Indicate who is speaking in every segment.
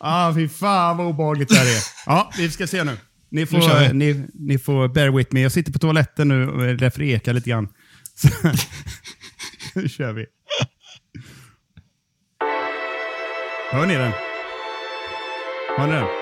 Speaker 1: ah, fy fan vad obehagligt det här är. Ja, vi ska se nu. Ni får,
Speaker 2: Nu
Speaker 1: ni, ni får bear with me. Jag sitter på toaletten nu och är därför ekar lite grann. Så, nu kör vi. Hör ni den? Hör ni den?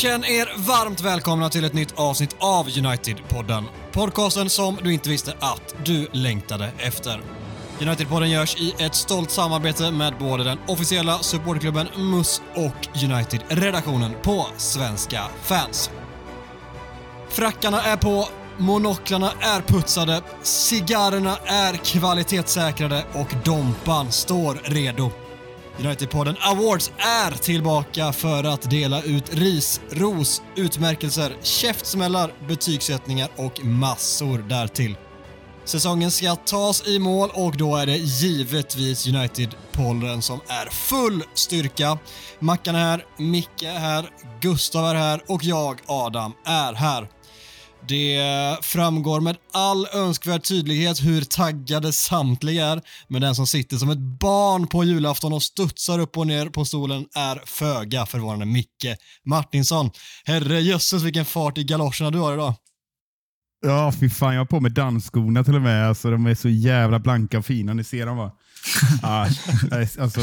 Speaker 3: Känn er varmt välkomna till ett nytt avsnitt av United-podden. Podcasten som du inte visste att du längtade efter. United-podden görs i ett stolt samarbete med både den officiella supportklubben MUS och United-redaktionen på Svenska fans. Frackarna är på, monoklarna är putsade, cigarrerna är kvalitetssäkrade och Dompan står redo. United-podden Awards är tillbaka för att dela ut ris, ros, utmärkelser, käftsmällar, betygssättningar och massor därtill. Säsongen ska tas i mål och då är det givetvis United-pollen som är full styrka. Mackan är här, Micke är här, Gustav är här och jag, Adam, är här. Det framgår med all önskvärd tydlighet hur taggade samtliga är, men den som sitter som ett barn på julafton och studsar upp och ner på stolen är föga förvånande Micke Martinsson. Herre jösses vilken fart i galoscherna du har idag.
Speaker 1: Ja, fy fan. Jag har på mig dansskorna till och med. Alltså, de är så jävla blanka och fina. Ni ser dem va? ah, alltså,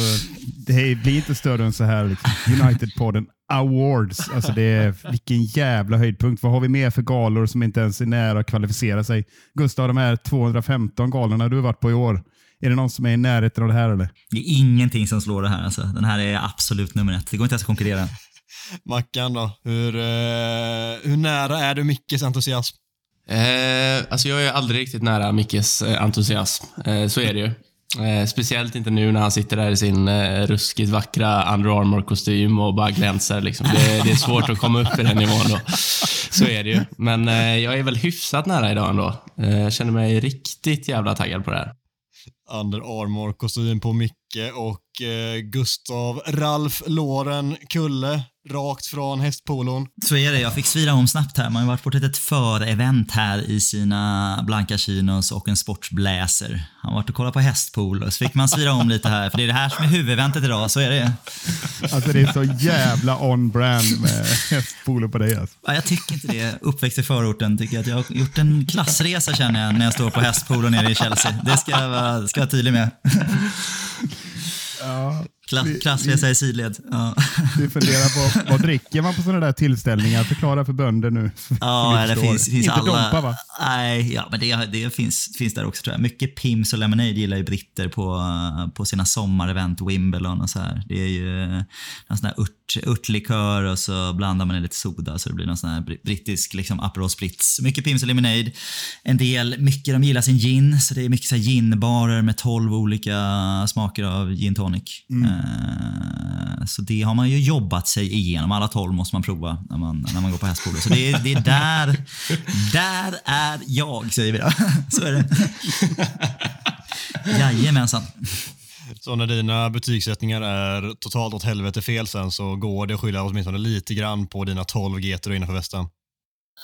Speaker 1: det blir inte större än så här. Liksom. United-podden Awards. Alltså, det är, vilken jävla höjdpunkt. Vad har vi mer för galor som inte ens är nära att kvalificera sig? Gustav, de här 215 galorna du har varit på i år. Är det någon som är i närheten av det här eller?
Speaker 2: Det är ingenting som slår det här. Alltså. Den här är absolut nummer ett. Det går inte ens att konkurrera.
Speaker 3: Mackan då, hur, eh, hur nära är du Mickes entusiasm?
Speaker 4: Eh, alltså jag är aldrig riktigt nära Mickes eh, entusiasm. Eh, så är det ju. Eh, speciellt inte nu när han sitter där i sin eh, ruskigt vackra Under Armour-kostym och bara glänser. Liksom. Det, det, är svårt att komma upp i den nivån då. Så är det ju. Men eh, jag är väl hyfsat nära idag ändå. Eh, jag känner mig riktigt jävla taggad på det här.
Speaker 3: Under Armour-kostym på Micke och eh, Gustav Ralf Loren Kulle rakt från hästpolon.
Speaker 2: Så är det. Jag fick svira om snabbt här. Man har varit på ett litet för-event här i sina blanka chinos och en sportsbläser. Han har varit och kollat på hästpolo. Så fick man svira om lite här, för det är det här som är huvudeventet idag. Så är det.
Speaker 1: Alltså det är så jävla on-brand med hästpolo på dig. Alltså.
Speaker 2: Ja, jag tycker inte det. Uppväxt i förorten tycker jag att jag har gjort en klassresa känner jag när jag står på hästpolo nere i Chelsea. Det ska jag vara, ska jag vara tydlig med.
Speaker 1: Ja,
Speaker 2: klassresa i sidled. Ja.
Speaker 1: Du funderar på, vad dricker man på sådana där tillställningar? Förklara för bönder nu.
Speaker 2: Ja, det finns, finns
Speaker 1: Inte
Speaker 2: alla...
Speaker 1: Dompa va?
Speaker 2: Nej, ja, men det, det finns, finns där också tror jag. Mycket Pims och Lemonade gillar ju britter på, på sina sommarevent, Wimbledon och så här. Det är ju en sån här ört, örtlikör och så blandar man i lite soda så det blir någon sån här brittisk liksom Aperol Spritz. Mycket Pims och Lemonade. En del, mycket de gillar sin gin, så det är mycket så här ginbarer med 12 olika smaker av gin tonic.
Speaker 1: Mm.
Speaker 2: Eh, så det har man ju jobbat sig igenom. Alla 12 måste man prova när man, när man går på hästpolo. Så det är, det är där, där är jag, säger vi då. Så är det. Jajamensan.
Speaker 3: Så när dina betygssättningar är totalt åt helvete fel sen så går det att skylla åtminstone lite grann på dina 12 getter innanför västen?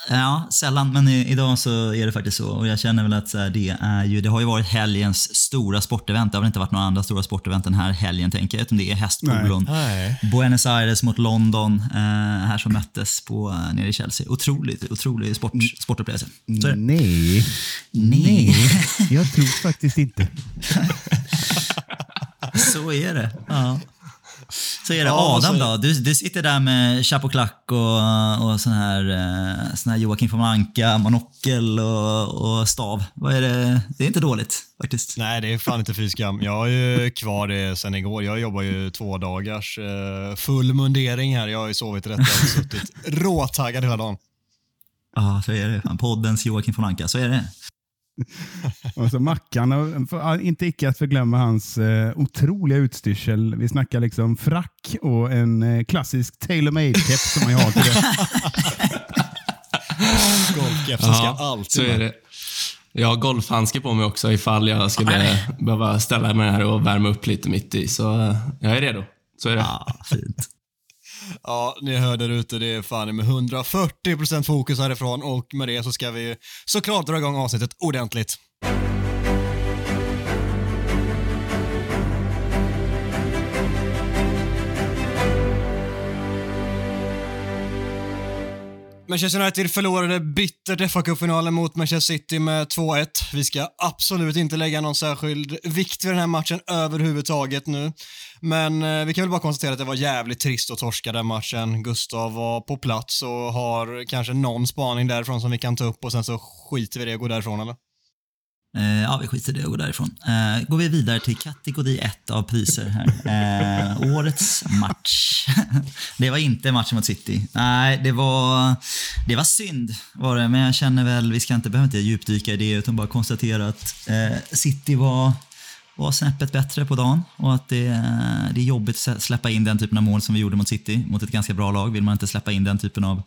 Speaker 2: Ja, sällan, men i, idag så är det faktiskt så. Och jag känner väl att här, det är ju, det har ju varit helgens stora sportevent. Det har väl inte varit några andra stora sportevent den här helgen tänker jag, utan det är hästpolon.
Speaker 3: Nej.
Speaker 2: Buenos Aires mot London, eh, här som möttes på, eh, nere i Chelsea. Otroligt, otrolig sport, sportupplevelse. Det.
Speaker 1: Nej.
Speaker 2: Nej.
Speaker 1: Jag tror faktiskt inte.
Speaker 2: Så är det. Ja. Så är det.
Speaker 3: Ja,
Speaker 2: Adam
Speaker 3: så-
Speaker 2: då? Du, du sitter där med chapeau-klack och, och sån här, eh, sån här Joakim von Anka, monokel och, och stav. Vad är det? Det är inte dåligt faktiskt.
Speaker 3: Nej, det är fan inte fy skam. Jag är ju kvar det sen igår. Jag jobbar ju två dagars eh, full mundering här. Jag har ju sovit rätt och suttit råtaggad hela dagen.
Speaker 2: Ja, så är det. Poddens Joakim von Anka, så är det.
Speaker 1: Och så Mackan, och för- inte icke att förglömma hans eh, otroliga utstyrsel. Vi snackar liksom frack och en eh, klassisk tailor made keps som man har till det.
Speaker 3: Golfkepsen ska
Speaker 4: Ja,
Speaker 3: alltid
Speaker 4: så är det. Jag har golfhandske på mig också ifall jag skulle behöva ställa mig här och värma upp lite mitt i. Så eh, jag är redo. Så är det.
Speaker 2: Ja, fint.
Speaker 3: Ja, ni hör där ute, det är fan med 140% fokus härifrån och med det så ska vi såklart dra igång avsnittet ordentligt. Manchester United förlorade bittert fa Cup-finalen mot Manchester City med 2-1. Vi ska absolut inte lägga någon särskild vikt vid den här matchen överhuvudtaget nu. Men eh, vi kan väl bara konstatera att det var jävligt trist att torska den matchen. Gustav var på plats och har kanske någon spaning därifrån som vi kan ta upp och sen så skiter vi i det och går därifrån eller?
Speaker 2: Eh, ja, vi skiter i det och går därifrån. Eh, går vi vidare till kategori 1 av priser här. Eh, årets match. det var inte matchen mot City. Nej, det var, det var synd var det, men jag känner väl, vi ska inte, behöver inte djupdyka i det utan bara konstatera att eh, City var var snäppet bättre på dagen och att det, eh, det är jobbigt att släppa in den typen av mål som vi gjorde mot City, mot ett ganska bra lag. Vill man inte släppa in den typen av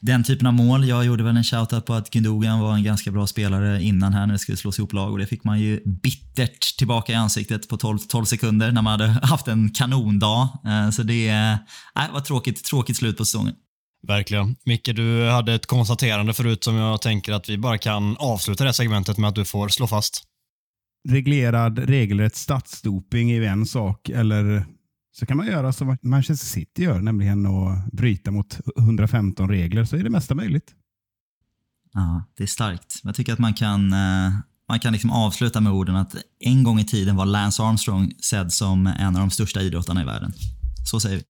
Speaker 2: den typen av mål. Jag gjorde väl en shoutout på att Gündogan var en ganska bra spelare innan här när det skulle slås ihop lag och det fick man ju bittert tillbaka i ansiktet på 12, 12 sekunder när man hade haft en kanondag. Eh, Så det äh, var tråkigt, tråkigt slut på säsongen.
Speaker 3: Verkligen. Micke, du hade ett konstaterande förut som jag tänker att vi bara kan avsluta det segmentet med att du får slå fast.
Speaker 1: Reglerad regelrätt statsdoping är ju en sak, eller så kan man göra som Manchester City gör, nämligen att bryta mot 115 regler, så är det mesta möjligt.
Speaker 2: Ja, det är starkt. Jag tycker att man kan, eh, man kan liksom avsluta med orden att en gång i tiden var Lance Armstrong sedd som en av de största idrottarna i världen. Så säger vi.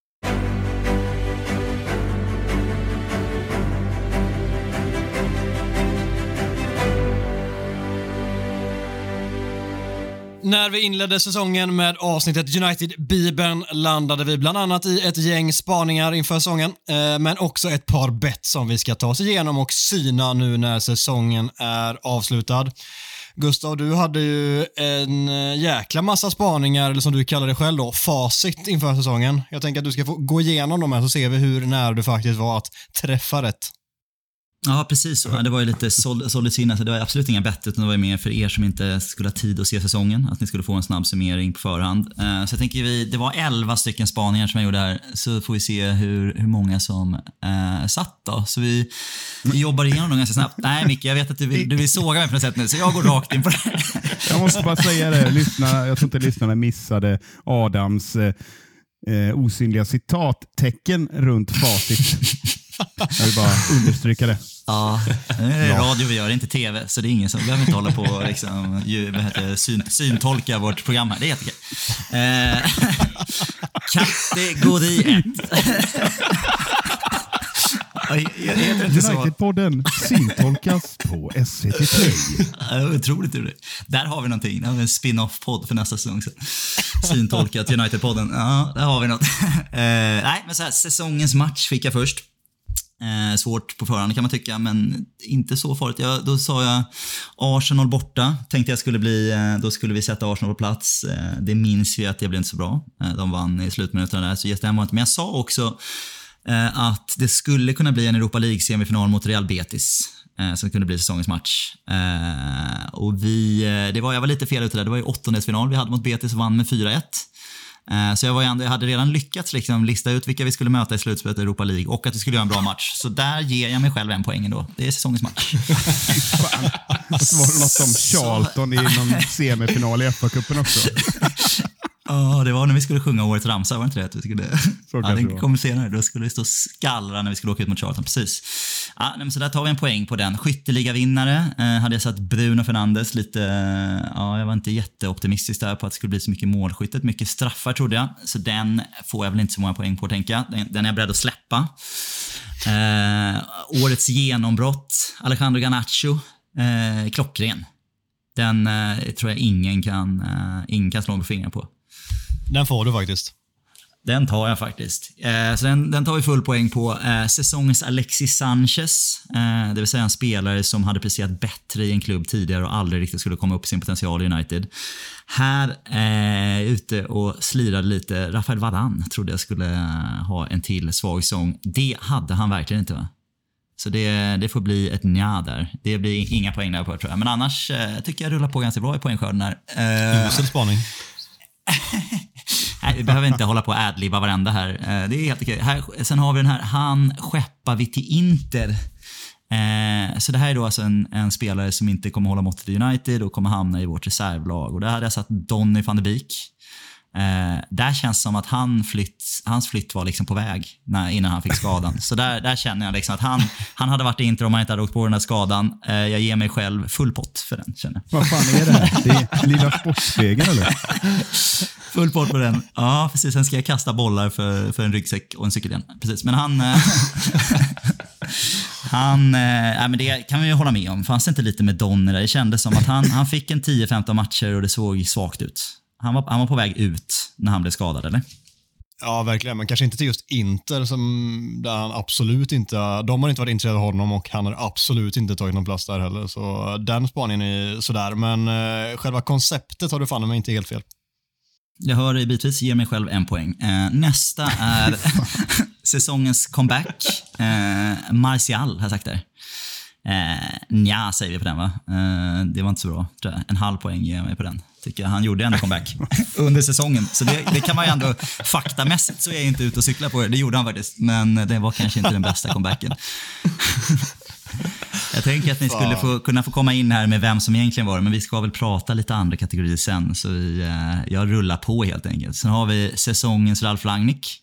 Speaker 3: När vi inledde säsongen med avsnittet United-bibeln landade vi bland annat i ett gäng spaningar inför säsongen, eh, men också ett par bett som vi ska ta oss igenom och syna nu när säsongen är avslutad. Gustav, du hade ju en eh, jäkla massa spaningar, eller som du kallar det själv då, facit inför säsongen. Jag tänker att du ska få gå igenom dem här så ser vi hur nära du faktiskt var att träffa rätt.
Speaker 2: Ja, precis så. Det var ju lite sol- solid sinne. Så det var absolut inga bett, utan det var ju mer för er som inte skulle ha tid att se säsongen. Att ni skulle få en snabb summering på förhand. Eh, så jag tänker vi, det var 11 stycken spaningar som jag gjorde här. Så får vi se hur, hur många som eh, satt då. Så vi, vi jobbar igenom dem ganska snabbt. Nej Micke, jag vet att du vill, du vill såga mig på något sätt nu, så jag går rakt in på det.
Speaker 1: Jag måste bara säga det, lyssna, jag tror inte lyssnarna missade Adams eh, eh osynliga citattecken runt facit. Jag vill bara understryka det.
Speaker 2: Ja, nu är det radio vi gör, inte TV. Så det är ingen som behöver inte hålla på och liksom, ju, vad heter, syn, syntolka vårt program här. Det är jättekul. Eh, kategori 1. Heter det inte så?
Speaker 1: United-podden syntolkas på SVT Play.
Speaker 2: Ja, Otroligt roligt. Där har vi någonting. Där har vi en spin-off-podd för nästa säsong. sen. Syntolkat United-podden. Ja, där har vi något. Eh, nej, men så här, säsongens match fick jag först. Eh, svårt på förhand kan man tycka, men inte så farligt. Jag, då sa jag Arsenal borta. Tänkte jag skulle bli, eh, då skulle vi sätta Arsenal på plats. Eh, det minns vi att det blev inte så bra. Eh, de vann i slutminuterna där, så just var inte. Men jag sa också eh, att det skulle kunna bli en Europa League-semifinal mot Real Betis. Eh, som kunde bli säsongens match. Eh, och vi, eh, det var, jag var lite fel ute där. Det var ju åttondelsfinal vi hade mot Betis och vann med 4-1. Eh, Så jag, var ändå, jag hade redan lyckats liksom lista ut vilka vi skulle möta i slutspelet i Europa League och att vi skulle göra en bra match. Så där ger jag mig själv en poäng ändå. Det är säsongens match.
Speaker 1: Var det något om Charlton i någon semifinal i FA-cupen också.
Speaker 2: Ja, det var när vi skulle sjunga årets ramsa, var det inte det? Vi skulle... ja, den
Speaker 1: var.
Speaker 2: kom senare. Då skulle det stå skallra när vi skulle åka ut mot Charlton. Precis. Ja, nej, så där tar vi en poäng på den. Skytteligavinnare eh, hade jag satt Bruno Fernandes lite... Eh, ja, jag var inte jätteoptimistisk där på att det skulle bli så mycket målskyttet. Mycket straffar trodde jag. Så den får jag väl inte så många poäng på, tänker jag. Den, den är jag beredd att släppa. Eh, årets genombrott, Alejandro Garnacho. Eh, klockren. Den eh, tror jag ingen kan, eh, ingen kan slå med fingrarna på.
Speaker 3: Den får du faktiskt.
Speaker 2: Den tar jag faktiskt. Eh, så den, den tar vi full poäng på. Eh, säsongens Alexis Sanchez, eh, det vill säga en spelare som hade presterat bättre i en klubb tidigare och aldrig riktigt skulle komma upp i sin potential i United. Här eh, ute och slirade lite. Rafael Varane trodde jag skulle eh, ha en till svag sång. Det hade han verkligen inte va? Så det, det får bli ett nja där. Det blir inga poäng där på tror jag. Men annars eh, tycker jag rullar på ganska bra i poängskörden här. Eh,
Speaker 3: Usel spaning.
Speaker 2: Nej, vi behöver inte hålla på och adlibba varenda här. Eh, det är helt okej. Här, sen har vi den här, han skeppar vi till Inter. Eh, så det här är då alltså en, en spelare som inte kommer hålla måttet i United och kommer hamna i vårt reservlag. Och där hade jag satt Donny van de Beek. Eh, där känns det som att han flytt, hans flytt var liksom på väg när, innan han fick skadan. Så där, där känner jag liksom att han, han hade varit i Inter om han inte hade åkt på den här skadan. Eh, jag ger mig själv full pott för den, känner jag.
Speaker 1: Vad fan är det här? Det är Lilla Sportspegeln eller?
Speaker 2: Full pott på den. Ja, precis. Sen ska jag kasta bollar för, för en ryggsäck och en cykelhjälm. Precis, men han... eh, han... eh, men det kan vi ju hålla med om. Fanns det inte lite med Donny där? Det kändes som att han, han fick en 10-15 matcher och det såg svagt ut. Han var, han var på väg ut när han blev skadad, eller?
Speaker 3: Ja, verkligen. Men kanske inte till just Inter, som, där han absolut inte... De har inte varit intresserade av honom och han har absolut inte tagit någon plats där heller. Så den spaningen är sådär. Men eh, själva konceptet har du fan mig inte helt fel.
Speaker 2: Jag hör dig bitvis, ger mig själv en poäng. Eh, nästa är säsongens comeback. Eh, Martial har jag sagt där. Eh, nja, säger vi på den va? Eh, det var inte så bra. tror jag. En halv poäng ger jag mig på den. Tycker jag. Han gjorde ändå comeback under säsongen. Så det, det kan man ju ändå, faktamässigt så är jag inte ute och cyklar på det. Det gjorde han faktiskt. Men det var kanske inte den bästa comebacken. Jag tänker att ni skulle få, kunna få komma in här med vem som egentligen var det, men vi ska väl prata lite andra kategorier sen. Så vi, eh, jag rullar på helt enkelt. Sen har vi säsongens Ralf Rangnick.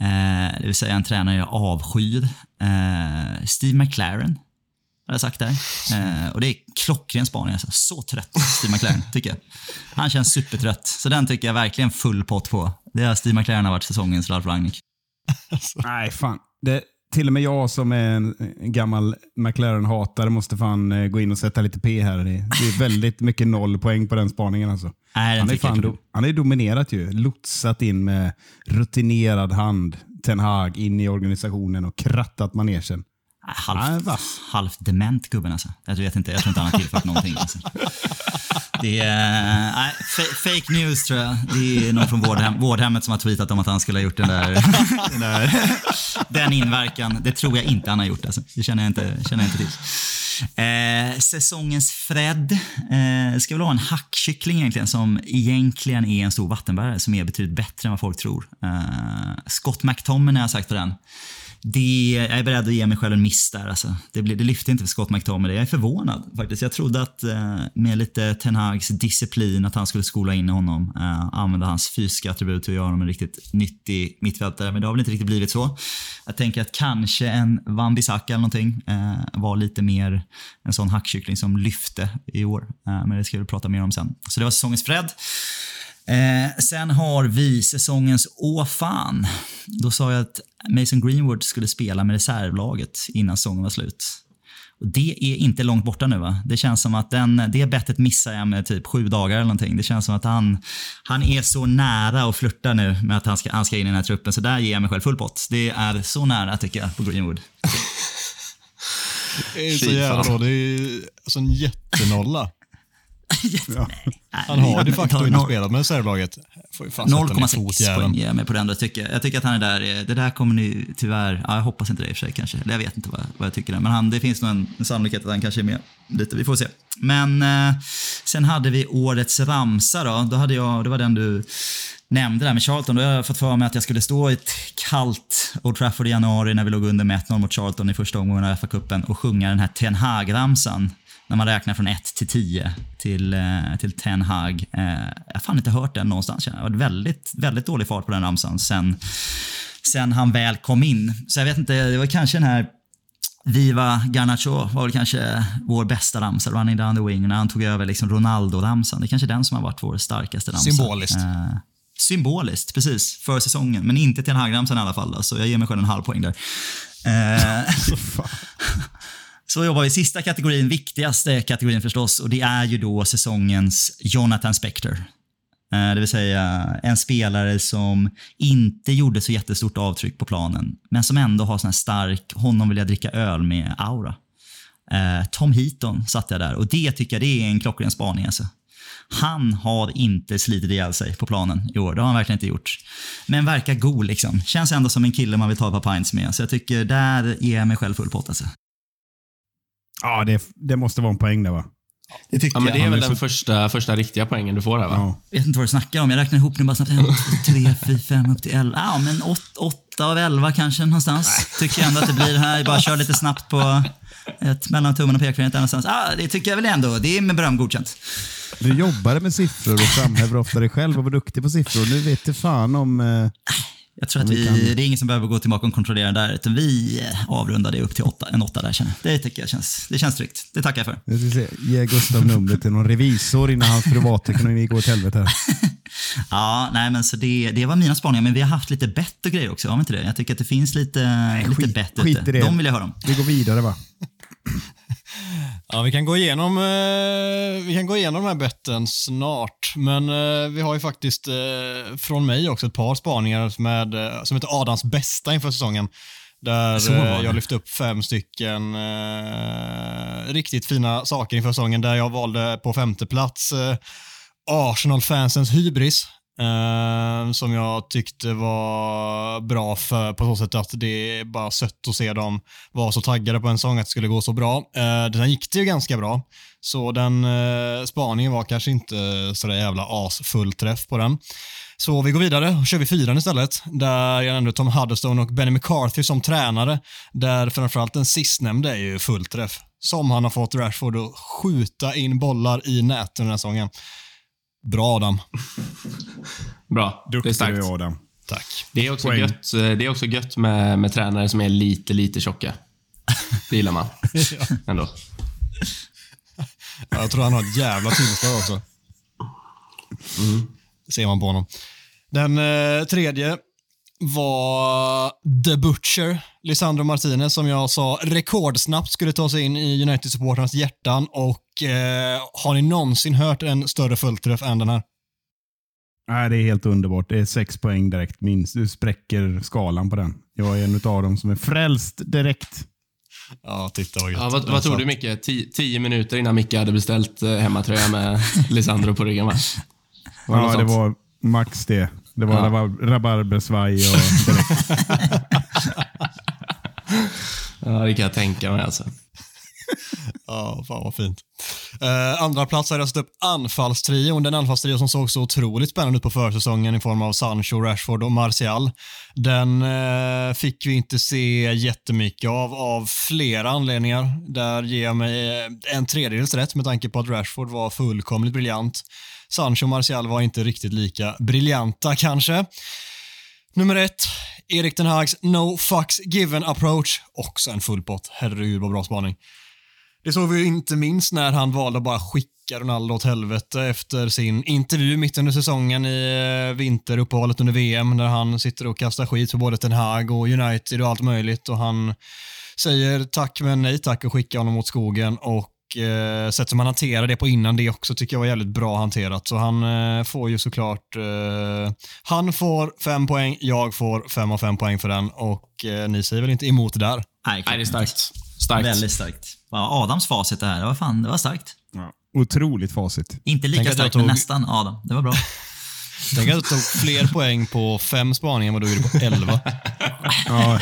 Speaker 2: Eh, det vill säga en tränare jag avskyr. Eh, Steve McLaren har jag sagt där. Eh, och det är klockren spaning. Alltså. Så trött, Steve McLaren, tycker jag. Han känns supertrött. Så den tycker jag verkligen full pott på. Det har Steve McLaren har varit säsongens Ralf Rangnick.
Speaker 1: Nej, fan. Det, till och med jag som är en, gammal McLaren-hatare måste fan eh, gå in och sätta lite P här. Det, är väldigt mycket noll poäng på den spaningen. Alltså.
Speaker 2: Nej, den
Speaker 1: Han är, fan do, han är dominerat ju. Lotsat in med rutinerad hand Ten Hag in i organisationen och krattat manegen.
Speaker 2: Nej,
Speaker 1: Nej,
Speaker 2: Halvt, halvt dement gubben alltså. Jag vet inte, jag tror inte han har tillfört någonting. Alltså. Det är nej, fa- fake news tror jag. Det är någon från vårdhem, vårdhemmet som har tweetat om att han skulle ha gjort den där, den, där, den inverkan. Det tror jag inte han har gjort. Alltså. Det känner jag inte, känner jag inte till. Eh, säsongens Fred. Eh, ska väl ha en hackkyckling egentligen som egentligen är en stor vattenbärare som är betydligt bättre än vad folk tror. Eh, Scott McTominay har sagt på den. Det, jag är beredd att ge mig själv en miss där. Alltså. Det, blir, det lyfter inte för Scott McTominay. Jag är förvånad faktiskt. Jag trodde att eh, med lite Ten Hags disciplin att han skulle skola in honom. Eh, använda hans fysiska attribut till att göra honom en riktigt nyttig mittfältare. Men det har väl inte riktigt blivit så. Jag tänker att kanske en Van Bissaka eller någonting eh, var lite mer en sån hackkyckling som lyfte i år. Eh, men det ska vi prata mer om sen. Så det var säsongens Fred. Eh, sen har vi säsongens Åh fan. Då sa jag att Mason Greenwood skulle spela med reservlaget innan säsongen var slut. Och det är inte långt borta nu va? Det känns som att den, det bettet missar jag med typ sju dagar eller någonting. Det känns som att han, han är så nära och flörtar nu med att han ska, han ska in i den här truppen. Så där ger jag mig själv full pott. Det är så nära tycker jag på Greenwood.
Speaker 3: Det är så jävla bra. Det är alltså en jättenolla.
Speaker 1: Ja.
Speaker 3: Han har de facto inte spelat med reservlaget. Får ju fan sätta ner
Speaker 2: 0,6
Speaker 3: fotjäveln.
Speaker 2: poäng ger jag mig på den. Då, tycker jag. jag tycker att han är där. Det där kommer ni tyvärr... Ja, jag hoppas inte det i och för sig kanske. Eller jag vet inte vad, vad jag tycker. där. Men han, det finns nog en, en sannolikhet att han kanske är med lite. Vi får se. Men eh, sen hade vi årets ramsa då. då hade jag, det var den du nämnde där med Charlton. Då har jag fått för mig att jag skulle stå i ett kallt Old Trafford i januari när vi låg under med 1-0 mot Charlton i första omgången av FA-cupen och sjunga den här Ten Hag-ramsan. När man räknar från 1 till 10 till, eh, till Ten Hag. Eh, jag har fan inte hört den någonstans. Jag har varit väldigt, väldigt dålig fart på den ramsan sen, sen han väl kom in. Så jag vet inte, det var kanske den här Viva Garnacho var väl kanske vår bästa ramsa, Running down the wing, när han tog över liksom Ronaldo-ramsan. Det är kanske den som har varit vår starkaste ramsa.
Speaker 3: Symboliskt.
Speaker 2: Eh, symboliskt, precis. För säsongen. Men inte till den här ramsan i alla fall. Då, så jag ger mig själv en halv poäng där. Eh, så jobbar vi sista kategorin, viktigaste kategorin förstås. Och det är ju då säsongens Jonathan Spector. Eh, det vill säga en spelare som inte gjorde så jättestort avtryck på planen, men som ändå har sån här stark, honom vill jag dricka öl med aura. Eh, Tom Heaton satte jag där och det tycker jag det är en klockren spaning. Alltså. Han har inte slitit ihjäl sig på planen i år. Det har han verkligen inte gjort. Men verkar god liksom. Känns ändå som en kille man vill ta ett par pints med. Så jag tycker där ger jag mig själv full pott alltså.
Speaker 1: Ja, det, det måste vara en poäng där va?
Speaker 2: Det tycker
Speaker 4: Ja, men det är
Speaker 1: Han
Speaker 4: väl
Speaker 1: är
Speaker 4: den första, första riktiga poängen du får här va?
Speaker 1: Ja.
Speaker 2: Jag vet inte vad du snackar om. Jag räknar ihop nu bara snabbt. 1, 2, 3, 4, 5 upp till 11. Ja, men 8 av 11 kanske någonstans. Tycker jag ändå att det blir här. Jag bara kör lite snabbt på ett mellan tummen och pekfingret någonstans. Ja, det tycker jag väl ändå. Det är med beröm godkänt.
Speaker 1: Du jobbade med siffror och framhäver ofta dig själv och var duktig på siffror. Nu vet du fan om... Eh,
Speaker 2: Jag tror att
Speaker 1: Vi
Speaker 2: vi,
Speaker 1: kan-
Speaker 2: det är ingen som behöver gå tillbaka och kontrollera där, utan vi avrundar det upp till åtta, en åtta där känner jag. Det tycker jag känns, det känns tryggt. Det tackar jag för.
Speaker 1: jag ska se, ge Gustav numret till någon revisor innan hans privatekonomi går åt helvete.
Speaker 2: Ja, nej men så det, det var mina spaningar, men vi har haft lite bett och grejer också, har vi inte det? Jag tycker att det finns lite, lite
Speaker 1: skit-
Speaker 2: bett
Speaker 1: skit
Speaker 2: ute.
Speaker 1: i det.
Speaker 2: De vill jag höra om.
Speaker 1: Vi går vidare va?
Speaker 3: Ja, vi kan gå igenom, eh, vi kan gå igenom de här betten snart, men eh, vi har ju faktiskt eh, från mig också ett par spaningar med, eh, som heter Adams bästa inför säsongen. Där eh, jag lyfte upp fem stycken eh, riktigt fina saker inför säsongen, där jag valde på femte plats Arsenal-fansens hybris. Eh, som jag tyckte var bra för, på så sätt att det är bara sött att se dem vara så taggade på en sång att det skulle gå så bra. Eh, sen gick det ju ganska bra, så den eh, spaningen var kanske inte sådär jävla asfull träff på den. Så vi går vidare och kör vi fyran istället, där jag nämnde Tom Huddlestone och Benny McCarthy som tränare, där framförallt den sistnämnde är ju fullträff. Som han har fått Rashford att skjuta in bollar i nät under den här säsongen. Bra Adam.
Speaker 4: Bra. det är
Speaker 1: Duktig du är, Adam.
Speaker 3: Tack.
Speaker 4: Det är också
Speaker 1: Poäng.
Speaker 4: gött, eh, det är också gött med, med tränare som är lite, lite tjocka. Det gillar man. Ändå.
Speaker 3: Jag tror han har ett jävla tillslag också. Det ser man på honom. Den eh, tredje var The Butcher, Lisandro Martinez, som jag sa rekordsnabbt skulle ta sig in i United-supportrarnas hjärtan. Och eh, har ni någonsin hört en större fullträff än den här?
Speaker 1: Nej, det är helt underbart. Det är sex poäng direkt minst. Du spräcker skalan på den. Jag är en av dem som är frälst direkt.
Speaker 3: Ja, titta vad.
Speaker 4: Ja, vad, vad tror du Micke? Ti- tio minuter innan Micke hade beställt eh, hemmatröja med Lisandro på ryggen va? Var det
Speaker 1: ja, det var max det. Det var
Speaker 4: Ja.
Speaker 1: rabar- rabarbersvaj och.
Speaker 4: Ja, det kan jag tänka mig alltså.
Speaker 3: Ja, fan vad fint. Eh, andra plats har jag satt upp anfallstrion. Den anfallstrio som såg så otroligt spännande ut på försäsongen i form av Sancho, Rashford och Martial. Den eh, fick vi inte se jättemycket av, av flera anledningar. Där ger jag mig eh, en tredjedels rätt med tanke på att Rashford var fullkomligt briljant. Sancho och Martial var inte riktigt lika briljanta kanske. Nummer ett, Erik Ten Hags No Fucks Given Approach. Också en full pott. Herregud vad bra spaning. Det såg vi ju inte minst när han valde att bara skicka Ronaldo åt helvete efter sin intervju mitt under säsongen i eh, vinteruppehållet under VM där han sitter och kastar skit på både Ten Hag och United och allt möjligt och han säger tack men nej tack och skickar honom åt skogen och eh, sättet som han hanterar det på innan det också tycker jag var jävligt bra hanterat. Så han eh, får ju såklart, eh, han får fem poäng, jag får fem av fem poäng för den och eh, ni säger väl inte emot där?
Speaker 2: Nej,
Speaker 4: Nej, det är starkt. Starkt.
Speaker 2: Väldigt starkt. Ja, Adams facit det här, det var fan, det var starkt.
Speaker 1: Ja. Otroligt facit.
Speaker 2: Inte
Speaker 3: Tänk
Speaker 2: lika
Speaker 3: jag
Speaker 2: starkt, men
Speaker 3: tog-
Speaker 2: nästan Adam. Det var bra.
Speaker 3: Tänk att du tog fler poäng på fem spaningar än vad du gjorde på elva.
Speaker 1: Ja,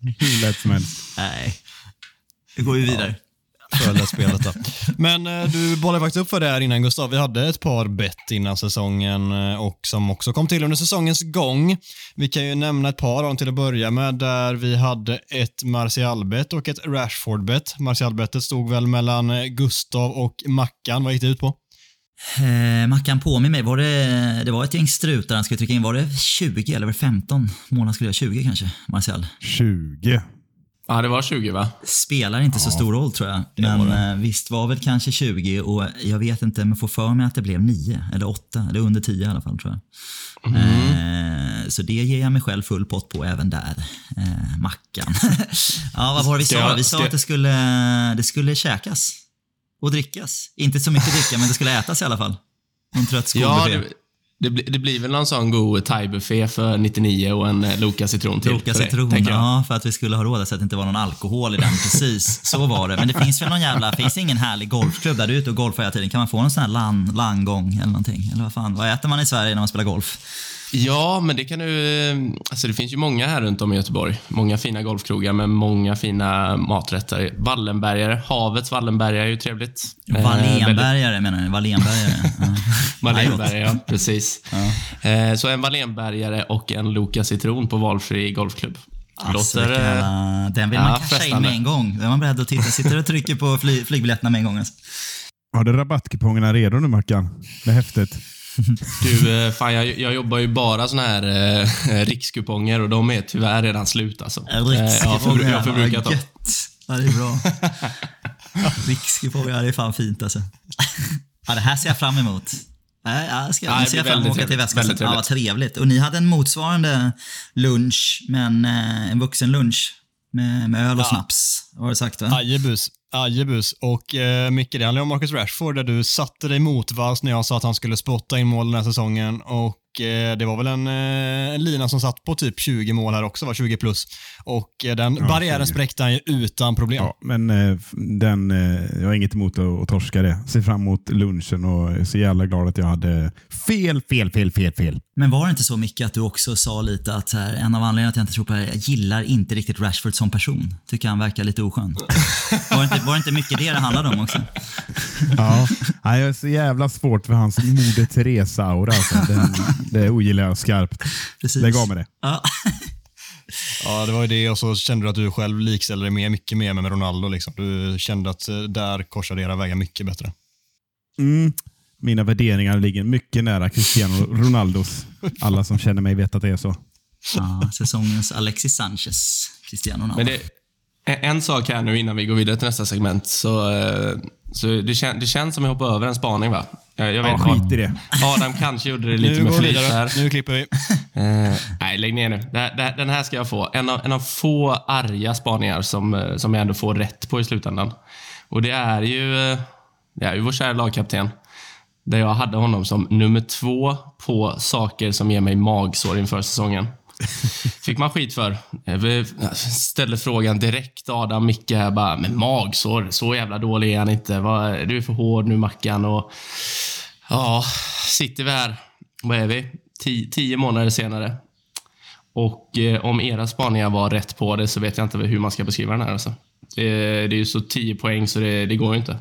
Speaker 1: hur lätt som helst.
Speaker 2: Nej. Nu går vi vidare.
Speaker 3: För spelet då. Men eh, du bollade faktiskt upp för det här innan Gustav. Vi hade ett par bett innan säsongen eh, och som också kom till under säsongens gång. Vi kan ju nämna ett par av dem till att börja med där vi hade ett Martial-bett och ett Rashford-bett. Martial-bettet stod väl mellan eh, Gustav och Mackan. Vad gick det ut på?
Speaker 2: Eh, Mackan påminner mig, var det, det var ett gäng strutar han skulle trycka in. Var det 20 eller var det 15 mål han skulle göra? 20 kanske, Marcel?
Speaker 1: 20.
Speaker 4: Ja, det var 20 va?
Speaker 2: Spelar inte så stor roll tror jag. Men eh, visst var väl kanske 20 och jag vet inte, men får för mig att det blev 9 eller 8. Eller under 10 i alla fall tror jag. Eh, så det ger jag mig själv full pott på även där. Eh, mackan. ja, vad var det vi sa? Vi sa att det skulle, det skulle käkas. Och drickas. Inte så mycket dricka, men det skulle ätas i alla fall. Någon trött
Speaker 4: Ja,
Speaker 2: skolbuffé.
Speaker 4: det, det, blir- det blir väl någon sån god thai-buffé för 99 och en eh, Loka citron till.
Speaker 2: Loka citron,
Speaker 4: jag.
Speaker 2: ja, för att vi skulle ha råd så att det inte var någon alkohol i den. Precis, så var det. Men det finns väl någon jävla, finns det ingen härlig golfklubb där du är ute och golfar hela tiden? Kan man få någon sån här lan, landgång eller någonting? Eller vad fan, vad äter man i Sverige när man spelar golf?
Speaker 4: Ja, men det kan du... eh, Alltså det finns ju många här runt om i Göteborg. Många fina golfkrogar med många fina maträtter. Wallenbergare. Havets Wallenbergare är ju trevligt. Eh, väldigt-
Speaker 2: Wallenbergare menar du? Wallenbergare. Ja.
Speaker 4: Wallenbergare, ja. Precis. Eh, Så en Wallenbergare och en Loka citron på valfri golfklubb.
Speaker 2: Alltså,
Speaker 4: Låter...
Speaker 2: jävla- den vill
Speaker 4: ja,
Speaker 2: man casha in med en gång. Då är man beredd att titta. Sitter och trycker på fly, flygbiljetterna med en gång. Alltså.
Speaker 1: Har du rabattkupongerna redo nu Mackan? Det är häftigt.
Speaker 4: Du, eh, fan, jag, jag jobbar ju bara såna här eh, rikskuponger och de är tyvärr redan slut alltså. Eh, Jag har, förbru- jag har förbrukat dem.
Speaker 2: Ja, det är bra. Rikskuponger, ja, det är fan fint alltså. Ja, det här ser jag fram emot. Nej, jag ska,
Speaker 4: Ja,
Speaker 2: nu
Speaker 4: det
Speaker 2: ser jag fram emot att åka till västkusten. Ja, vad trevligt. Och ni hade en motsvarande lunch, men eh, en vuxenlunch med, med öl och
Speaker 3: Ja.
Speaker 2: snaps. Var det sagt va?
Speaker 3: Ajebus. Ajebus. Och eh, Micke, det handlar om Marcus Rashford där du satte dig motvalls när jag sa att han skulle spotta in mål den här säsongen. Och det var väl en, eh, en lina som satt på typ 20 mål här också, var 20 plus. Och eh, den barriären
Speaker 1: 20.
Speaker 3: spräckte han ju utan problem.
Speaker 1: Ja, men eh, den, eh, jag har inget emot att, att torska det. Ser fram emot lunchen och är så jävla glad att jag hade fel, fel, fel, fel, fel.
Speaker 2: Men var det inte så mycket att du också sa lite att här, en av anledningarna till att jag inte tror på det här, jag gillar inte riktigt Rashford som person. Tycker han verkar lite oskön. Var det inte, var det inte mycket det det handlade om också?
Speaker 1: Ja, jag är så jävla svårt för hans Moder Teresa-aura. Alltså. Den, det ogillar jag skarpt.
Speaker 2: Precis.
Speaker 1: Lägg av med det.
Speaker 2: Ja.
Speaker 3: Ja, det var ju det och så kände du att du själv likställde dig med, mycket mer med Ronaldo. Liksom. Du kände att eh, där korsade era vägar mycket bättre.
Speaker 1: Mm. Mina värderingar ligger mycket nära Cristiano Ronaldos. Alla som känner mig vet att det är så.
Speaker 2: Ja, säsongens Alexis Sanchez, Cristiano Ronaldo.
Speaker 4: Men det, en- sak här nu innan vi går vidare till nästa segment. Så, eh, så det, kän, det känns som jag hoppar över en spaning va? Jag, jag vet
Speaker 1: Ja, skit i det.
Speaker 4: Adam kanske gjorde det lite
Speaker 3: Nu
Speaker 4: med flit här.
Speaker 3: Nu klipper vi.
Speaker 4: Eh, nej, lägg ner nu. Den här ska jag få. En av, en av få arga spaningar som, eh, som jag ändå får rätt på i slutändan. Och det är ju, eh, det är ju vår kära lagkapten. Där jag hade honom som nummer två på saker som ger mig magsår inför säsongen. Fick man skit för. Eh, jag ställde frågan direkt Adam, Micke här bara, men magsår, så jävla dålig är han inte. Du är för hård nu Mackan och Ja, sitter vi här. Vad är vi? Tio, tio månader senare. Och eh, om era spaningar var rätt på det så vet jag inte hur man ska beskriva den här. Alltså. Det, det är ju så 10 poäng så det, det går ju inte.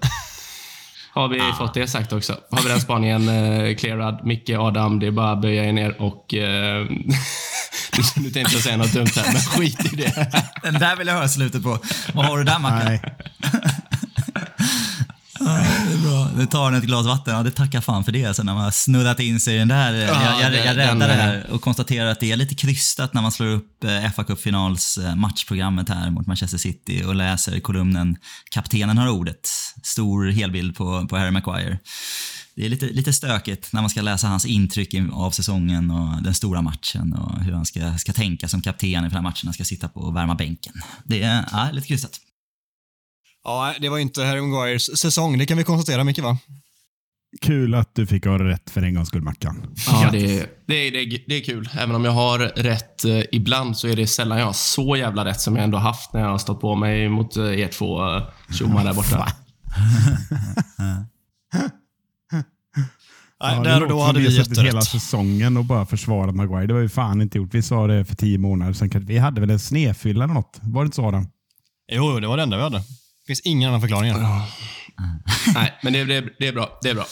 Speaker 4: Har vi fått det sagt också? Har vi den spaningen eh, clearad? Micke, Adam, det är bara att böja er ner och... Eh, nu tänkte jag säga något dumt här, men skit i det.
Speaker 2: Den där vill jag höra slutet på. Vad har du där Mackan?
Speaker 1: Nej.
Speaker 2: Nu tar han ett glas vatten. Ja, det tackar fan för det. Alltså, när man har snurrat in sig i den där. jag, jag, jag
Speaker 4: den,
Speaker 2: räddar det här och konstaterar att det är lite krystat när man slår upp eh, fa Cup-finals eh, matchprogrammet här mot Manchester City och läser kolumnen “Kaptenen har ordet”. Stor helbild på, på Harry Maguire. Det är lite, lite stökigt när man ska läsa hans intryck i- av säsongen och den stora matchen och hur han ska, ska tänka som kapten inför den här matchen. Han ska sitta på och värma bänken. Det är ja, lite krystat.
Speaker 3: Ja, det var inte Harry Maguires säsong, det kan vi konstatera mycket va?
Speaker 1: Kul att du fick ha rätt för en gångs skull, Mackan.
Speaker 4: Ja, det, är- det, är- det, är- det är kul. Även om jag har rätt eh, ibland så är det sällan jag har så jävla rätt som jag ändå haft när jag har stått på mig mot eh, er två eh, tjommar där borta.
Speaker 3: Nej,
Speaker 1: Ja,
Speaker 3: där och då hade vi
Speaker 1: suttit hela
Speaker 3: jätterätt.
Speaker 1: säsongen och bara försvarat Maguire. Det var ju fan inte gjort. Vi sa det för tio månader sedan. Vi hade väl en snedfylla eller något? Var det inte så Adam?
Speaker 3: Jo, jo, det var det enda vi hade. Det finns ingen annan förklaring. än.
Speaker 4: Nej, men det, det, det är bra. Det är bra.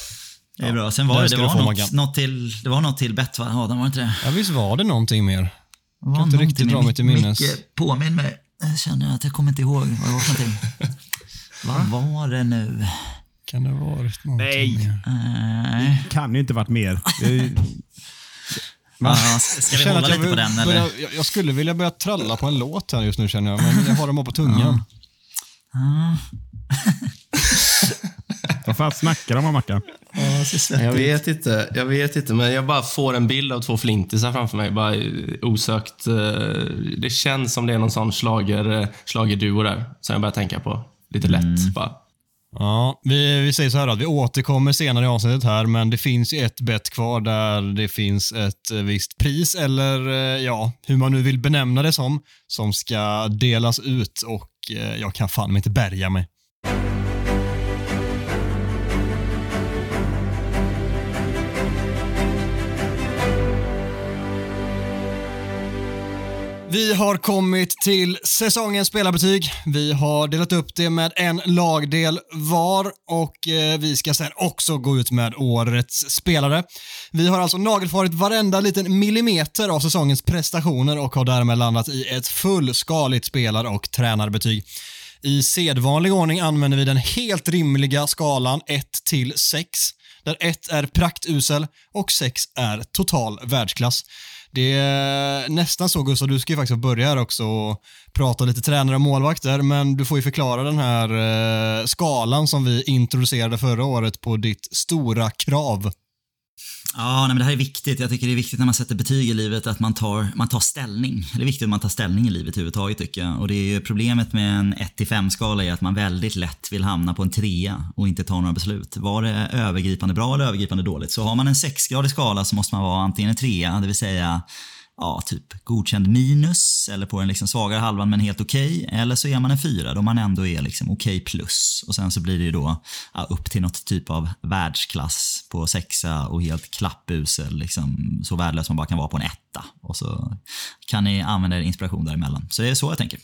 Speaker 2: Det är bra. Sen var det, det var något, något, till, det var något till bett va? Adam, var det inte det?
Speaker 3: Ja, visst var det någonting mer?
Speaker 2: Det var
Speaker 3: Kan inte riktigt
Speaker 2: med
Speaker 3: dra mig till minnes.
Speaker 2: Micke, påminn mig. Jag känner att jag kommer inte ihåg vad det var för någonting. vad var det nu?
Speaker 3: Kan det ha varit någonting
Speaker 1: Nej.
Speaker 3: mer?
Speaker 2: Nej.
Speaker 1: Kan ju inte varit mer. Det ju-
Speaker 2: Ja, ska vi
Speaker 3: känner
Speaker 2: hålla
Speaker 3: att jag
Speaker 2: lite på den eller?
Speaker 3: jag, jag skulle vilja börja tralla på en låt här just nu känner jag, men jag har dem bara på tungan.
Speaker 1: Vad fan snackar de om Mackan?
Speaker 4: Jag vet inte, jag vet inte, men jag bara får en bild av två flintisar framför mig. Bara eh, osökt. eh, Det känns som det är någon sån slager, eh, slagerduo där, som jag börjar tänka på. Lite lätt bara.
Speaker 3: Ja, vi, vi säger så här att vi återkommer senare i avsnittet här, men det finns ju ett bett kvar där det finns ett visst pris, eller ja, hur man nu vill benämna det som, som ska delas ut och Eh, jag kan fan inte bärga mig. Vi har kommit till säsongens spelarbetyg. Vi har delat upp det med en lagdel var och eh, vi ska sen också gå ut med årets spelare. Vi har alltså nagelfarit varenda liten millimeter av säsongens prestationer och har därmed landat i ett fullskaligt spelar och tränarbetyg. I sedvanlig ordning använder vi den helt rimliga skalan 1 till 6, där 1 är praktusel och 6 är total världsklass. Det är nästan så Gustav, du ska ju faktiskt börja här också och prata lite tränare och målvakter, men du får ju förklara den här eh, skalan som vi introducerade förra året på ditt stora krav.
Speaker 2: Ja, nej, men det här är viktigt. Jag tycker det är viktigt när man sätter betyg i livet att man tar, man tar ställning. Det är viktigt att man tar ställning i livet överhuvudtaget tycker jag. Och det är ju problemet med en 1-5-skala är att man väldigt lätt vill hamna på en 3 och inte ta några beslut. Var det övergripande bra eller övergripande dåligt? Så har man en 6-gradig skala så måste man vara antingen en 3 det vill säga ja, typ godkänd minus eller på den liksom svagare halvan men helt okej. Eller så är man en fyra då man ändå är liksom okej plus. Och sen så blir det ju då ja, upp till något typ av världsklass på sexa och helt klappusel. Liksom, så värdelös man bara kan vara på en etta. Och så kan ni använda er inspiration däremellan. Så det är så jag tänker.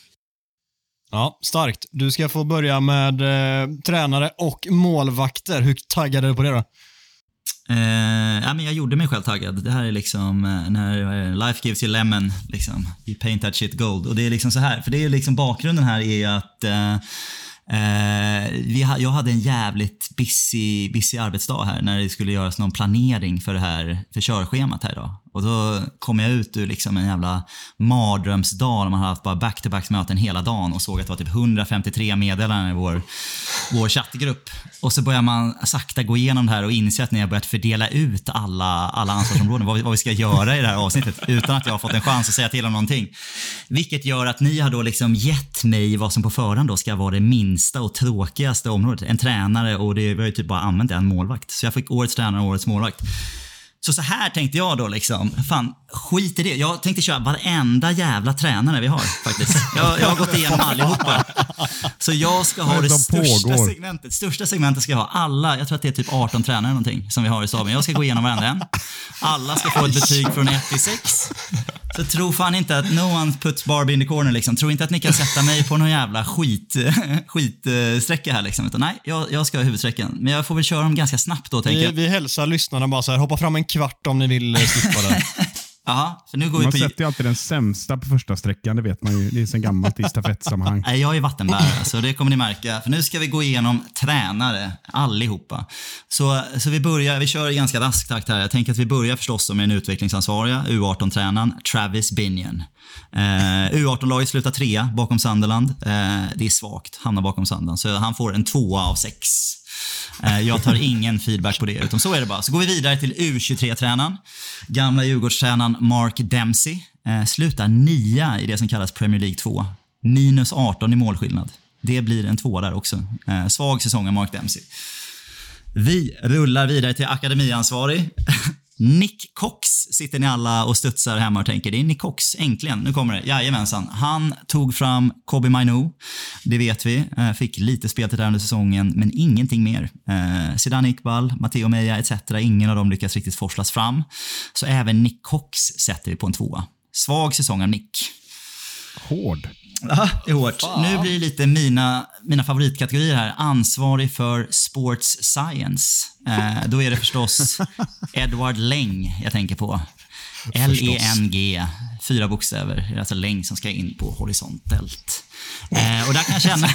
Speaker 3: Ja, starkt. Du ska få börja med eh, tränare och målvakter. Hur taggad är du på det då?
Speaker 2: Eh, ja, men jag gjorde mig själv taggad. Det här är liksom eh, när eh, life gives you lemon. Liksom. You paint that shit gold. Och det är liksom så här, för det är liksom bakgrunden här är att eh, eh vi ha, jag hade en jävligt busy, busy arbetsdag här när det skulle göras någon planering för det här för körschemat här idag. Och då kom jag ut ur liksom en jävla mardrömsdag när man hade haft bara back-to-back möten hela dagen och såg att det var typ 153 meddelanden i vår, vår chattgrupp. Och så börjar man sakta gå igenom det här och inse att ni har börjat fördela ut alla, alla ansvarsområden, vad vi, vad vi ska göra i det här avsnittet, utan att jag har fått en chans att säga till om någonting. Vilket gör att ni har då liksom gett mig vad som på förhand då ska vara det minsta och tråkigaste området. En tränare och det, vi har ju typ bara använt en målvakt. Så jag fick årets tränare och årets målvakt. Så så här tänkte jag då liksom. Fan, skit i det. Jag tänkte köra varenda jävla tränare vi har faktiskt. Jag, jag har gått igenom allihopa. Så jag ska ha det
Speaker 1: de
Speaker 2: största segmentet. Största segmentet ska jag ha alla, jag tror att det är typ 18 tränare någonting som vi har i staben. Jag ska gå igenom varenda en. Alla ska få ett betyg från 1 till 6. Så tro fan inte att no one puts Barbie in the corner liksom. Tro inte att ni kan sätta mig på någon jävla skit, skitsträcka här liksom. Utan nej, jag, jag ska ha huvudsträcken. Men jag får väl köra dem ganska snabbt då tänker
Speaker 3: Vi,
Speaker 2: jag.
Speaker 3: vi hälsar lyssnarna bara så här, hoppa fram en kvart om ni vill eh, slippa det.
Speaker 2: Jaha, för nu går vi
Speaker 1: Man
Speaker 2: på...
Speaker 1: sätter ju alltid den sämsta på första sträckan, det vet man ju. Det är sen gammalt i stafettsammanhang.
Speaker 2: Nej, jag är vattenbärare, så det kommer ni märka. För nu ska vi gå igenom tränare, allihopa. Så, så vi börjar, vi kör i ganska rask takt här. Jag tänker att vi börjar förstås med den utvecklingsansvariga, U18-tränaren Travis Binion. Eh, U18-laget slutar trea bakom Sunderland. Eh, det är svagt, hamnar bakom Sunderland. Så han får en tvåa av sex. Eh, jag tar ingen feedback på det, utan så är det bara. Så går vi vidare till U23-tränaren. Gamla Djurgårdstränaren Mark Dempsey. Eh, slutar nia i det som kallas Premier League 2. Minus 18 i målskillnad. Det blir en tvåa där också. Eh, svag säsong av Mark Dempsey. Vi rullar vidare till akademiansvarig. Nick Cox sitter ni alla och studsar hemma och tänker, det är Nick Cox, äntligen, nu kommer det. Jajamensan. Han tog fram Kobe Mainu, det vet vi. Eh, Fick lite speltid där under säsongen, men ingenting mer. Eh, Zidane Iqbal, Matteo Meja etc. Ingen av dem lyckas riktigt forslas fram. Så även Nick Cox sätter vi på en tvåa. Svag säsong av Nick.
Speaker 1: Hård.
Speaker 2: Ja, det är hårt. Nu blir det lite mina, mina favoritkategorier här. Ansvarig för sports science. Eh, då är det förstås Edward Leng jag tänker på. L-E-N-G, fyra bokstäver. Det är alltså Leng som ska in på horisontellt. Eh, och där kan jag känna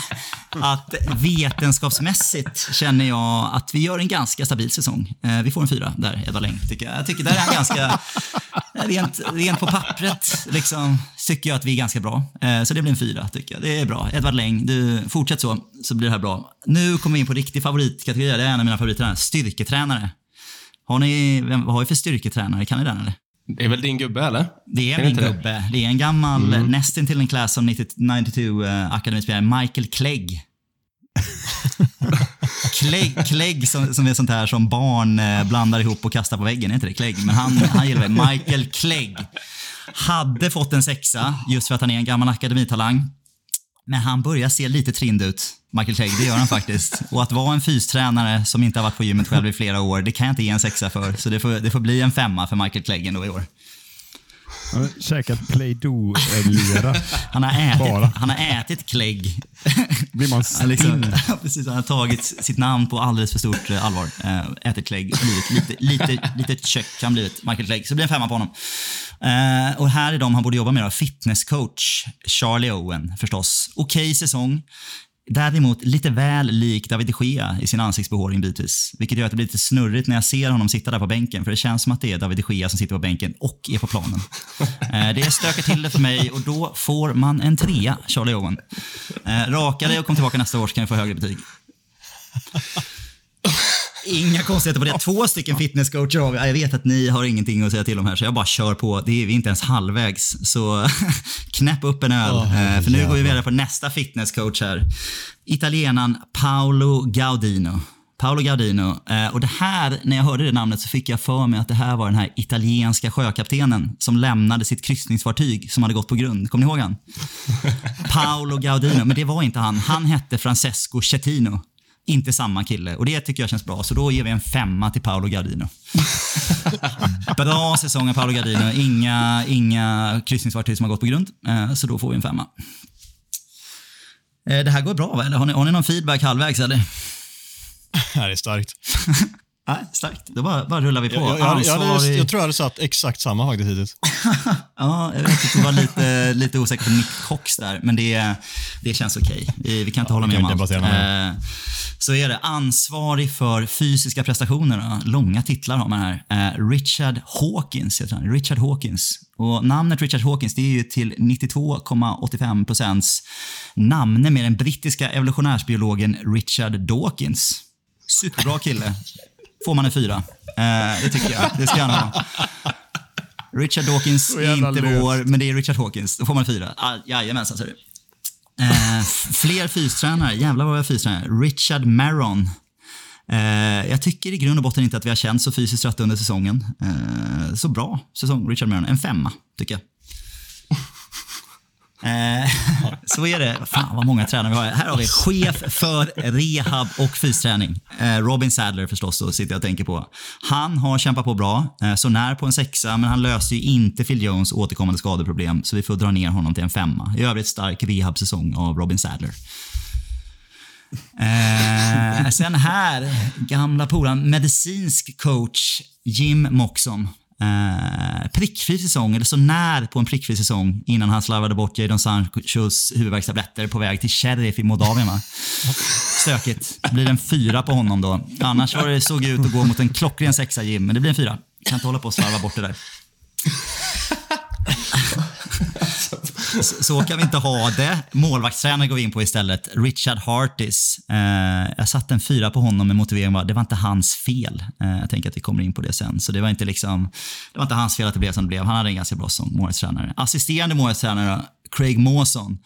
Speaker 2: att vetenskapsmässigt känner jag att vi gör en ganska stabil säsong. Eh, vi får en fyra där, Edvard Läng, tycker jag. Jag tycker där är han ganska, eh, rent, rent på pappret, liksom, tycker jag att vi är ganska bra. Eh, så det blir en fyra, tycker jag. Det är bra. Edvard Läng, du, fortsätt så, så blir det här bra. Nu kommer vi in på riktig favoritkategori. Det är en av mina favoriter, styrketränare. Har ni, vem, vad har vi för styrketränare? Kan ni den eller?
Speaker 4: Det är väl din gubbe, eller?
Speaker 2: Det är
Speaker 4: Är
Speaker 2: min
Speaker 4: det?
Speaker 2: gubbe. Det är en gammal, mm. nästan till en class of 90, 92 uh, Michael Clegg. Clegg, Clegg som, som är sånt här som barn eh, blandar ihop och kastar på väggen, är inte det Clegg? Men han, han gillar det. Michael Clegg. Hade fått en sexa, just för att han är en gammal akademitalang. Men han börjar se lite trind ut, Michael Clegg. Det gör han faktiskt. Och att vara en fystränare som inte har varit på gymmet själv i flera år, det kan jag inte ge en sexa för. Så det får, det får bli en femma för Michael Clegg ändå i år.
Speaker 1: Han har käkat Play-Doh-lera.
Speaker 2: Han har ätit, han har ätit klägg.
Speaker 1: Blir man
Speaker 2: Han, liksom, precis, han har tagit sitt namn på alldeles för stort eh, allvar. Äh, ätit och blivit lite, lite, lite check han blivit, Michael Clegg. Så det blir en femma på honom. Eh, och här är de han borde jobba med då. Fitnesscoach, Charlie Owen förstås. Okej säsong. Däremot lite väl lik David de Gea i sin ansiktsbehåring bitvis. Vilket gör att det blir lite snurrigt när jag ser honom sitta där på bänken. För det känns som att det är David de Gea som sitter på bänken och är på planen. Eh, det stökar till det för mig och då får man en trea, Charlie Owen. Eh, raka dig och kom tillbaka nästa år så kan vi få högre betyg. Inga konstigheter på det. Två stycken fitnesscoacher har vi. Jag vet att ni har ingenting att säga till om här, så jag bara kör på. Det är vi inte ens halvvägs. Så knäpp upp en öl. Eh, för nu går vi
Speaker 3: jävlar.
Speaker 2: vidare på nästa fitnesscoach här. Italienaren Paolo Gaudino. Paolo Gaudino. Eh, Och det här, när jag hörde det namnet så fick jag för mig att det här var den här italienska sjökaptenen som lämnade sitt kryssningsfartyg som hade gått på grund. Kommer ni ihåg han? Paolo Gaudino, men det var inte han. Han hette Francesco Cettino. Inte samma kille. Och det tycker jag känns bra. Så då ger vi en femma till Paolo Gardino. bra säsong av Paolo Gardino. Inga, inga kryssningsfartyg som har gått på grund. Eh, Så då får vi en femma. Eh, Det här går bra, va? Eller har ni, har ni någon feedback halvvägs? Eller?
Speaker 3: Det här är starkt.
Speaker 2: Nej, starkt. Då bara, bara rullar vi på.
Speaker 3: Jag, jag, jag, jag, hade,
Speaker 2: Ansvarig-
Speaker 3: jag tror jag hade satt exakt samma faktiskt hittills.
Speaker 2: Ja, jag vet du var lite, lite osäker på Nick Cox där, men det, det känns okej. Vi, vi kan inte hålla
Speaker 3: vi
Speaker 2: med om allt.
Speaker 3: inte
Speaker 2: Eh, så är det. Ansvarig för fysiska prestationer. Långa titlar har man här. Eh, Richard Hawkins heter han. Richard Hawkins. Och namnet Richard Hawkins det är ju till 92,85 procents namne med den brittiska evolutionärsbiologen Richard Dawkins. Superbra kille. Får man en fyra. Eh, det tycker jag. Det ska han ha. Richard Dawkins är inte
Speaker 1: löst.
Speaker 2: vår, men det är Richard Hawkins. Då får man fyra. Ah, jajamensan, ser du. Eh, fler fystränare. Jävlar vad har fystränare. Richard Maron. Eh, jag tycker i grund och botten inte att vi har känt så fysiskt trötta under säsongen. Eh, så bra säsong, Richard Maron. En femma, tycker jag. Eh, så är det. Fan vad många tränare vi har. Här har vi chef för rehab och fysträning. Eh, Robin Sadler förstås, då, sitter jag och tänker på. Han har kämpat på bra, eh, så när på en sexa, men han löser ju inte Phil Jones återkommande skadeproblem, så vi får dra ner honom till en femma. I övrigt stark rehabsäsong av Robin Sadler. Eh, sen här, gamla polaren, medicinsk coach Jim Moxon. Eh, prickfri säsong, eller så när på en prickfri säsong innan han slarvade bort Jadon Sanchos huvudvärkstabletter på väg till Sheriff i Moldavien. Va? Stökigt. Blir en fyra på honom då. Annars var det såg ut att gå mot en klockren sexa Jim, men det blir en fyra. Kan inte hålla på och slarva bort det där. Så, så kan vi inte ha det. Målvaktstränare går vi in på istället. Richard Hartis. Eh, jag satte en fyra på honom med motiveringen att det var inte hans fel. Eh, jag tänker att vi kommer in på det sen. Så det var inte liksom, det var inte hans fel att det blev som det blev. Han hade en ganska bra säsong, målvaktstränare. Assisterande målvaktstränare, Craig Mawson.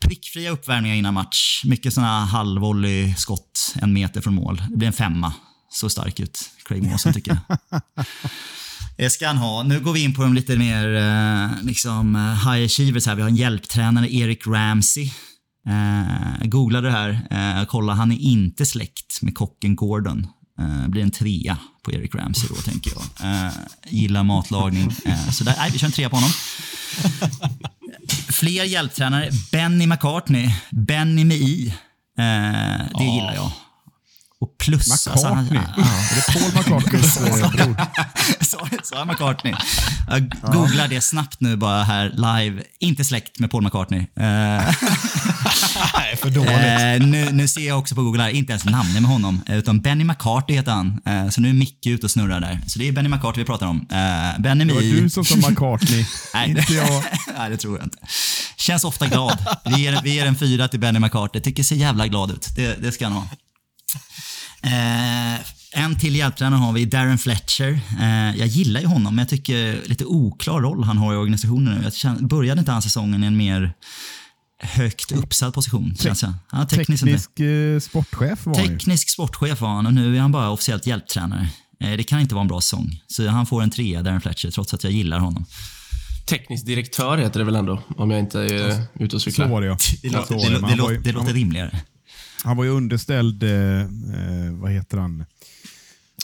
Speaker 2: Prickfria uppvärmningar innan match. Mycket sådana halvvolley skott en meter från mål. Det blir en femma. Så stark ut, Craig Mawson tycker jag. Det ska han ha. Nu går vi in på de lite mer eh, liksom, eh, high achievers här. Vi har en hjälptränare, Erik Ramsey. Eh, googlade det här. Eh, kolla, han är inte släkt med kocken Gordon. Eh, blir en trea på Erik Ramsey då, tänker jag. Eh, gillar matlagning. Eh, så där, nej, vi kör en trea på honom. Fler hjälptränare. Benny McCartney. Benny med i. Eh, det gillar jag. Och plus... Alltså, han,
Speaker 1: McCartney.
Speaker 2: ja,
Speaker 1: Är det Paul McCartneys eh, bror?
Speaker 2: Sa sa McCartney. Jag googlar det snabbt nu bara här live. Inte släkt med Paul McCartney. Eh,
Speaker 3: Nej, för dåligt.
Speaker 2: eh, nu, nu ser jag också på Google här, inte ens namnet med honom, utan Benny McCarthy heter han. Så nu är Micke ute och snurrar där. Så det är Benny McCarthy vi pratar om. Benny
Speaker 1: Det var du som sa McCartney, inte jag.
Speaker 2: Nej, det tror jag inte. Känns ofta glad. Vi ger, vi ger en fyra till Benny McCarthy. Tycker ser jävla glad ut. Det, det ska han ha. Eh, en till hjälptränare har vi, Darren Fletcher. Eh, jag gillar ju honom, men jag tycker lite oklar roll han har i organisationen nu. Jag känner, började inte han säsongen i en mer högt uppsatt position? känns jag. Han har tekniskt inte-
Speaker 1: Teknisk eh, sportchef var han ju.
Speaker 2: Teknisk sportchef var han och nu är han bara officiellt hjälptränare. Eh, Det kan inte vara en bra säsong. Så han får en trea, Darren Fletcher, trots att jag gillar honom.
Speaker 4: Teknisk direktör heter det väl ändå, om jag inte är ute och
Speaker 1: Så
Speaker 4: cyklar.
Speaker 1: var det ja.
Speaker 2: Det,
Speaker 1: Så
Speaker 2: lå- det, låter,
Speaker 1: ju-
Speaker 2: det låter
Speaker 1: han-
Speaker 2: rimligare.
Speaker 1: Han var ju underställd, eh, eh, vad heter han?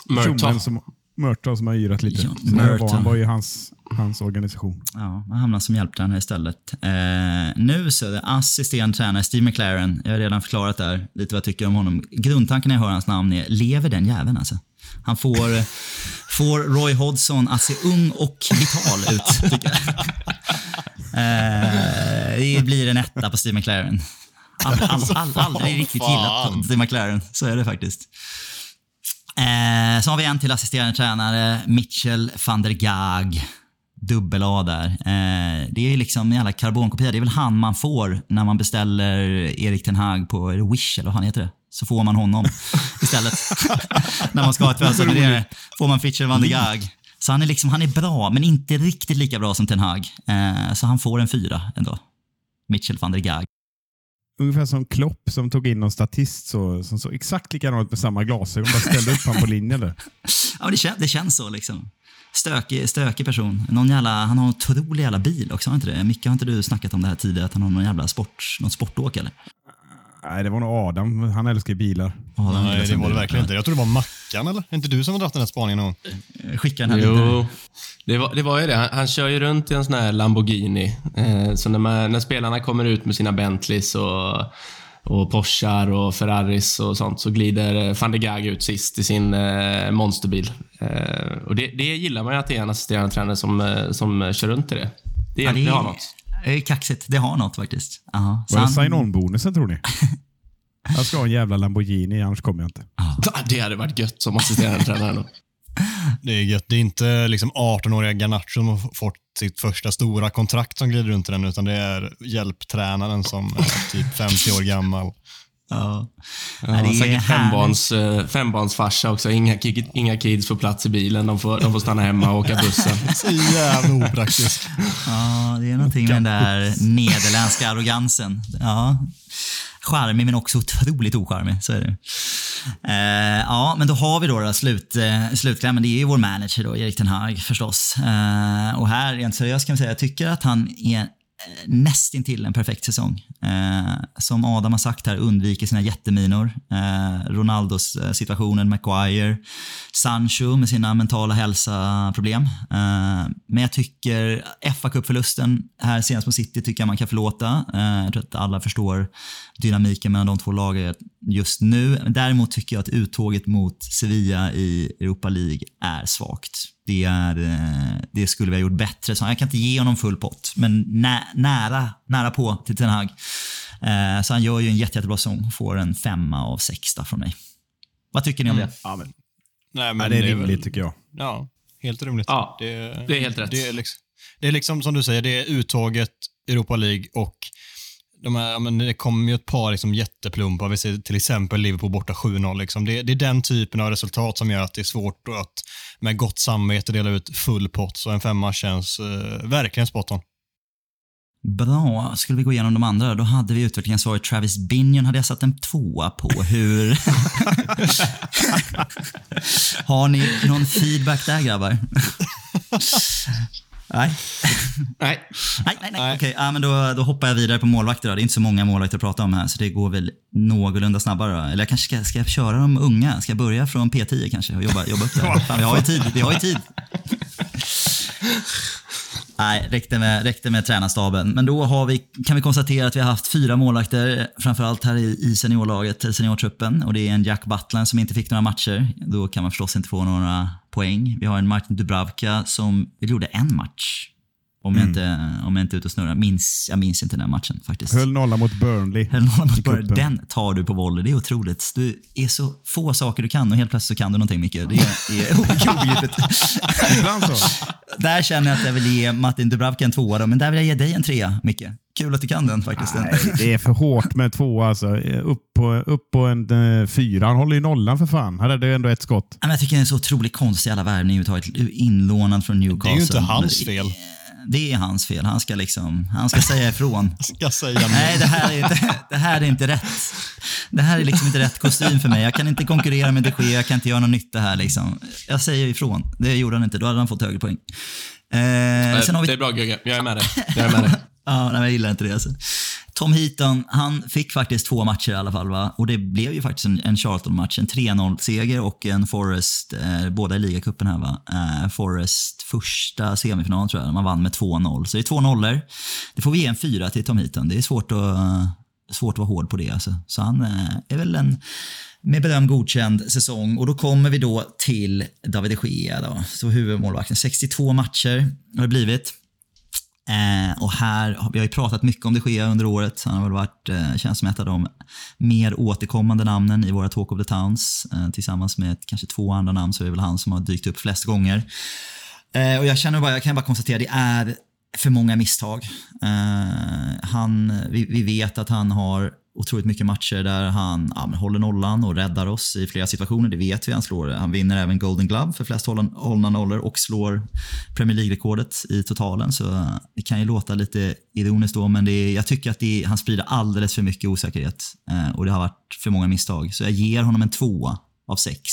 Speaker 1: Personen som, har yrat lite.
Speaker 2: Ja,
Speaker 1: här var, han var ju hans, hans organisation.
Speaker 2: Ja, han hamnar som hjälptränare istället. Eh, nu så är det assisterande tränare Steve McLaren. Jag har redan förklarat där lite vad jag tycker om honom. Grundtanken när jag hör hans namn är, lever den jäveln alltså? Han får, får Roy Hodgson att se ung och vital ut, tycker jag. Eh, det blir en etta på Steve McLaren. All, all, all, aldrig riktigt gillat Steve McLaren, så är det faktiskt. Eh, så har vi en till assisterande tränare, Mitchell van der Gaag. Dubbel-A där. Eh, det är liksom en jävla karbonkopia. Det är väl han man får när man beställer Erik Ten Hag på Wish, eller vad han heter det? Så får man honom istället. när man ska ha ett födelsedagsmeddelande får man Fitcher van der Gaag. Så han är, liksom, han är bra, men inte riktigt lika bra som Ten Hag. Eh, så han får en fyra ändå. Mitchell van der Gaag.
Speaker 1: Ungefär som Klopp som tog in någon statist så, som såg exakt likadant med samma glasögon. Bara ställde upp honom på linjen där.
Speaker 2: Ja, det, kän, det känns så liksom. Stökig, stökig person. Någon jävla, han har en otrolig jävla bil också, har inte det? Micke, har inte du snackat om det här tidigare? Att han har någon jävla sport, något sportåk eller?
Speaker 1: Nej, det var nog Adam. Han älskar bilar.
Speaker 2: Han
Speaker 3: Nej, det var det verkligen inte. Jag tror det var Mackan, eller? Är inte du som har dragit den här spaningen någon gång?
Speaker 2: Skicka den här.
Speaker 4: Jo, det var, det var ju det. Han, han kör ju runt i en sån här Lamborghini. Eh, så när, man, när spelarna kommer ut med sina Bentleys och, och Porschar och Ferraris och sånt så glider eh, van der Gaag ut sist i sin eh, monsterbil. Eh, och det, det gillar man ju att det är en assisterande tränare som, eh, som kör runt i det. Det,
Speaker 2: Ja,
Speaker 4: det, har något.
Speaker 2: Det är kaxigt. Det har något faktiskt. Aha. Så
Speaker 1: Var det sign-on-bonusen tror ni? Jag ska ha en jävla Lamborghini, annars kommer jag inte.
Speaker 4: Det hade varit gött som assisterande tränare. då.
Speaker 3: Det är gött. Det är inte liksom 18-åriga Garnacho som har fått sitt första stora kontrakt som glider runt i den, utan det är hjälptränaren som är typ 50 år gammal.
Speaker 2: Ja.
Speaker 4: Ja,
Speaker 2: Nej, det är
Speaker 4: säkert fembarns, eh, fembarnsfarsa också. Inga, inga kids får plats i bilen. De får, de får stanna hemma och åka bussen.
Speaker 3: Så jävla opraktiskt.
Speaker 2: ja, det är någonting med den där nederländska arrogansen. Ja. Charmig men också otroligt ocharmig. Så är det. Eh, ja, men då har vi då, då slut, eh, slutklämmen. Det är ju vår manager då, Erik Ten Hag förstås. Eh, och här, rent seriöst kan vi säga, jag tycker att han är Eh, nästintill en perfekt säsong. Eh, som Adam har sagt här, undviker sina jätteminor. Eh, Ronaldos eh, situationen, Maguire, Sancho med sina mentala hälsoproblem. Eh, men jag tycker fa Cup-förlusten här senast på City tycker jag man kan förlåta. Eh, jag tror att alla förstår dynamiken mellan de två lagen just nu. Däremot tycker jag att uttåget mot Sevilla i Europa League är svagt. Det, är, eh, det skulle vi ha gjort bättre. Så jag kan inte ge honom full pott, men nä, nära, nära på till Ten Hag. Eh, så han gör ju en jätte, jättebra säsong. Får en femma av sex där från mig. Vad tycker ni om det?
Speaker 3: Ja, men, nej,
Speaker 1: Ja,
Speaker 3: men
Speaker 1: det är
Speaker 3: väl-
Speaker 1: rimligt tycker jag.
Speaker 3: Ja, helt rimligt.
Speaker 4: Ja,
Speaker 3: det,
Speaker 4: det är helt rätt.
Speaker 3: Det är, liksom, det är liksom som du säger, det är uttåget, Europa League och de här, men det kommer ju ett par liksom jätteplumpar. Vi ser till exempel Liverpool borta 7-0. Liksom. Det, det är den typen av resultat som gör att det är svårt att med gott samvete dela ut full pott. Så en femma känns eh, verkligen spot on.
Speaker 2: Bra, skulle vi gå igenom de andra då hade vi utvecklingsansvarig Travis Binion hade jag satt en tvåa på. Hur... Har ni någon feedback där grabbar? nej.
Speaker 4: Nej,
Speaker 2: Nej, nej, nej. Okej, ja, men då, då hoppar jag vidare på målvakter. Då. Det är inte så många målvakter att prata om här, så det går väl någorlunda snabbare. Då. Eller jag kanske ska, ska jag köra de unga? Ska jag börja från P10 kanske och jobba, jobba upp där? Fan, vi har ju tid. Vi har ju tid. Nej, räckte med, räckte med tränarstaben. Men då har vi, kan vi konstatera att vi har haft fyra målvakter, framförallt här i, i seniorlaget, seniortruppen. Och det är en Jack Butland som inte fick några matcher. Då kan man förstås inte få några poäng. Vi har en Martin Dubravka som gjorde en match. Om jag, inte, om jag inte är ute och snurrar. Minns, jag minns inte den matchen faktiskt.
Speaker 1: Höll nolla mot Burnley.
Speaker 2: Höll nolla mot Burnley. Den tar du på volley. Det är otroligt. Du är så få saker du kan och helt plötsligt så kan du någonting mycket. Det är, är obegripligt.
Speaker 1: Ibland så.
Speaker 2: Där känner jag att jag vill ge Martin Dubravka en tvåa, då, men där vill jag ge dig en trea, Micke. Kul att du kan den faktiskt.
Speaker 1: Nej, det är för hårt med två alltså. Upp på, upp på en uh, fyra. Han håller ju nollan för fan. Han hade ju ändå ett skott.
Speaker 2: Men Jag tycker det är så otroligt konstig jävla värvning överhuvudtaget. Inlånad från Newcastle.
Speaker 3: Det är ju inte hans fel.
Speaker 2: Det är hans fel. Han ska liksom, han ska säga ifrån.
Speaker 3: Ska säga
Speaker 2: Nej, det här, är inte, det här är inte rätt. Det här är liksom inte rätt kostym för mig. Jag kan inte konkurrera med de Gea, jag kan inte göra någon nytta här. Liksom. Jag säger ifrån. Det gjorde han inte, då hade han fått högre poäng. Eh, sen har vi
Speaker 4: Det är bra Gugge, jag är med dig. Jag är med dig.
Speaker 2: Ja, nej, jag gillar inte det. Alltså. Tom Heaton, han fick faktiskt två matcher i alla fall. Va? Och det blev ju faktiskt en, en Charlton-match. En 3-0-seger och en Forest, eh, båda i ligacupen här va. Eh, Forest första semifinal tror jag, man vann med 2-0. Så det är två nollor. Det får vi ge en fyra till Tom Heaton. Det är svårt att, svårt att vara hård på det. Alltså. Så han eh, är väl en med beröm godkänd säsong. Och då kommer vi då till David de Gea, då, så huvudmålvakten. 62 matcher har det blivit. Eh, och här, vi har ju pratat mycket om de Gea under året. Han har väl varit, eh, känns som ett av de mer återkommande namnen i våra Talk of the Towns. Eh, tillsammans med kanske två andra namn så är det väl han som har dykt upp flest gånger. Eh, och jag känner bara, jag kan bara konstatera, det är för många misstag. Eh, han, vi, vi vet att han har otroligt mycket matcher där han ja, men håller nollan och räddar oss i flera situationer. Det vet vi. Han, slår, han vinner även Golden Glove för flest hållna nollor och slår Premier League-rekordet i totalen. Så eh, det kan ju låta lite ironiskt då, men det är, jag tycker att det är, han sprider alldeles för mycket osäkerhet eh, och det har varit för många misstag. Så jag ger honom en tvåa av sex.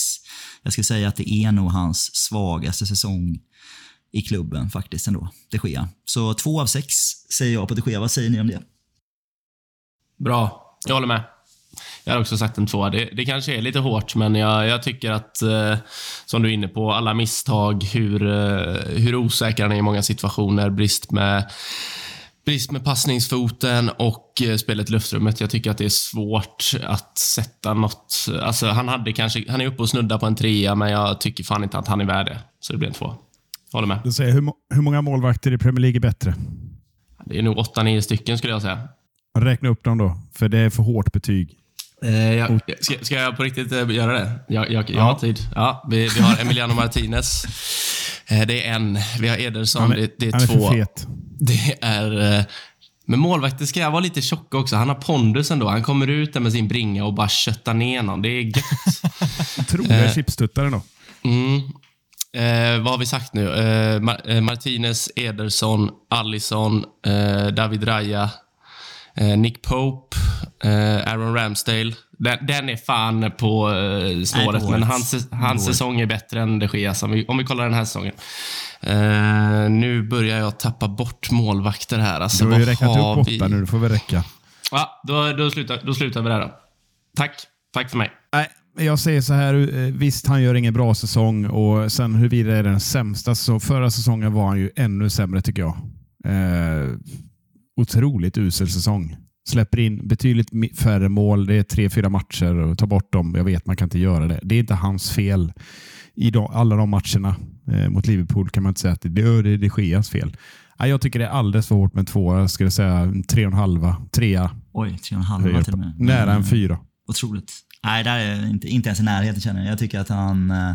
Speaker 2: Jag skulle säga att det är nog hans svagaste säsong i klubben faktiskt ändå, de Gea. Så två av sex säger jag på de Gea. Vad säger ni om det?
Speaker 4: Bra, jag håller med. Jag har också sagt en tvåa. Det, det kanske är lite hårt, men jag, jag tycker att, eh, som du är inne på, alla misstag, hur, eh, hur osäker han är i många situationer, brist med Brist med passningsfoten och eh, spelet i luftrummet. Jag tycker att det är svårt att sätta något... Alltså, han, hade kanske, han är uppe och snuddar på en trea, men jag tycker fan inte att han är värd det. Så det blir en två. Håller med.
Speaker 1: Du säger, hur, hur många målvakter i Premier League är bättre?
Speaker 4: Det är nog åtta, nio stycken skulle jag säga.
Speaker 1: Räkna upp dem då, för det är för hårt betyg.
Speaker 4: Eh, jag, ska, ska jag på riktigt eh, göra det? Jag, jag, jag
Speaker 1: Ja.
Speaker 4: har tid. Ja, vi, vi har Emiliano Martinez. Eh, det är en. Vi har Ederson.
Speaker 1: Han är,
Speaker 4: det, det är
Speaker 1: han är
Speaker 4: två.
Speaker 1: för fet.
Speaker 4: Det är... eh, Men målvakter ska jag vara lite tjock också. Han har pondus ändå. Han kommer ut där med sin bringa och bara köttar ner någon. Det är gött.
Speaker 1: Troliga chipstuttare då.
Speaker 4: Mm. Eh, vad har vi sagt nu? Eh, Mar- eh, Martinez, Ederson, Allison, eh, David Raya, eh, Nick Pope, eh, Aaron Ramsdale. Den, den är fan på eh, snåret, men hans, hans säsong är bättre än de Geas, om vi, om vi kollar den här säsongen. Eh, nu börjar jag tappa bort målvakter här. Alltså,
Speaker 1: Du har ju räknat
Speaker 4: har
Speaker 1: upp åtta nu, det får väl räcka.
Speaker 4: Ja, då, då, slutar, då slutar vi där då. Tack. Tack för mig.
Speaker 1: Nej, jag säger så här. eh, Visst, han gör ingen bra säsong och sen huruvida det är den sämsta säsongen. Förra säsongen var han ju ännu sämre tycker jag. Eh, otroligt usel säsong. Släpper in betydligt färre mål. Det är tre, fyra matcher och tar bort dem. Jag vet, man kan inte göra det. Det är inte hans fel. I de, alla de matcherna eh, mot Liverpool kan man inte säga att det, det är de Geas fel. Nej, jag tycker det är alldeles för hårt med två. Jag skulle säga en tre och en halva, trea.
Speaker 2: Oj, tre och en halva till och med.
Speaker 1: Nära en
Speaker 2: Mm.
Speaker 1: fyra.
Speaker 2: Otroligt. Nej, där är inte, inte ens i närheten känner jag. Jag tycker att han eh,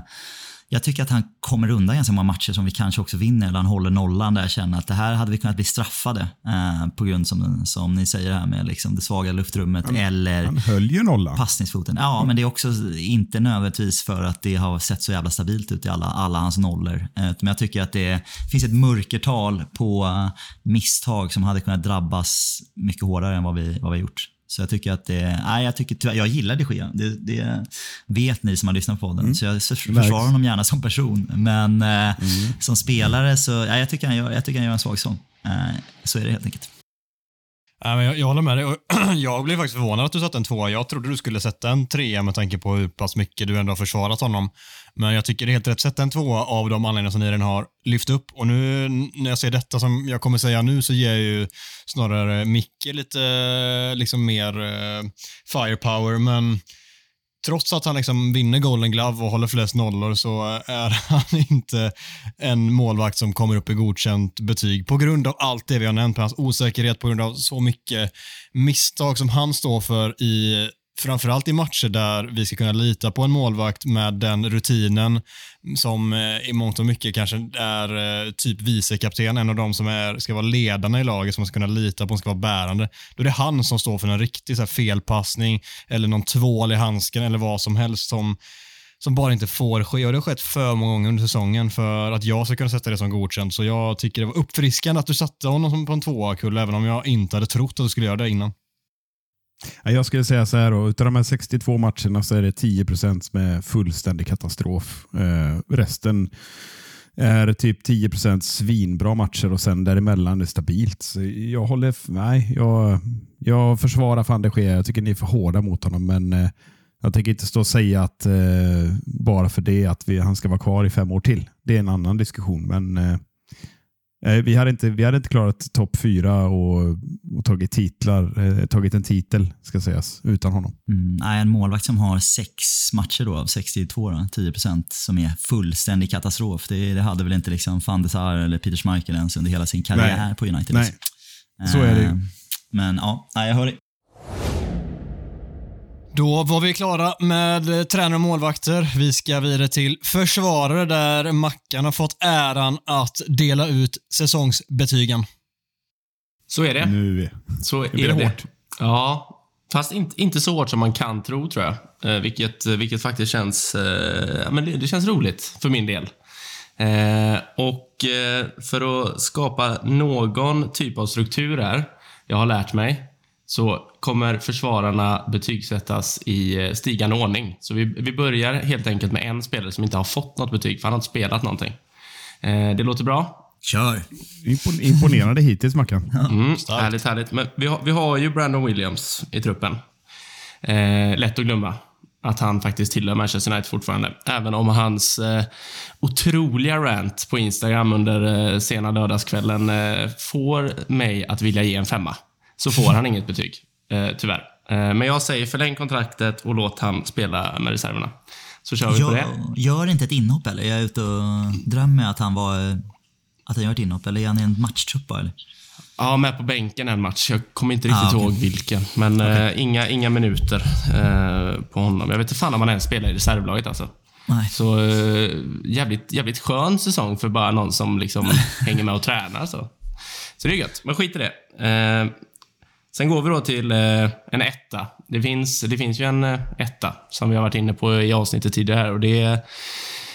Speaker 2: jag tycker att han kommer undan ganska många matcher som vi kanske också vinner, eller han håller nollan där jag känner att det här hade vi kunnat bli straffade eh, på grund som, som ni säger här med liksom det svaga luftrummet eller
Speaker 1: Han höll ju nollan.
Speaker 2: passningsfoten. Ja, men det är också inte nödvändigtvis för att det har sett så jävla stabilt ut i alla, alla hans nollor. Eh, Men jag tycker att det finns ett mörkertal på eh, misstag som hade kunnat drabbas mycket hårdare än vad vi, vad vi har gjort. Så jag tycker att det, nej, jag, tycker, jag gillar de Gea. Det, det vet ni som har lyssnat på podden. Så jag försvarar honom gärna som person. Men eh, som spelare så, ja, jag, tycker han gör, jag tycker han gör en svag sång. Eh, så är det helt enkelt.
Speaker 3: Nej, men jag, jag håller med dig. Jag blev faktiskt förvånad att du satte en tvåa. Jag trodde du skulle sätta en trea med tanke på hur pass mycket du ändå har försvarat honom. Men jag tycker det är helt rätt. att Sätta en tvåa av de anledningar som ni redan har lyft upp. Och nu när jag ser detta som jag kommer säga nu så ger jag ju snarare Micke lite liksom mer eh, firepower. Men trots att han liksom vinner Golden Glove och håller flest nollor så eh, är han inte en målvakt som kommer upp i godkänt betyg på grund av allt det vi har nämnt, på hans osäkerhet, på grund av så mycket misstag som han står för i framförallt i matcher där vi ska kunna lita på en målvakt med den rutinen som eh, i mångt och mycket kanske är eh, typ vicekapten, en av de som är, ska vara ledarna i laget, som man ska kunna lita på, som ska vara bärande. Då är det han som står för en riktig så här, felpassning eller någon tvål i handsken eller vad som helst som som bara inte får ske. Och det har skett för många gånger under säsongen för att jag ska kunna sätta det som godkänt. Så jag tycker det var uppfriskande att du satte honom på en tvåa kull, även om jag inte hade trott att du skulle göra det innan.
Speaker 1: Jag skulle säga så här, då, utav de här 62 matcherna så är det 10 procent med fullständig katastrof. Eh, resten är typ 10 procent svinbra matcher och sen däremellan är det stabilt. Så jag håller, nej, jag, jag försvarar fan de Gea. Jag tycker ni är för hårda mot honom, men eh, jag tänker inte stå och säga att eh, bara för det att vi, han ska vara kvar i fem år till. Det är en annan diskussion, men eh, vi hade inte, vi hade inte klarat topp fyra och, och tagit titlar, eh, tagit en titel ska sägas, utan honom.
Speaker 2: Mm, nej, en målvakt som har sex matcher då, av 62, då, 10% som är fullständig katastrof. Det, det hade väl inte liksom van de Sar eller Peter Schmeichel ens under hela sin karriär
Speaker 1: Nej.
Speaker 2: på United.
Speaker 1: Nej,
Speaker 2: liksom.
Speaker 1: så är det ju.
Speaker 2: Eh, Men ja, jag hör dig.
Speaker 3: Då var vi klara med eh, tränare och målvakter. Vi ska vidare till försvarare där Mackan har fått äran att dela ut säsongsbetygen.
Speaker 4: Så är det.
Speaker 1: Nu,
Speaker 4: Så
Speaker 1: blir
Speaker 4: är
Speaker 1: det
Speaker 4: det.
Speaker 1: hårt.
Speaker 4: Ja, fast inte, inte så hårt som man kan tro, tror jag. Eh, vilket, vilket faktiskt känns, eh, men det, det känns roligt för min del. Eh, och eh, för att skapa någon typ av struktur här, jag har lärt mig, så kommer försvararna betygsättas i eh, stigande ordning. Så vi, vi börjar helt enkelt med en spelare som inte har fått något betyg, för han har inte spelat någonting. Eh, det låter bra?
Speaker 2: Kör!
Speaker 1: impon, imponerande hittills Mackan.
Speaker 4: Mm, härligt, härligt. Men vi har, vi har ju Brandon Williams i truppen. Eh, lätt att glömma att han faktiskt tillhör Manchester United fortfarande. Även om hans eh, otroliga rant på Instagram under eh, sena lördagskvällen eh, får mig att vilja ge en femma. Så får han inget betyg, eh, tyvärr. Eh, men jag säger förläng kontraktet och låt han spela med reserverna. Så kör vi på det.
Speaker 2: Gör, inte ett inhopp eller? Jag är ute och drömmer att han var att han gör ett inhopp, eller är han i en matchtrupp bara, eller?
Speaker 4: Ja, med på bänken en match. Jag kommer inte riktigt
Speaker 2: Ah, okej.
Speaker 4: ihåg vilken. Men eh, inga, inga minuter eh, på honom. Jag vet inte fan om han ens spelar i reservlaget alltså.
Speaker 2: Nej.
Speaker 4: Så eh, jävligt, jävligt skön säsong för bara någon som liksom hänger med och tränar. Så, så det är gött. Men skit i det. Sen går vi då till eh, en etta. Det finns, det finns ju en eh, etta som vi har varit inne på i avsnittet tidigare. Och det är,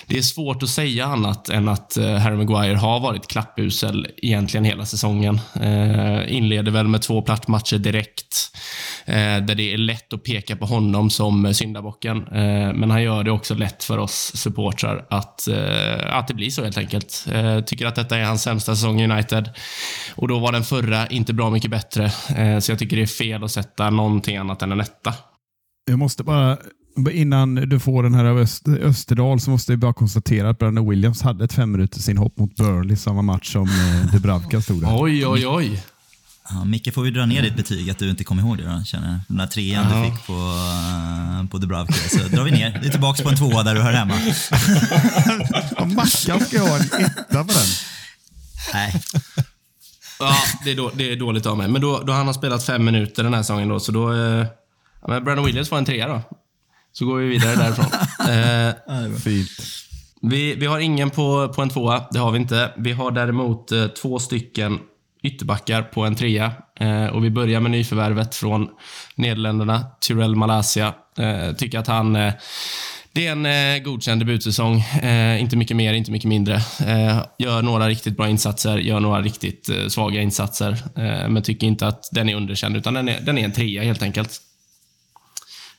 Speaker 4: det är svårt att säga annat än att eh, Harry Maguire har varit klappusel egentligen hela säsongen. Eh, inleder väl med två plattmatcher direkt, eh, där det är lätt att peka på honom som syndabocken. Eh, men han gör det också lätt för oss supportrar att, eh, att det blir så helt enkelt. Eh, tycker att detta är hans sämsta säsong i United. Och då var den förra inte bra mycket bättre. Eh, så jag tycker det är fel att sätta någonting annat än en etta.
Speaker 1: Jag måste bara, innan du får den här av Öst, Österdal, så måste jag bara konstatera att Brandon Williams hade ett fem minuters inhopp mot Burnley samma match som eh, Dubravka stod där.
Speaker 4: Oj, oj, oj.
Speaker 2: Ja, Micke får vi dra ner ditt betyg att du inte kommer ihåg det då, känner jag. Den där trean
Speaker 4: Ja.
Speaker 2: du fick på, uh, på Dubravka. Så drar vi ner. Du är tillbaka på en tvåa där du hör hemma.
Speaker 1: Ja, Mackan ska ha en etta på den.
Speaker 2: Nej,
Speaker 4: Ja, det är, då, det är dåligt av mig. Men då, då han har spelat fem minuter den här säsongen då, så då... Eh, ja, men Brandon Williams får en trea då. Så går vi vidare därifrån. eh,
Speaker 1: Fint.
Speaker 4: vi, vi har ingen på, på en tvåa, det har vi inte. Vi har däremot eh, två stycken ytterbackar på en trea. Eh, och vi börjar med nyförvärvet från Nederländerna, Tyrell Malaysia. Eh, tycker att han... Eh, det är en eh, godkänd debutsäsong. Eh, inte mycket mer, inte mycket mindre. Eh, gör några riktigt bra insatser, gör några riktigt eh, svaga insatser. Men tycker inte att den är underkänd, utan den är, den är en trea helt enkelt.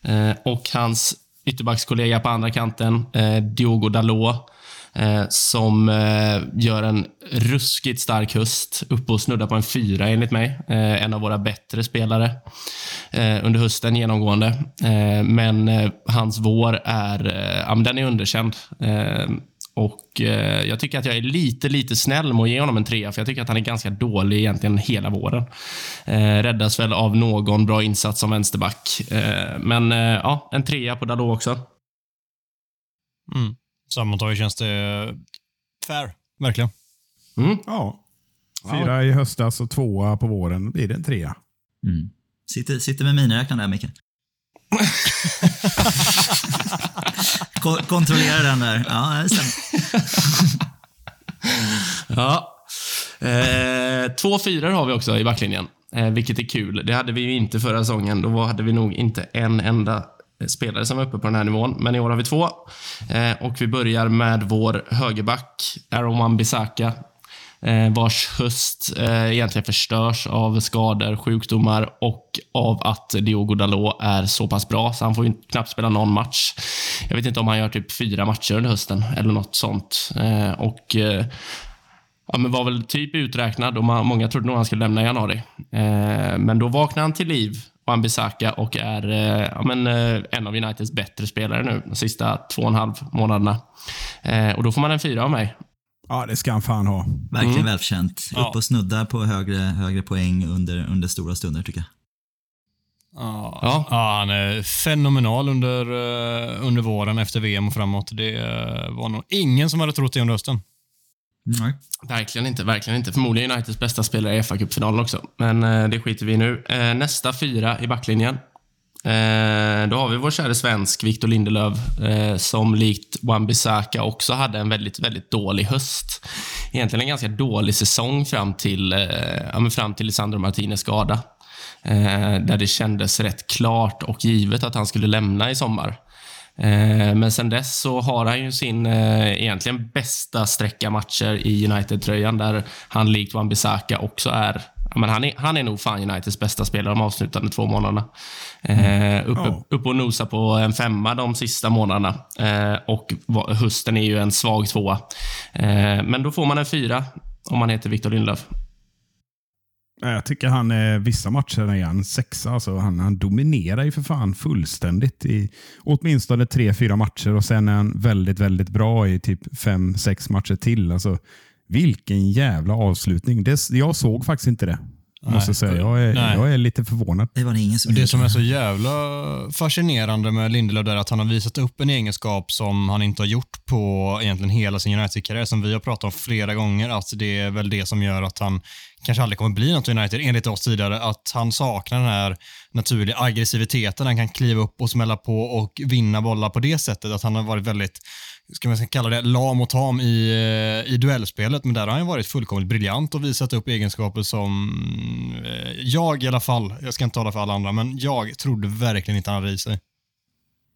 Speaker 4: Eh, och hans ytterbackskollega på andra kanten, eh, Diogo Dalot. eh, som eh, gör en ruskigt stark höst. Uppe och snuddar på en fyra enligt mig. Eh, en av våra bättre spelare eh, under hösten genomgående. Eh, men eh, hans vår är, eh, ja, men den är underkänd. Eh, och eh, Jag tycker att jag är lite, lite snäll med att ge honom en trea, för jag tycker att han är ganska dålig egentligen hela våren. Eh, räddas väl av någon bra insats som vänsterback. Eh, men eh, ja, en trea på Dalot också.
Speaker 3: Mm. Sammantaget känns det fair, verkligen.
Speaker 1: Mm. Ja. Fyra i höstas och tvåa på våren. blir det en trea.
Speaker 2: Mm. Sitter, sitter med miniräknaren där, Micke. Ko kontrollera den där. Ja, det stämmer.
Speaker 4: ja. Eh, två fyror har vi också i backlinjen, eh, vilket är kul. Det hade vi ju inte förra säsongen. Då hade vi nog inte en enda spelare som var uppe på den här nivån. Men i år har vi två. Eh, och vi börjar med vår högerback, Aaron Wan-Bissaka Eh, vars höst eh, egentligen förstörs av skador, sjukdomar och av att Diogo Dalot är så pass bra, så han får ju knappt spela någon match. Jag vet inte om han gör typ fyra matcher under hösten eller något sånt. Eh, och ja, men var väl typ uträknad och många trodde nog han skulle lämna i januari. Eh, men då vaknade han till liv Wan-Bissaka och är eh, ja, men, eh, en av Uniteds bättre spelare nu de sista två och en halv månaderna. Eh, och då får man en fyra av mig.
Speaker 1: Ja, det ska han fan ha.
Speaker 2: Verkligen mm. välförtjänt. Ja. Upp och snuddar på högre, högre poäng under, under stora stunder, tycker jag.
Speaker 3: Ja, ja. han är fenomenal under, uh, under våren efter VM och framåt. Det uh, var nog ingen som hade trott det under hösten.
Speaker 4: Nej. Verkligen inte. Verkligen inte. Förmodligen Uniteds bästa spelare i fa Cup-finalen också. Men uh, det skiter vi i nu. nästa fyra i backlinjen. Eh, då har vi vår kära svensk Victor Lindelöf eh, som likt Wan-Bissaka också hade en väldigt, väldigt dålig höst. Egentligen en ganska dålig säsong fram till, eh, ja, fram till Lisandro Martinez skada. Eh, där det kändes rätt klart och givet att han skulle lämna i sommar. Eh, men sen dess så har han ju sin eh, egentligen bästa sträcka matcher i United-tröjan där han likt Wan-Bissaka också är men han, är, han är nog fan Uniteds bästa spelare de avslutande två månaderna. Eh, uppe, uppe och nosa på en femma de sista månaderna. Eh, och hösten är ju en svag tvåa. Eh, men då får man en fyra om man heter Victor Lindlöf.
Speaker 1: Jag tycker han är vissa matcher är han sexa. Alltså han, han dominerar ju för fan fullständigt i åtminstone tre, fyra matcher och sen är han väldigt, väldigt bra i typ fem, sex matcher till. Alltså, vilken jävla avslutning. Det, jag såg faktiskt inte det. Nej. Måste säga. Jag är, jag är lite förvånad.
Speaker 2: Det var det ingen som
Speaker 3: Det som är så jävla fascinerande med Lindelöf är att han har visat upp en egenskap som han inte har gjort på egentligen hela sin United-karriär, som vi har pratat om flera gånger. Att det är väl det som gör att han kanske aldrig kommer bli något United, enligt oss tidigare. Att han saknar den här naturliga aggressiviteten. Han kan kliva upp och smälla på och vinna bollar på det sättet. Att han har varit väldigt ska man kalla det, lam och tam i, eh, i duellspelet, men där har han varit fullkomligt briljant och visat upp egenskaper som eh, jag i alla fall, jag ska inte tala för alla andra, men jag trodde verkligen inte han hade i sig.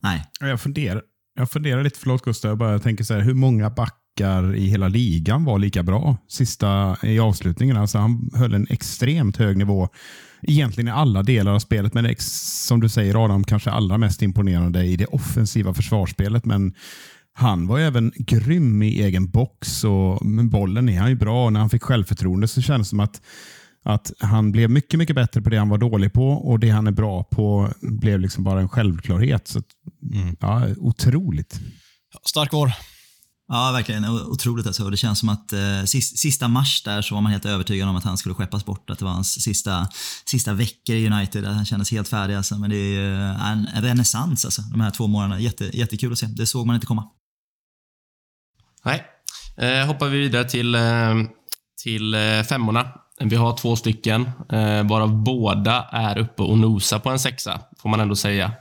Speaker 2: Nej.
Speaker 1: Jag funderar, jag funderar lite, förlåt Gustav, jag bara tänker så här, hur många backar i hela ligan var lika bra sista i avslutningen? Alltså han höll en extremt hög nivå egentligen i alla delar av spelet, men som du säger Adam, kanske allra mest imponerande i det offensiva försvarsspelet. Men han var även grym i egen box och med bollen är han ju bra. När han fick självförtroende så kändes det som att, att han blev mycket, mycket bättre på det han var dålig på och det han är bra på blev liksom bara en självklarhet. Så, mm. ja, otroligt.
Speaker 3: Stark vår.
Speaker 2: Ja, verkligen. Otroligt alltså. Det känns som att eh, sista mars där så var man helt övertygad om att han skulle skeppas bort. Att det var hans sista, sista veckor i United. Att han kändes helt färdig. Alltså. Men det är en renässans alltså, de här två månaderna. Jätte, jättekul att se. Det såg man inte komma.
Speaker 4: Nej. Eh, hoppar vi vidare till, eh, till eh, femmorna. Vi har två stycken, eh, varav båda är uppe och nosar på en sexa, får man ändå säga.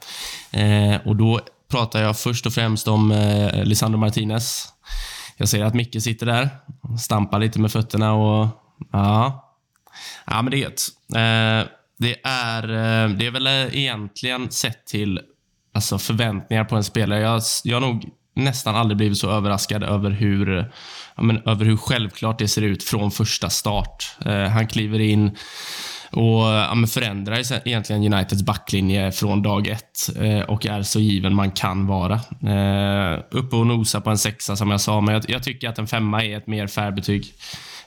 Speaker 4: Eh, och Då pratar jag först och främst om eh, Lisandro Martinez. Jag ser att Micke sitter där stampar lite med fötterna. och Ja, ja men det är gött. Eh, det, är, eh, det är väl eh, egentligen sett till alltså förväntningar på en spelare. Jag, jag har nog nästan aldrig blivit så överraskad över hur, ja, men, över hur självklart det ser ut från första start. Eh, han kliver in Och ja, men förändrar egentligen Uniteds backlinje från dag ett eh, och är så given man kan vara. Eh, uppe och nosa på en sexa som jag sa, men jag, jag tycker att en femma är ett mer fair betyg.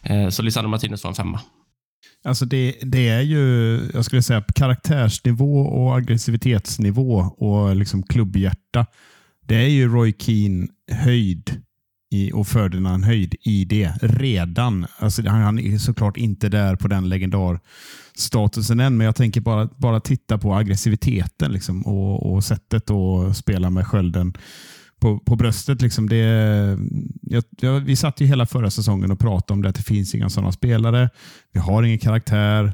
Speaker 4: Eh, så Lisandro Martinez får en femma.
Speaker 1: Alltså det, det är ju, jag skulle säga karaktärsnivå och aggressivitetsnivå och liksom klubbhjärta. Det är ju Roy Keane höjd i, och Ferdinand höjd i det redan. Alltså han, han är såklart inte där på den legendarstatusen än, men jag tänker bara, bara titta på aggressiviteten liksom, och, och sättet att spela med skölden på, på bröstet. Liksom det, jag, jag, vi satt ju hela förra säsongen och pratade om det, att det finns inga sådana spelare. Vi har ingen karaktär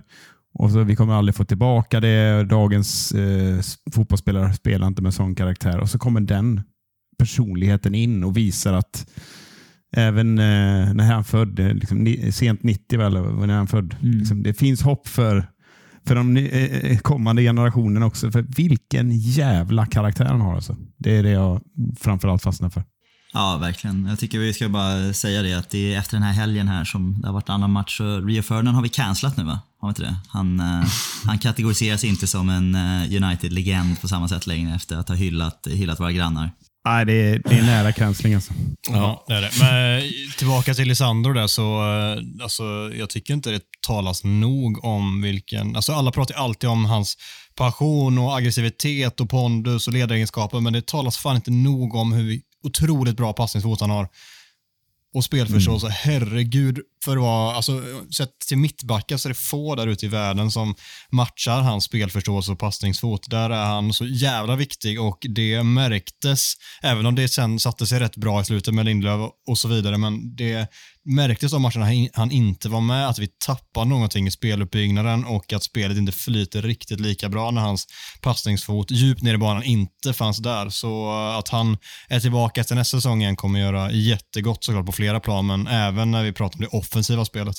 Speaker 1: och så, vi kommer aldrig få tillbaka det. Dagens eh, fotbollsspelare spelar inte med sån karaktär. Och så kommer den personligheten in och visar att även eh, när han född, eh, liksom, sent 90 väl, när han född, liksom, det finns hopp för för de ny- eh, kommande generationerna också. För vilken jävla karaktär han har. Alltså. Det är det jag framförallt fastnar för.
Speaker 2: Ja, verkligen. Jag tycker vi ska bara säga det att det är efter den här helgen här som det har varit annan match. Så Rio Ferdinand har vi cancelat nu va? Har vi inte det? Han, eh, han kategoriseras inte som en eh, United-legend på samma sätt längre efter att ha hyllat, hyllat våra grannar.
Speaker 1: Nej, det är, det är nära cancelling alltså.
Speaker 3: Ja, det är det. Men eh, tillbaka till Lisandro där, så alltså, jag tycker inte det talas nog om vilken... Alltså alla pratar alltid om hans passion och aggressivitet och pondus och ledaregenskaper, men det talas fan inte nog om hur otroligt bra passningsfot han har. Och spelförståelse, herregud, för att vara, alltså, sett till mittbackar så är det få där ute i världen som matchar hans spelförståelse och passningsfot. Där är han så jävla viktig och det märktes, även om det sen satte sig rätt bra i slutet med Lindelöf och så vidare, men det märktes av matcherna han- inte var med, att vi tappar någonting i speluppbyggnaden och att spelet inte flyter riktigt lika bra när hans passningsfot djupt ner i banan inte fanns där. Så att han är tillbaka till nästa säsong igen kommer göra jättegott såklart på flera plan, men även när vi pratar om det off offensiva spelet.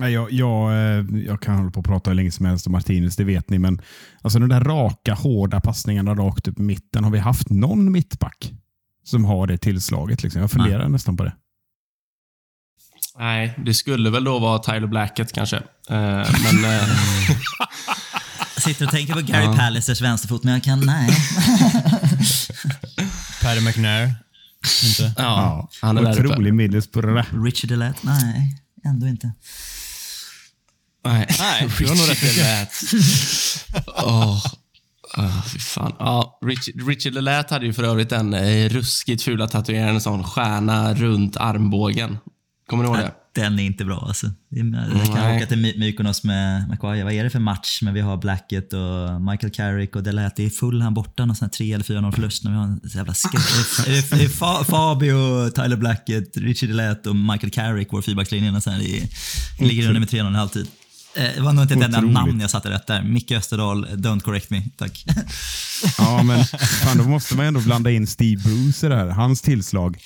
Speaker 1: Nej, Jag, jag, eh, jag kan hålla på och prata hur länge som helst om Martinez, det vet ni. Men alltså de där raka, hårda passningarna rakt upp i mitten. Har vi haft någon mittback som har det tillslaget? Liksom? Jag funderar nästan på det.
Speaker 4: Nej, det skulle väl då vara Tyler Blackett kanske. Eh, men eh,
Speaker 2: Jag sitter och tänker på Gary Pallisters vänsterfot, men jag kan, nej.
Speaker 3: Paddy McNair, inte?
Speaker 4: ja, han är där uppe.
Speaker 1: Otrolig Middlesbrough.
Speaker 2: Richard Delette, nej. Ändå inte.
Speaker 4: Nej,
Speaker 3: Nej, du har nog rätt i det.
Speaker 4: Åh. Ah, fy fan. Ja, Richard, Richard Lelät hade ju för övrigt en eh, ruskigt fula tatuering, en sån stjärna runt armbågen. Kommer ni ihåg det?
Speaker 2: Den är inte bra alltså. Jag kan
Speaker 4: Nej.
Speaker 2: åka till My- Mykonos med Maguire. Vad är det för match? Men vi har Blackett och Michael Carrick och Delette. Det är full han borta, någon sån här 3 eller 4-0 förlust. När vi har en jävla skräck. Det är- det är Fa- Fabio, Tyler Blackett, Richie Delette och Michael Carrick, vår fyrbackslinje. Det är- ligger under med 3-0 i halvtid. Eh, Det var nog inte ett enda namn jag satte rätt där. Micke Österdahl, don't correct me. Tack.
Speaker 1: Ja, men fan, då måste man ändå blanda in Steve Bruce här. Hans tillslag.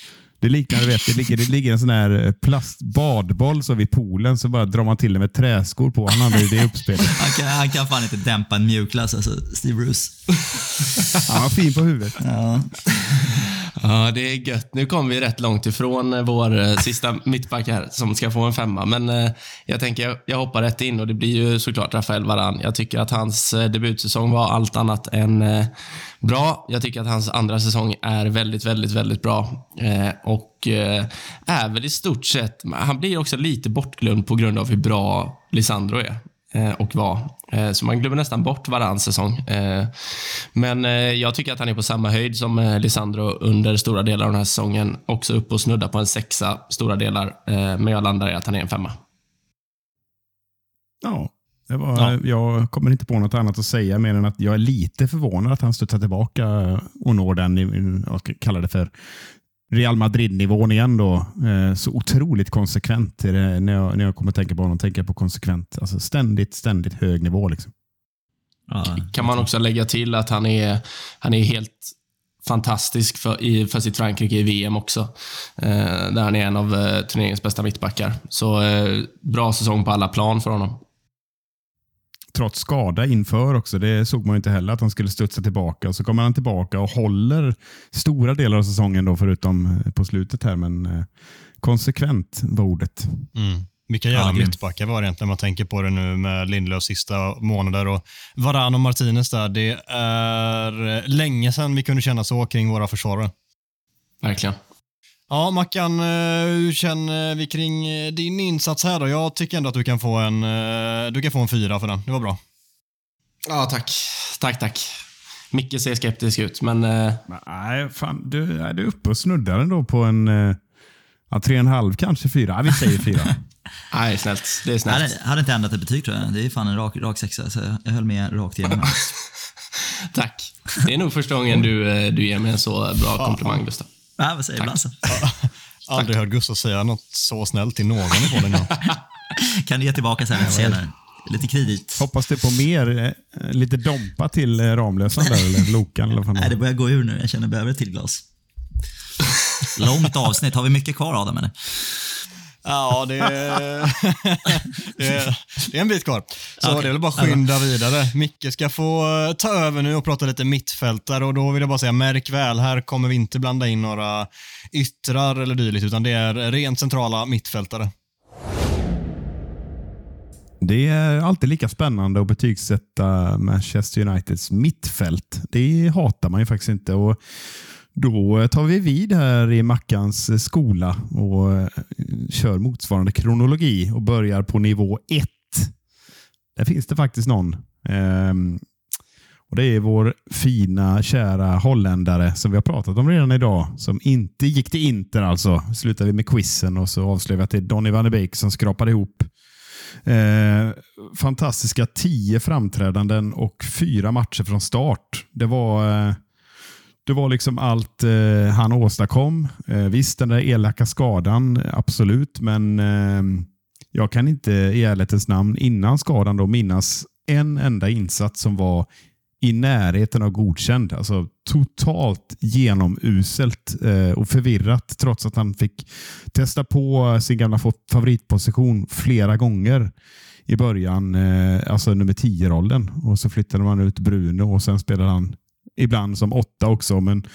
Speaker 1: Det liknar, du vet, det ligger, det ligger en sån här plast badboll så vid poolen, så bara drar man till det med träskor på. Han hade ju det uppspelet.
Speaker 2: Han kan, han kan fan inte dämpa en mjukglass, alltså, Steve Bruce.
Speaker 1: Han var fin på huvudet.
Speaker 2: Ja.
Speaker 4: Ja, det är gött. Nu kommer vi rätt långt ifrån eh, vår eh, sista mittback här som ska få en femma. Men eh, jag tänker, jag, hoppar rätt in och det blir ju såklart Rafael Varan. Jag tycker att hans debutsäsong var allt annat än bra. Jag tycker att hans andra säsong är väldigt, väldigt, väldigt bra. Och är väl i stort sett, han blir också lite bortglömd på grund av hur bra Lisandro är och var. Eh, Så man glömmer nästan bort Varans säsong. Eh, Men eh, jag tycker att han är på samma höjd som Lisandro under stora delar av den här säsongen. Också upp och snudda på en sexa stora delar. Men jag landar i att han är en femma.
Speaker 1: Ja, var, Jag kommer inte på något annat att säga mer än att jag är lite förvånad att han studsar tillbaka och når den, jag ska kalla det för Real Madrid-nivån igen. Då. Eh, Så otroligt konsekvent är det, när, jag, när jag kommer att tänka på honom. tänker jag på konsekvent. Alltså ständigt, ständigt hög nivå. Liksom.
Speaker 2: Ja.
Speaker 4: Kan man också lägga till att han är, han är helt fantastisk för, i, för sitt Frankrike i VM också. Eh, där han är en av eh, turneringens bästa mittbackar. Så eh, bra säsong på alla plan för honom.
Speaker 1: Trots skada inför också. Det såg man ju inte heller att han skulle studsa tillbaka. Så kommer han tillbaka och håller stora delar av säsongen, då, förutom eh, på slutet här. Men eh, konsekvent var ordet.
Speaker 3: Mm. Vilka jävla
Speaker 2: Ja,
Speaker 3: mittbackar var det egentligen, man tänker på det nu med Lindelöfs sista månader och Varan och Martinez där. Det är eh, länge sedan vi kunde känna så kring våra försvarare.
Speaker 4: Verkligen.
Speaker 3: Ja, Mackan, eh, hur känner vi kring eh, din insats här då? Jag tycker ändå att du kan få en, eh, du kan få en fyra för den. Det var bra.
Speaker 4: Ja, tack. Tack, tack. Micke ser skeptisk ut, men
Speaker 1: Nej, fan, du, är uppe och snuddar ändå på en ja, tre och en halv, kanske fyra. Ja, vi säger fyra.
Speaker 4: nej, snällt. Det är
Speaker 2: Jag
Speaker 4: snällt.
Speaker 2: hade, hade inte ändrat ett betyg tror jag. Det är fan en rak, rak sexa, så jag höll med rakt igenom.
Speaker 4: Tack. Det är nog första gången du, du ger mig en så bra komplimang, Gustav.
Speaker 2: Ja, vad säger du Lasse?
Speaker 3: Aldrig hört Gustav säga något så snällt till någon i podden.
Speaker 2: Kan du ge tillbaka sen lite senare? Lite kredit.
Speaker 1: Hoppas det på mer, eh, lite dompa till eh, Ramlösan där, eller Lokan. Eller vad
Speaker 2: Nej, det börjar gå ur nu. Jag känner jag behöver ett till glas. Långt avsnitt. Har vi mycket kvar Adam eller?
Speaker 3: Ja, det är, det, är, det är en bit kvar. Så
Speaker 2: Okej.
Speaker 3: det är väl bara att skynda vidare. Micke ska få eh, ta över nu och prata lite mittfältare och då vill jag bara säga, märk väl, här kommer vi inte blanda in några yttrar eller dylikt, utan det är rent centrala mittfältare.
Speaker 1: Det är alltid lika spännande att betygsätta Manchester Uniteds mittfält. Det hatar man ju faktiskt inte. Och då eh, tar vi vid här i Mackans eh, skola och eh, kör motsvarande kronologi och börjar på nivå 1. Där finns det faktiskt någon. Ehm, och Det är vår fina, kära holländare som vi har pratat om redan idag. Som inte gick till Inter alltså. Slutar vi med quizen och så avslöjar vi att det är Donny van de Beek som skrapade ihop Eh, fantastiska tio framträdanden och fyra matcher från start. Det var, eh, det var liksom allt eh, han åstadkom. Eh, visst, den där elaka skadan, absolut, men eh, jag kan inte i ärlighetens namn innan skadan då minnas en enda insats som var i närheten av godkänd. Alltså totalt genomuselt eh, och förvirrat trots att han fick testa på sin gamla favoritposition flera gånger i början, eh, alltså nummer 10-rollen. Och så flyttade man ut Bruno och sen spelade han ibland som åtta också, men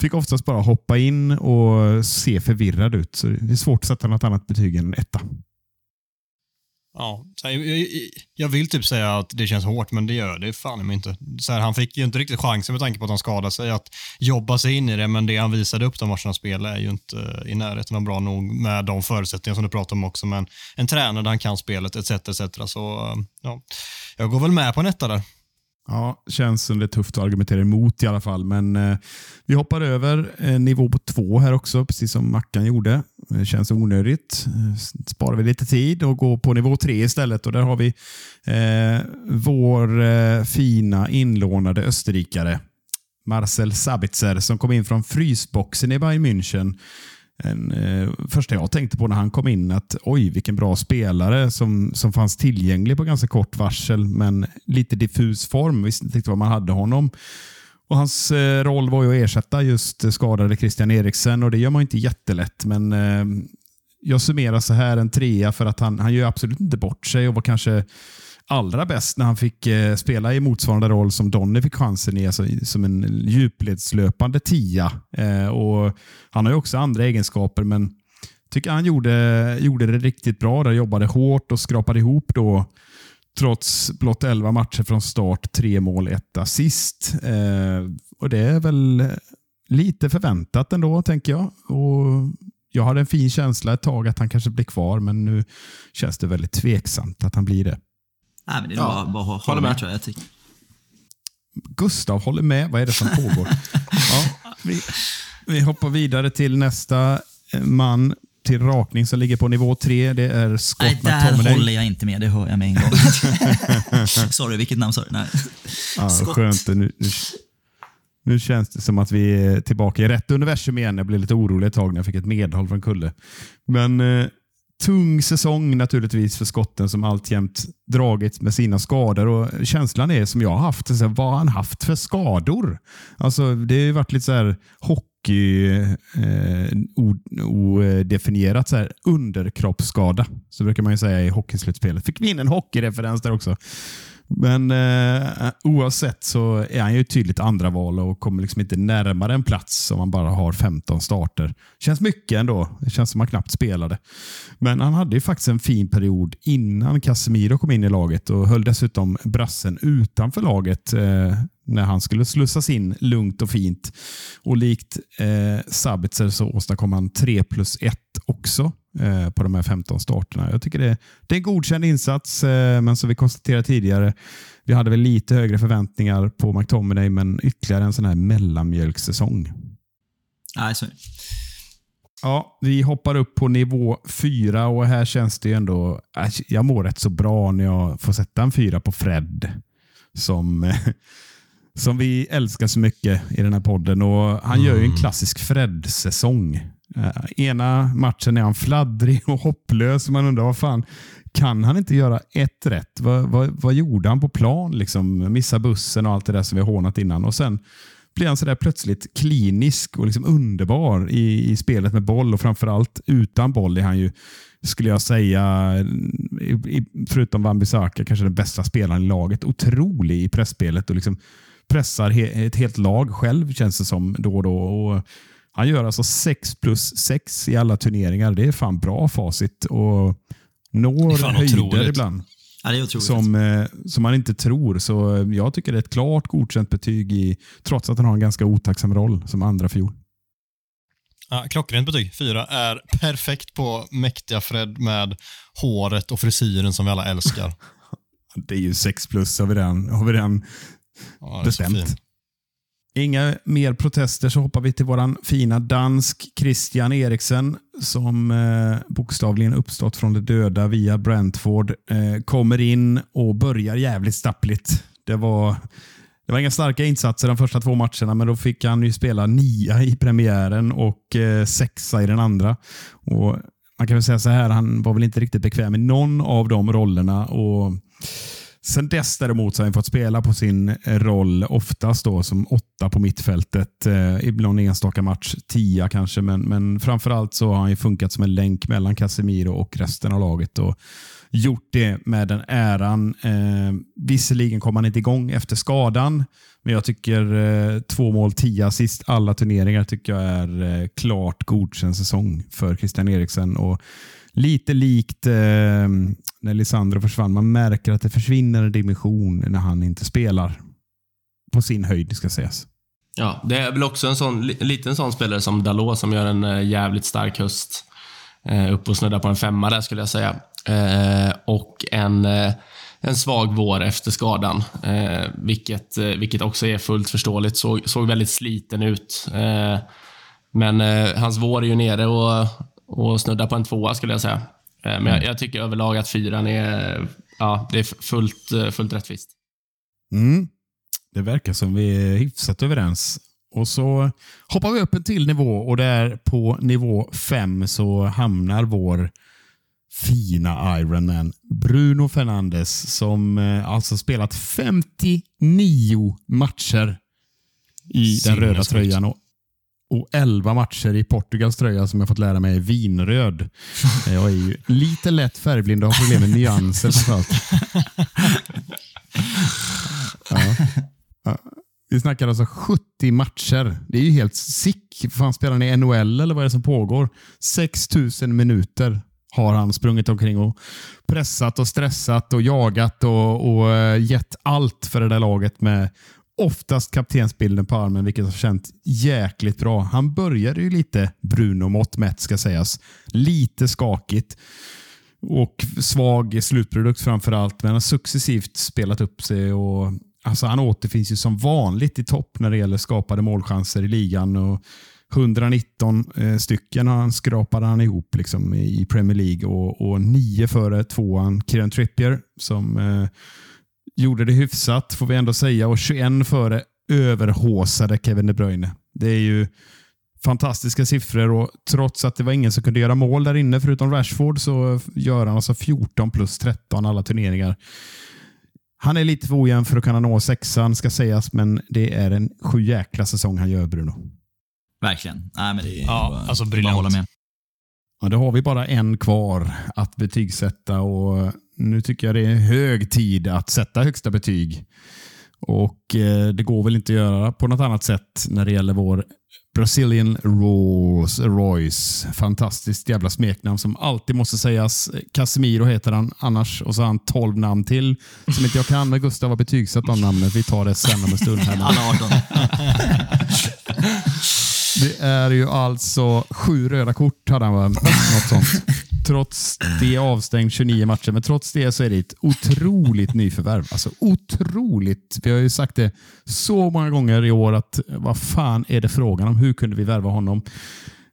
Speaker 1: fick oftast bara hoppa in och se förvirrad ut. Så det är svårt att sätta något annat betyg än en etta.
Speaker 3: Ja, här, jag, jag, vill typ säga att det känns hårt, men det gör det fan i mig inte. Så här, han fick ju inte riktigt chansen med tanke på att han skadade sig att jobba sig in i det, men det han visade upp de matcherna han spelade är ju inte i närheten av bra nog med de förutsättningar som du pratar om också. Men en tränare där han kan spelet etc. etc. Så ja, jag går väl med på en etta där.
Speaker 1: Ja, känns som det är tufft att argumentera emot i alla fall. Men eh, vi hoppar över eh, nivå på två här också, precis som Mackan gjorde. Det känns onödigt. Eh, sparar vi lite tid och går på nivå tre istället. Och Där har vi eh, vår eh, fina inlånade österrikare Marcel Sabitzer som kom in från frysboxen i Bayern München. En, eh, första jag tänkte på när han kom in att oj, vilken bra spelare som, som fanns tillgänglig på ganska kort varsel, men lite diffus form. Visste inte riktigt vad man hade honom. Och Hans eh, roll var ju att ersätta just skadade Christian Eriksen och det gör man ju inte jättelätt, men eh, jag summerar så här en trea för att han, han gör absolut inte bort sig och var kanske allra bäst när han fick eh, spela i motsvarande roll som Donny fick chansen i, alltså, som en djupledslöpande tia. Eh, och han har ju också andra egenskaper, men tycker han gjorde, gjorde det riktigt bra. Där jobbade hårt och skrapade ihop då trots blott 11 matcher från start, tre mål, ett assist. Eh, och Det är väl lite förväntat ändå, tänker jag. Och jag hade en fin känsla ett tag att han kanske blir kvar, men nu känns det väldigt tveksamt att han blir det.
Speaker 2: Nej, men det är
Speaker 4: Ja,
Speaker 2: bara, bara hålla med
Speaker 4: med.
Speaker 2: tror jag. jag tycker.
Speaker 1: Gustav håller med. Vad är det som pågår? ja, vi, vi hoppar vidare till nästa eh, man till rakning som ligger på nivå tre. Det är Scott
Speaker 2: Nej, där
Speaker 1: McTominay.
Speaker 2: håller jag inte med. Det hör jag med en gång. Sorry, vilket namn sa du? Nej.
Speaker 1: Ja,
Speaker 2: Scott.
Speaker 1: skönt. Nu, nu, nu känns det som att vi är tillbaka i rätt universum igen. Jag blev lite orolig ett tag när jag fick ett medhåll från Kulle. Men eh, tung säsong naturligtvis för skotten som alltjämt dragits med sina skador. Och Känslan är som jag har haft, så här, vad har han haft för skador? Alltså, det har ju varit lite så här hockey, eh, odefinierat, så här, underkroppsskada. Så brukar man ju säga i hockeyslutspelet. Fick vi in en hockeyreferens där också. Men eh, oavsett så är han ju tydligt andra val och kommer liksom inte närmare en plats om man bara har 15 starter. Känns mycket ändå. Det känns som man knappt spelade. Men han hade ju faktiskt en fin period innan Casemiro kom in i laget och höll dessutom brassen utanför laget eh, när han skulle slussas in lugnt och fint. Och likt eh, Sabitzer så åstadkom han 3 plus 1 också eh, på de här 15 starterna. Jag tycker det, det är en godkänd insats, eh, men som vi konstaterade tidigare, vi hade väl lite högre förväntningar på McTominay, men ytterligare en sån här mellanmjölksäsong.
Speaker 2: Nej, så.
Speaker 1: Ja, vi hoppar upp på nivå fyra och här känns det ändå... äh, Jag mår rätt så bra när jag får sätta en fyra på Fred. Som, som vi älskar så mycket i den här podden. Och Han gör ju en klassisk Fred-säsong. Eh, ena matchen är han fladdrig och hopplös. Man undrar vad fan, kan han inte göra ett rätt? Vad, vad, vad gjorde han på plan? Liksom, missa bussen och allt det där som vi har hånat innan. Och sen blir han sådär plötsligt klinisk och liksom underbar i, i spelet med boll och framförallt utan boll är han ju, skulle jag säga, i, i, förutom Wan-Bissaka, kanske den bästa spelaren i laget. Otrolig i pressspelet och liksom pressar he, ett helt lag själv känns det som då och då. Och han gör alltså 6 plus 6 i alla turneringar. Det är fan bra facit och når höjder
Speaker 3: otroligt.
Speaker 1: ibland
Speaker 2: Ja, är otroligt.
Speaker 1: som, eh, som man inte tror. Så eh, jag tycker det är ett klart godkänt betyg i, trots att han har en ganska otacksam roll som andra fjol.
Speaker 3: Ja, klockrent betyg. Fyra är perfekt på mäktiga Fred med håret och frisyren som vi alla älskar.
Speaker 1: Det är ju 6 plus har vi redan, har vi redan
Speaker 3: Ja,
Speaker 1: bestämt. Inga mer protester så hoppar vi till våran fina dansk Christian Eriksen som eh, bokstavligen uppstått från de döda via Brentford. Eh, kommer in och börjar jävligt stappligt. Det var, det var inga starka insatser de första två matcherna, men då fick han ju spela nia i premiären och eh, sexa i den andra. Och man kan väl säga så här, han var väl inte riktigt bekväm i någon av de rollerna. och Sen dess däremot så har han fått spela på sin eh, roll oftast då som åtta på mittfältet. Eh, I någon enstaka match tia kanske, men, men framförallt så har han ju funkat som en länk mellan Casemiro och resten av laget och gjort det med den äran. Eh, visserligen kom han inte igång efter skadan, men jag tycker eh, två mål, tio assist alla turneringar tycker jag är eh, klart godkänd säsong för Christian Eriksen. Och Lite likt eh, när Lisandro försvann. Man märker att det försvinner en dimension när han inte spelar. På sin höjd, ska sägas.
Speaker 4: Ja, det är väl också en sån, liten sån spelare som Dalot som gör en eh, jävligt stark höst. Eh, upp och snuddar på en femma där skulle jag säga. Eh, och en, eh, en svag vår efter skadan. Eh, vilket, eh, vilket också är fullt förståeligt. Såg, såg väldigt sliten ut. Eh, men eh, hans vår är ju nere och, och snuddar på en tvåa skulle jag säga. Eh, men jag, jag tycker överlag att fyran är, ja, det är fullt, eh, fullt rättvist.
Speaker 1: Mm. Det verkar som vi är hyfsat överens. Och så hoppar vi upp en till nivå och där på nivå fem så hamnar vår fina Ironman Bruno Fernandes som eh, alltså spelat 59 matcher i den röda tröjan och, och 11 matcher i Portugals tröja som jag fått lära mig är vinröd. Jag är ju lite lätt färgblind och har problem med nyanser framförallt. Ja. Ja. Vi snackar alltså 70 matcher. Det är ju helt sick. Fan, spelar ni NHL eller vad är det som pågår? 6000 minuter har han sprungit omkring och pressat och stressat och jagat och, och eh, gett allt för det där laget med oftast kaptensbilden på armen, vilket har känt jäkligt bra. Han började ju lite Bruno-mått mätt, ska sägas. Lite skakigt och svag slutprodukt framför allt, men har successivt spelat upp sig. och alltså Han återfinns ju som vanligt i topp när det gäller skapade målchanser i ligan. Och 119 eh, stycken han skrapade han ihop liksom, i Premier League och, och nio före tvåan Kieran Trippier som eh, gjorde det hyfsat, får vi ändå säga, och 21 före överhåsade Kevin De Bruyne. Det är ju fantastiska siffror och trots att det var ingen som kunde göra mål där inne förutom Rashford så gör han alltså 14 plus 13 alla turneringar. Han är lite för ojämn för att kunna nå sexan ska sägas, men det är en sju jäkla säsong han gör Bruno.
Speaker 2: Verkligen. Nej, men det är
Speaker 3: Ja,
Speaker 2: bara,
Speaker 3: alltså
Speaker 2: bara
Speaker 3: briljant.
Speaker 2: hålla med.
Speaker 1: Ja, då har vi bara en kvar att betygsätta och nu tycker jag det är hög tid att sätta högsta betyg. Och eh, Det går väl inte att göra på något annat sätt när det gäller vår Brazilian Rolls Royce. Fantastiskt jävla smeknamn som alltid måste sägas. Casemiro heter han annars och så har han 12 namn till som inte jag kan. Men Gustav har betygsatt de namnen. Vi tar det sen om en stund. Här.
Speaker 2: Alla 18.
Speaker 1: Det är ju alltså sju röda kort hade han va? Något sånt. Trots det avstängd 29 matcher, men trots det så är det ett otroligt nyförvärv. Alltså otroligt. Vi har ju sagt det så många gånger i år att vad fan är det frågan om? Hur kunde vi värva honom?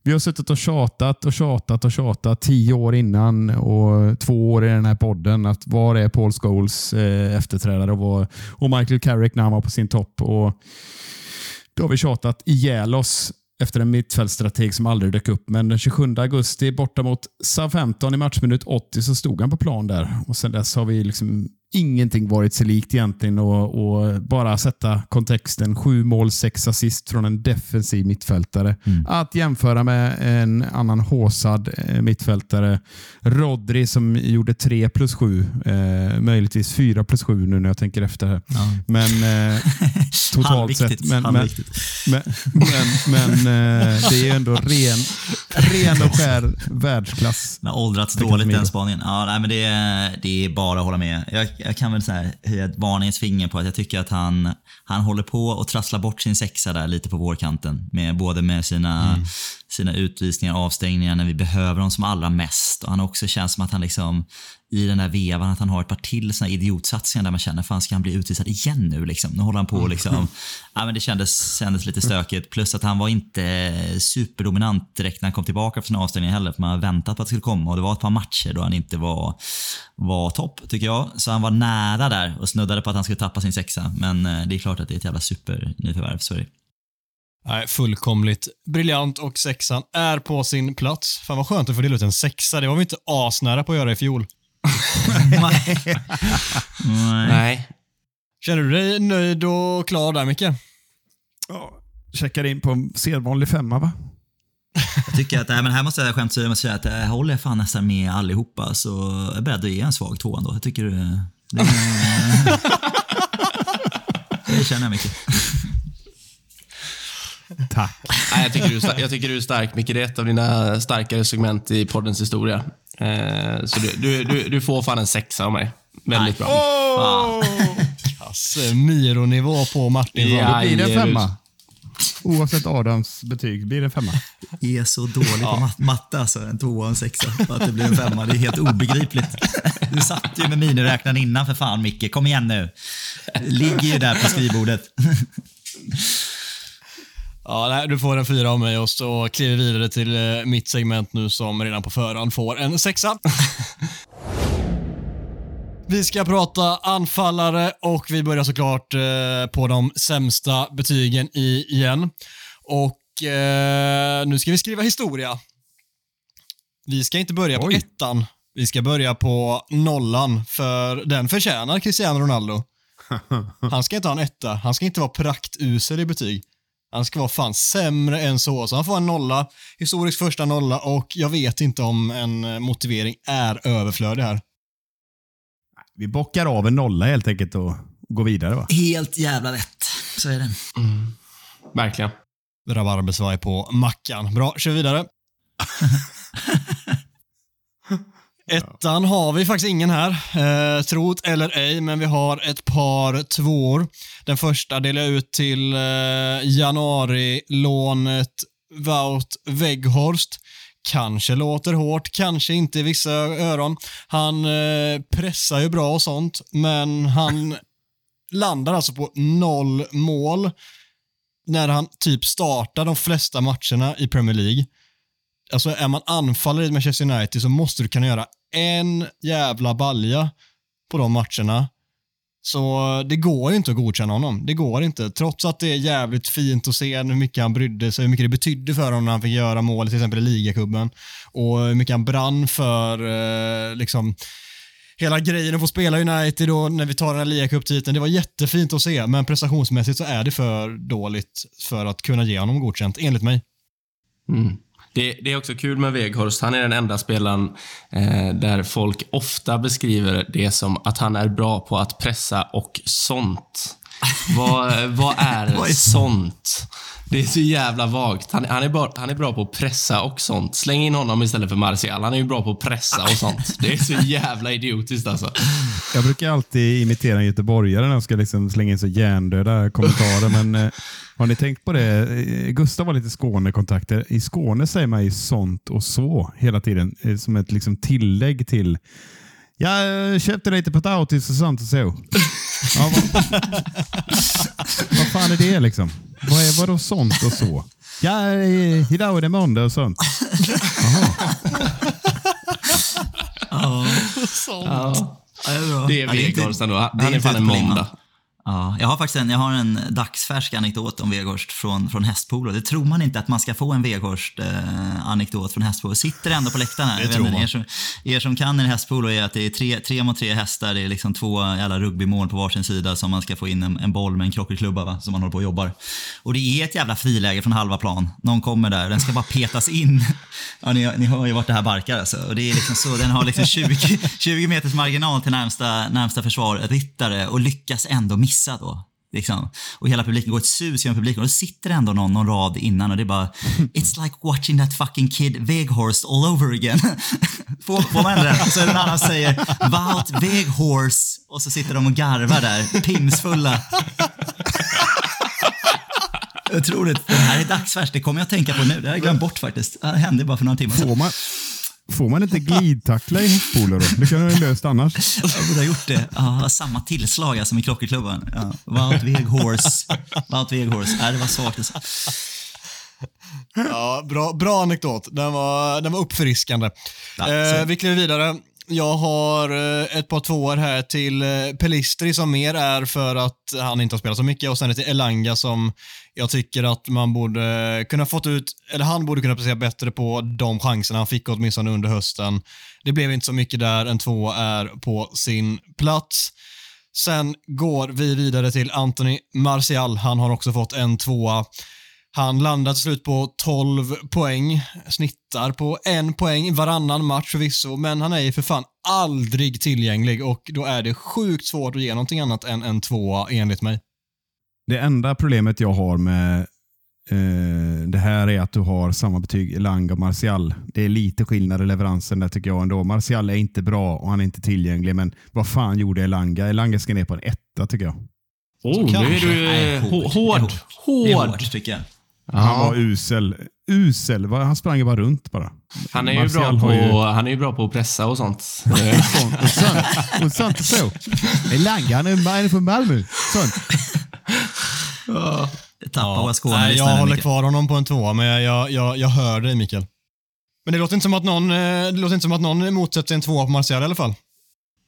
Speaker 1: Vi har suttit och tjatat och tjatat och tjatat tio år innan och två år i den här podden. Att var är Paul Scholes eh, efterträdare och, var, och Michael Carrick när han var på sin topp. Och då har vi tjatat ihjäl oss efter en mittfältstrateg som aldrig dök upp. Men den 27 augusti borta mot Southampton i matchminut 80 så stod han på plan där. Och Sen dess har vi liksom ingenting varit sig likt egentligen och, och, bara sätta kontexten. Sju mål, sex assist från en defensiv mittfältare. Mm. Att jämföra med en annan håsad eh, mittfältare. Rodri som gjorde tre plus sju. Eh, möjligtvis fyra plus sju nu när jag tänker efter. Här. Ja. Men eh, totalt sett. Men, men, men, men, eh, det är ändå ren, ren och skär världsklass.
Speaker 2: Det har åldrats dåligt den spaningen. Ja, nej, men det, det är bara att hålla med. Jag, jag kan väl så här, höja ett varningens finger på att jag tycker att han, han håller på att trassla bort sin sexa där lite på vårkanten. Med, både med sina, mm sina utvisningar och avstängningar när vi behöver dem som allra mest. Och han också känns som att han liksom i den där vevan att han har ett par till såna idiotsatsningar där man känner, fan ska han bli utvisad igen nu? Liksom? Nu håller han på liksom, ja, men det kändes, kändes lite stökigt. Plus att han var inte superdominant direkt när han kom tillbaka från sin avstängning heller. För man har väntat på att det skulle komma och det var ett par matcher då han inte var, var topp, tycker jag. Så han var nära där och snuddade på att han skulle tappa sin sexa. Men eh, det är klart att det är ett jävla supernyförvärv, det.
Speaker 3: Nej, fullkomligt briljant och sexan är på sin plats. Fan vad skönt att få dela ut en sexa. Det var vi inte asnära på att göra i fjol.
Speaker 2: Nej.
Speaker 4: Nej.
Speaker 3: Känner du dig nöjd och klar där, Micke?
Speaker 1: Ja, checkar in på en sedvanlig femma, va?
Speaker 2: Jag tycker att, äh, men här måste jag skämt säga att jag håller fan nästan med allihopa, så jag är beredd att ge en svag tvåa ändå. Jag tycker det, det, det känner jag mycket.
Speaker 1: Tack.
Speaker 4: Nej, jag, tycker du, jag tycker du är stark, Micke. Det är ett av dina starkare segment i poddens historia. Eh, så du, du, du, du, får fan en sexa av mig. Väldigt bra.
Speaker 3: Oh! Casemiro-nivå på Martin.
Speaker 1: Ja, då blir det en femma. Oavsett Adams betyg blir det en femma.
Speaker 2: Jag är så dålig ja. på matte alltså. En tvåa och en sexa. För att det blir en femma. Det är helt obegripligt. Du satt ju med miniräknaren innan för fan Micke. Kom igen nu. Ligger ju där på skrivbordet.
Speaker 3: Ja, nej, du får en fyra av mig och så kliver vi vidare till eh, mitt segment nu som redan på förhand får en sexa. Vi ska prata anfallare och vi börjar såklart eh, på de sämsta betygen i, igen. Och eh, nu ska vi skriva historia. Vi ska inte börja Oj. på ettan. Vi ska börja på nollan, för den förtjänar Cristiano Ronaldo. Han ska inte ha en etta. Han ska inte vara praktusel i betyg. Han ska vara fan sämre än så. Så han får en nolla, historisk första nolla och jag vet inte om en eh, motivering är överflödig här.
Speaker 1: Vi bockar av en nolla helt enkelt och går vidare va?
Speaker 2: Helt jävla rätt. Så är det. Mm.
Speaker 4: Verkligen.
Speaker 3: Rabarbersvaj på mackan. Bra, kör vidare. Ettan har vi faktiskt ingen här, eh, trot eller ej, men vi har ett par tvåor. Den första delar jag ut till eh, januari-lånet Wout Weghorst. Kanske låter hårt, kanske inte i vissa öron. Han eh, pressar ju bra och sånt, men han landar alltså på noll mål när han typ startar de flesta matcherna i Premier League. Alltså är man anfallare i Manchester United så måste du kunna göra en jävla balja på de matcherna. Så det går ju inte att godkänna honom. Det går inte. Trots att det är jävligt fint att se hur mycket han brydde sig, hur mycket det betydde för honom när han fick göra mål till exempel i ligacupen. Och hur mycket han brann för eh, liksom hela grejen att få spela United då när vi tar den här ligacuptiteln. Det var jättefint att se, men prestationsmässigt så är det för dåligt för att kunna ge honom godkänt, enligt mig.
Speaker 4: Mm. Det, det är också kul med Weghorst. Han är den enda spelaren eh, där folk ofta beskriver det som att han är bra på att pressa och sånt. vad, vad är sånt? Det är så jävla vagt. Han, han, är bra, han är bra på att pressa och sånt. Släng in honom istället för Martial. Han är ju bra på att pressa och sånt. Det är så jävla idiotiskt alltså.
Speaker 1: Jag brukar alltid imitera en göteborgare när jag ska liksom slänga in så hjärndöda kommentarer. men eh, har ni tänkt på det? Eh, Gustav har lite Skånekontakter. I Skåne säger man ju sånt och så hela tiden. Eh, som ett liksom tillägg till jag köpte lite potatis och sånt och så. Ja, vad, vad fan är det liksom? Vad är vadå sånt och så? Ja, eh, idag är det måndag och sånt. Jaha.
Speaker 2: Ja,
Speaker 4: Ja.
Speaker 2: det är
Speaker 4: Weghorst ändå. Han är fan en måndag.
Speaker 2: Ja, jag har faktiskt en, jag har en dagsfärsk anekdot om Weghorst från, från hästpolo. Det tror man inte att man ska få en Weghorst-anekdot från hästpolo. Sitter ändå på läktaren här.
Speaker 3: Det tror
Speaker 2: inte,
Speaker 3: man.
Speaker 2: Er, som, er som kan i hästpolo är att det är tre, tre mot tre hästar. Det är liksom två jävla rugbymål på varsin sida som man ska få in en, en boll med en krockerklubba va, som man håller på och jobbar. Och det är ett jävla friläge från halva plan. Någon kommer där, den ska bara petas in. Ja, ni, ni hör ju vart det här barkar alltså. Och det är liksom så, den har liksom 20, 20 meters marginal till närmsta, närmsta försvarryttare och lyckas ändå missa då. Liksom. Och hela publiken går ett sus genom publiken och då sitter ändå någon någon rad innan och det är bara It's like watching that fucking kid Weghorst all over again. får, får man? Och så är det någon annan säger Wout Weghorst och så sitter de och garvar där, pimsfulla. Otroligt. Det här är dagsfärskt, det kommer jag att tänka på nu. Det har jag glömt bort faktiskt. Det hände bara för några timmar sedan.
Speaker 1: Får man, får man inte glidtackla i hästpolo då? Det kan du ha löst annars.
Speaker 2: Jag borde ha gjort det. Ja, samma tillslag ja, som i klockerklubban. Ja. Wout Weghorst. Wout Weghorst. Nej, det var svagt. alltså.
Speaker 3: Ja, bra, bra anekdot. Den var, den var uppfriskande.
Speaker 2: Ja,
Speaker 3: eh,
Speaker 2: så-
Speaker 3: vi kliver vidare. Jag har eh, ett par tvåor här till eh, Pelistri som mer är för att han inte har spelat så mycket och sen till Elanga som jag tycker att man borde kunna fått ut, eller han borde kunna prestera bättre på de chanserna han fick åtminstone under hösten. Det blev inte så mycket där, en två är på sin plats. Sen går vi vidare till Anthony Martial. Han har också fått en tvåa. Han landar till slut på 12 poäng, snittar på en poäng varannan match förvisso, men han är ju för fan aldrig tillgänglig och då är det sjukt svårt att ge någonting annat än en tvåa enligt mig.
Speaker 1: Det enda problemet jag har med eh, det här är att du har samma betyg Elanga och Martial. Det är lite skillnad i leveransen där tycker jag ändå. Martial är inte bra och han är inte tillgänglig, men vad fan gjorde Elanga? Elanga ska ner på en etta tycker jag.
Speaker 4: Oh, nu är du
Speaker 2: Nej,
Speaker 4: eh,
Speaker 2: hårt.
Speaker 4: hå- hård.
Speaker 2: Det är
Speaker 4: Hård.
Speaker 2: hårt, tycker jag.
Speaker 1: Han var usel. Usel. Han sprang ju bara runt bara.
Speaker 4: Han är, ju
Speaker 1: Martial
Speaker 4: bra
Speaker 1: har
Speaker 4: på,
Speaker 1: ju-
Speaker 4: han är ju bra på att pressa och sånt. Eh,
Speaker 1: Sånt och sånt. Och sånt och så. Elanga, han är han är från Malmö. Sånt.
Speaker 2: Tappa våra
Speaker 3: Nej,
Speaker 2: Skåne
Speaker 3: jag håller kvar honom på en tvåa, men jag, jag, jag, jag hör dig Mikael. Men det låter inte som att någon, eh, det låter inte som att någon motsätter sig en tvåa på Martial i alla fall.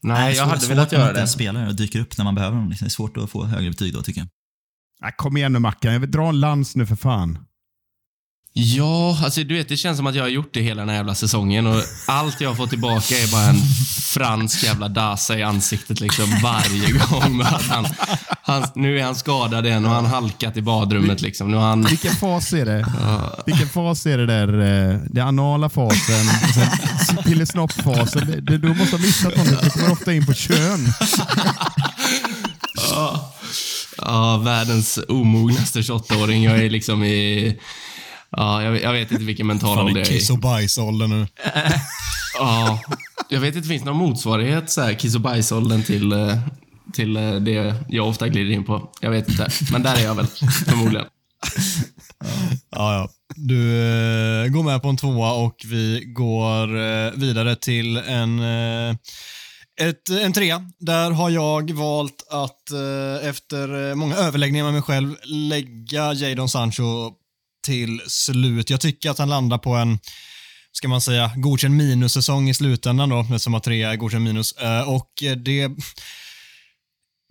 Speaker 4: Nej, jag hade velat
Speaker 2: när man
Speaker 4: göra
Speaker 2: inte ens
Speaker 4: det.
Speaker 2: spelar och dyker upp när man behöver dem. Det är svårt att få högre betyg då, tycker jag.
Speaker 1: Nej, kom igen nu Mackan, jag vill dra en lans nu för fan.
Speaker 4: Ja, alltså du vet, det känns som att jag har gjort det hela den här jävla säsongen och allt jag har fått tillbaka är bara en fransk jävla dasa i ansiktet liksom varje gång. Med att han, han, nu är han skadad igen och han halkat i badrummet liksom. Nu har han...
Speaker 1: Vilken fas är det? Vilken fas är det där? eh, Det anala fasen, pillesnopp-fasen. Du måste ha missat något. Du kommer ofta in på kön.
Speaker 4: Ja, världens omognaste 28-åring. Jag är liksom i... Ja, jag, jag vet inte vilken mental ålder jag
Speaker 3: är
Speaker 4: i.
Speaker 3: kiss och bajsålder nu.
Speaker 4: Ja, jag vet inte, finns det någon motsvarighet så här, kiss och bajsåldern till, eh, till eh, det jag ofta glider in på? Jag vet inte, men där är jag väl förmodligen.
Speaker 3: Ja, ja. Du eh, går med på en tvåa och vi går eh, vidare till en, eh, ett, en trea. Där har jag valt att eh, efter eh, många överläggningar med mig själv lägga Jadon Sancho till slut. Jag tycker att han landar på en ska man säga, godkänd minussäsong i slutändan då, eftersom att trea är godkänd minus. Eh, och det...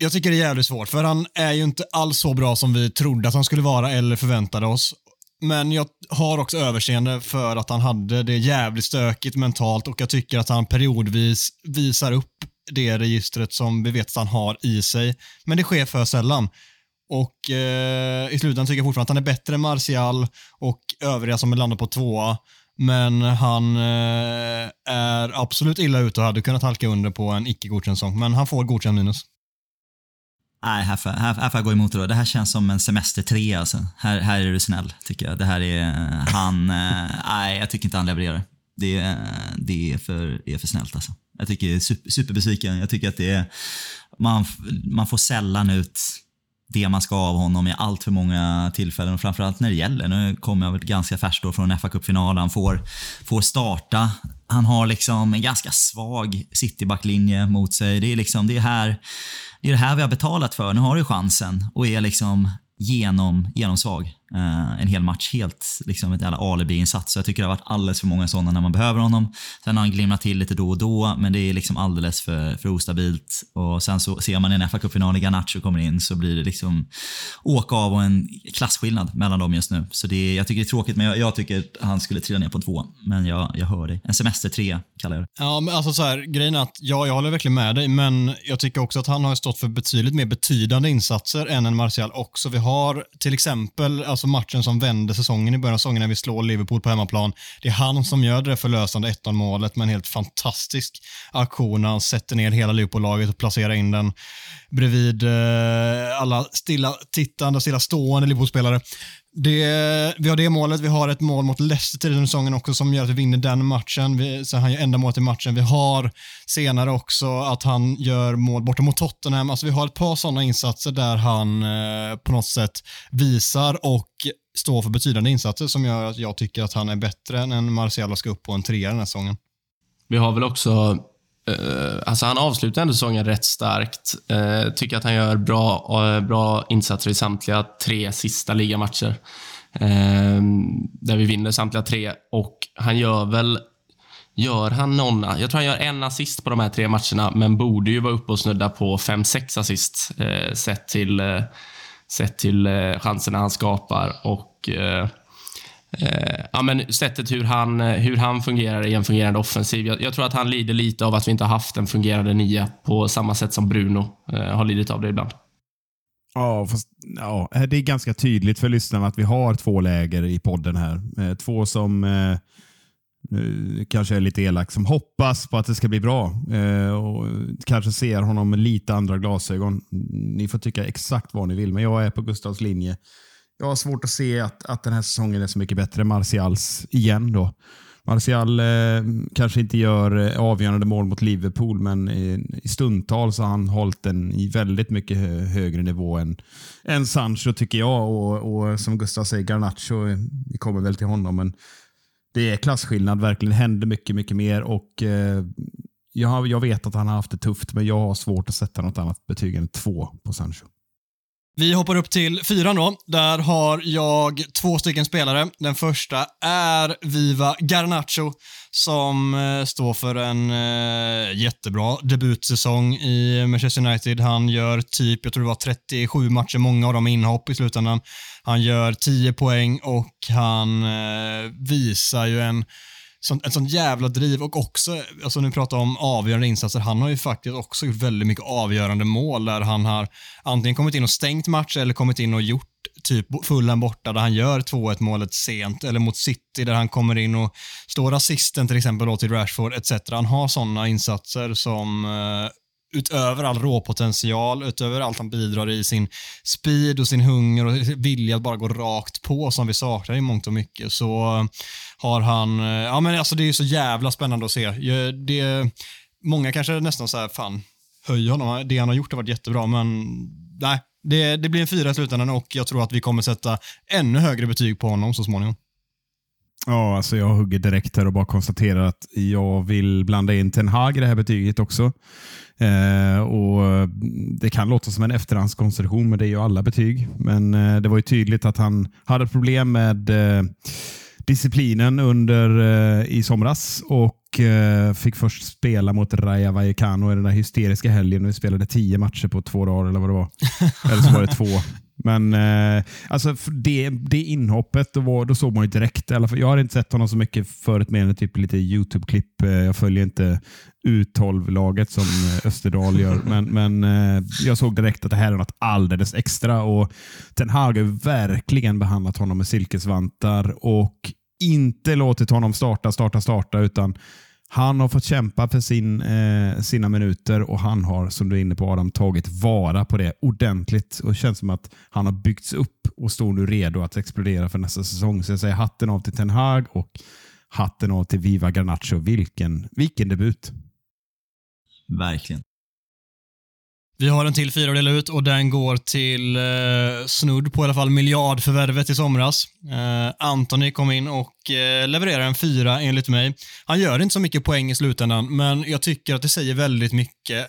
Speaker 3: Jag tycker det är jävligt svårt, för han är ju inte alls så bra som vi trodde att han skulle vara eller förväntade oss. Men jag har också överseende för att han hade det jävligt stökigt mentalt och jag tycker att han periodvis visar upp det registret som vi vet att han har i sig. Men det sker för sällan. Och eh, i slutändan tycker jag fortfarande att han är bättre än Martial och övriga som landar på tvåa. Men han eh, är absolut illa ute och hade kunnat halka under på en icke godkänd säsong. Men han får godkänd minus.
Speaker 2: Nej, här får, här, här får jag gå emot det då. Det här känns som en semester tre alltså. Här, här är du snäll, tycker jag. Det här är eh, han... Eh, nej, jag tycker inte han levererar. Det, är- eh, det är, för, är för snällt alltså. Jag tycker jag är super, superbesviken. Jag tycker att det är... Man, man får sällan ut det man ska av honom i allt för många tillfällen och framförallt när det gäller. Nu kommer jag väl ganska färskt då från fa Cup-final. Han får, får starta. Han har liksom en ganska svag City-backlinje mot sig. Det är liksom, det är här det är det här vi har betalat för. Nu har du chansen och är liksom genom, genomsvag Eh, en hel match. Helt liksom ett jävla alibi-insats. Så Jag tycker det har varit alldeles för många sådana när man behöver honom. Sen har han glimrat till lite då och då, men det är liksom alldeles för, för ostabilt. Och Sen så ser man i en fa Cup-final när Garnacho kommer in så blir det liksom åka av och en klasskillnad mellan dem just nu. Så det är, jag tycker det är tråkigt, men jag, jag tycker att han skulle trilla ner på två. Men jag, jag hör dig. En semester tre kallar jag det.
Speaker 3: Ja, men alltså så här, grejen är att ja, jag håller verkligen med dig, men jag tycker också att han har stått för betydligt mer betydande insatser än en Martial också. Vi har till exempel alltså Alltså matchen som vände säsongen i början av säsongen när vi slår Liverpool på hemmaplan. Det är han som gör det förlösande 1-0 målet med en helt fantastisk aktion när han sätter ner hela Liverpool-laget och placerar in den bredvid eh, alla stilla tittande och stilla stående Liverpool-spelare. Det, vi har det målet, vi har ett mål mot Leicester tidigare under säsongen också som gör att vi vinner den matchen. Vi, så han gör enda målet i matchen. Vi har senare också att han gör mål borta mot Tottenham. Alltså vi har ett par sådana insatser där han eh, på något sätt visar och står för betydande insatser som gör att jag tycker att han är bättre än en Marcial och ska upp på en trea den här säsongen.
Speaker 4: Vi har väl också... Eh, alltså han avslutar ändå säsongen rätt starkt. Uh, tycker att han gör bra, eh, bra insatser i samtliga tre sista ligamatcher. Där vi vinner samtliga tre. Och han gör väl... Gör han någon... Jag tror han gör en assist på de här tre matcherna, men borde ju vara uppe och snudda på 5-6 assist sett till, sett till chanserna han skapar. Och... Eh, ja, men sättet hur han, eh, hur han fungerar i en fungerande offensiv. Jag, jag tror att han lider lite av att vi inte har haft en fungerande nia på samma sätt som Bruno eh, har lidit av det ibland.
Speaker 1: Ja, fast, ja, eh, det är ganska tydligt för lyssnarna att vi har två läger i podden här. Eh, Två som eh, eh, kanske är lite elak, som hoppas på att det ska bli bra eh, och kanske ser honom med lite andra glasögon. Ni får tycka exakt vad ni vill, men jag är på Gustavs linje. Jag har svårt att se att, att den här säsongen är så mycket bättre än Martials igen. då. Martial eh, kanske inte gör eh, avgörande mål mot Liverpool, men i, i stundtal så har han hållit den i väldigt mycket hö, högre nivå än, än Sancho tycker jag. Och, och som Gustav säger, Garnacho, eh, vi kommer väl till honom, men det är klasskillnad verkligen. Det händer mycket, mycket mer och eh, jag, jag vet att han har haft det tufft, men jag har svårt att sätta något annat betyg än två på Sancho.
Speaker 3: Vi hoppar upp till fyran då. Där har jag två stycken spelare. Den första är Viva Garnacho som eh, står för en eh, jättebra debutsäsong i Manchester United. Han gör typ, jag tror det var 37 matcher, många av dem inhopp i slutändan. Han gör 10 poäng och han eh, visar ju en sån, ett sånt jävla driv och också, alltså nu pratar om avgörande insatser, han har ju faktiskt också gjort väldigt mycket avgörande mål där han har antingen kommit in och stängt matcher eller kommit in och gjort typ fullen borta där han gör 2-1 målet sent eller mot City där han kommer in och står assisten till exempel då till Rashford etc. Han har sådana insatser som eh, utöver all råpotential, utöver allt han bidrar i sin speed och sin hunger och vilja att bara gå rakt på som vi saknar i mångt och mycket så har han, ja men alltså det är så jävla spännande att se. Det, många kanske nästan så här, fan, höj honom. Det han har gjort har varit jättebra, men nej. Det, det blir en fyra i slutändan och jag tror att vi kommer sätta ännu högre betyg på honom så småningom.
Speaker 1: Ja, alltså jag hugger direkt här och bara konstaterar att jag vill blanda in Ten Hag i det här betyget också. Eh, och Det kan låta som en efterhandskonstruktion, men det är ju alla betyg. Men eh, det var ju tydligt att han hade problem med eh, disciplinen under eh, i somras och eh, fick först spela mot Raja Vallecano i den där hysteriska helgen. Vi spelade tio matcher på två dagar eller vad det var. eller så var det två. Men eh, alltså det, det inhoppet, då, var, då såg man ju direkt. alla Jag har inte sett honom så mycket förut mer än typ lite YouTube-klipp. Eh, Jag följer inte U12-laget som eh, Österdal gör. Men, men eh, jag såg direkt att det här är något alldeles extra. Och Ten Hag har verkligen behandlat honom med silkesvantar. Och inte låtit honom starta, starta, starta, utan han har fått kämpa för sin, eh, sina minuter och han har, som du är inne på Adam, tagit vara på det ordentligt. Och Det känns som att han har byggts upp och står nu redo att explodera för nästa säsong. Så jag säger hatten av till Ten Hag och hatten av till Viva Garnacho. Vilken, vilken debut!
Speaker 2: Verkligen.
Speaker 3: Vi har en till fyra att dela ut och den går till eh, snudd på i alla fall miljardförvärvet i somras. Eh, Anthony kom in och eh, levererar en fyra enligt mig. Han gör inte så mycket poäng i slutändan, men jag tycker att det säger väldigt mycket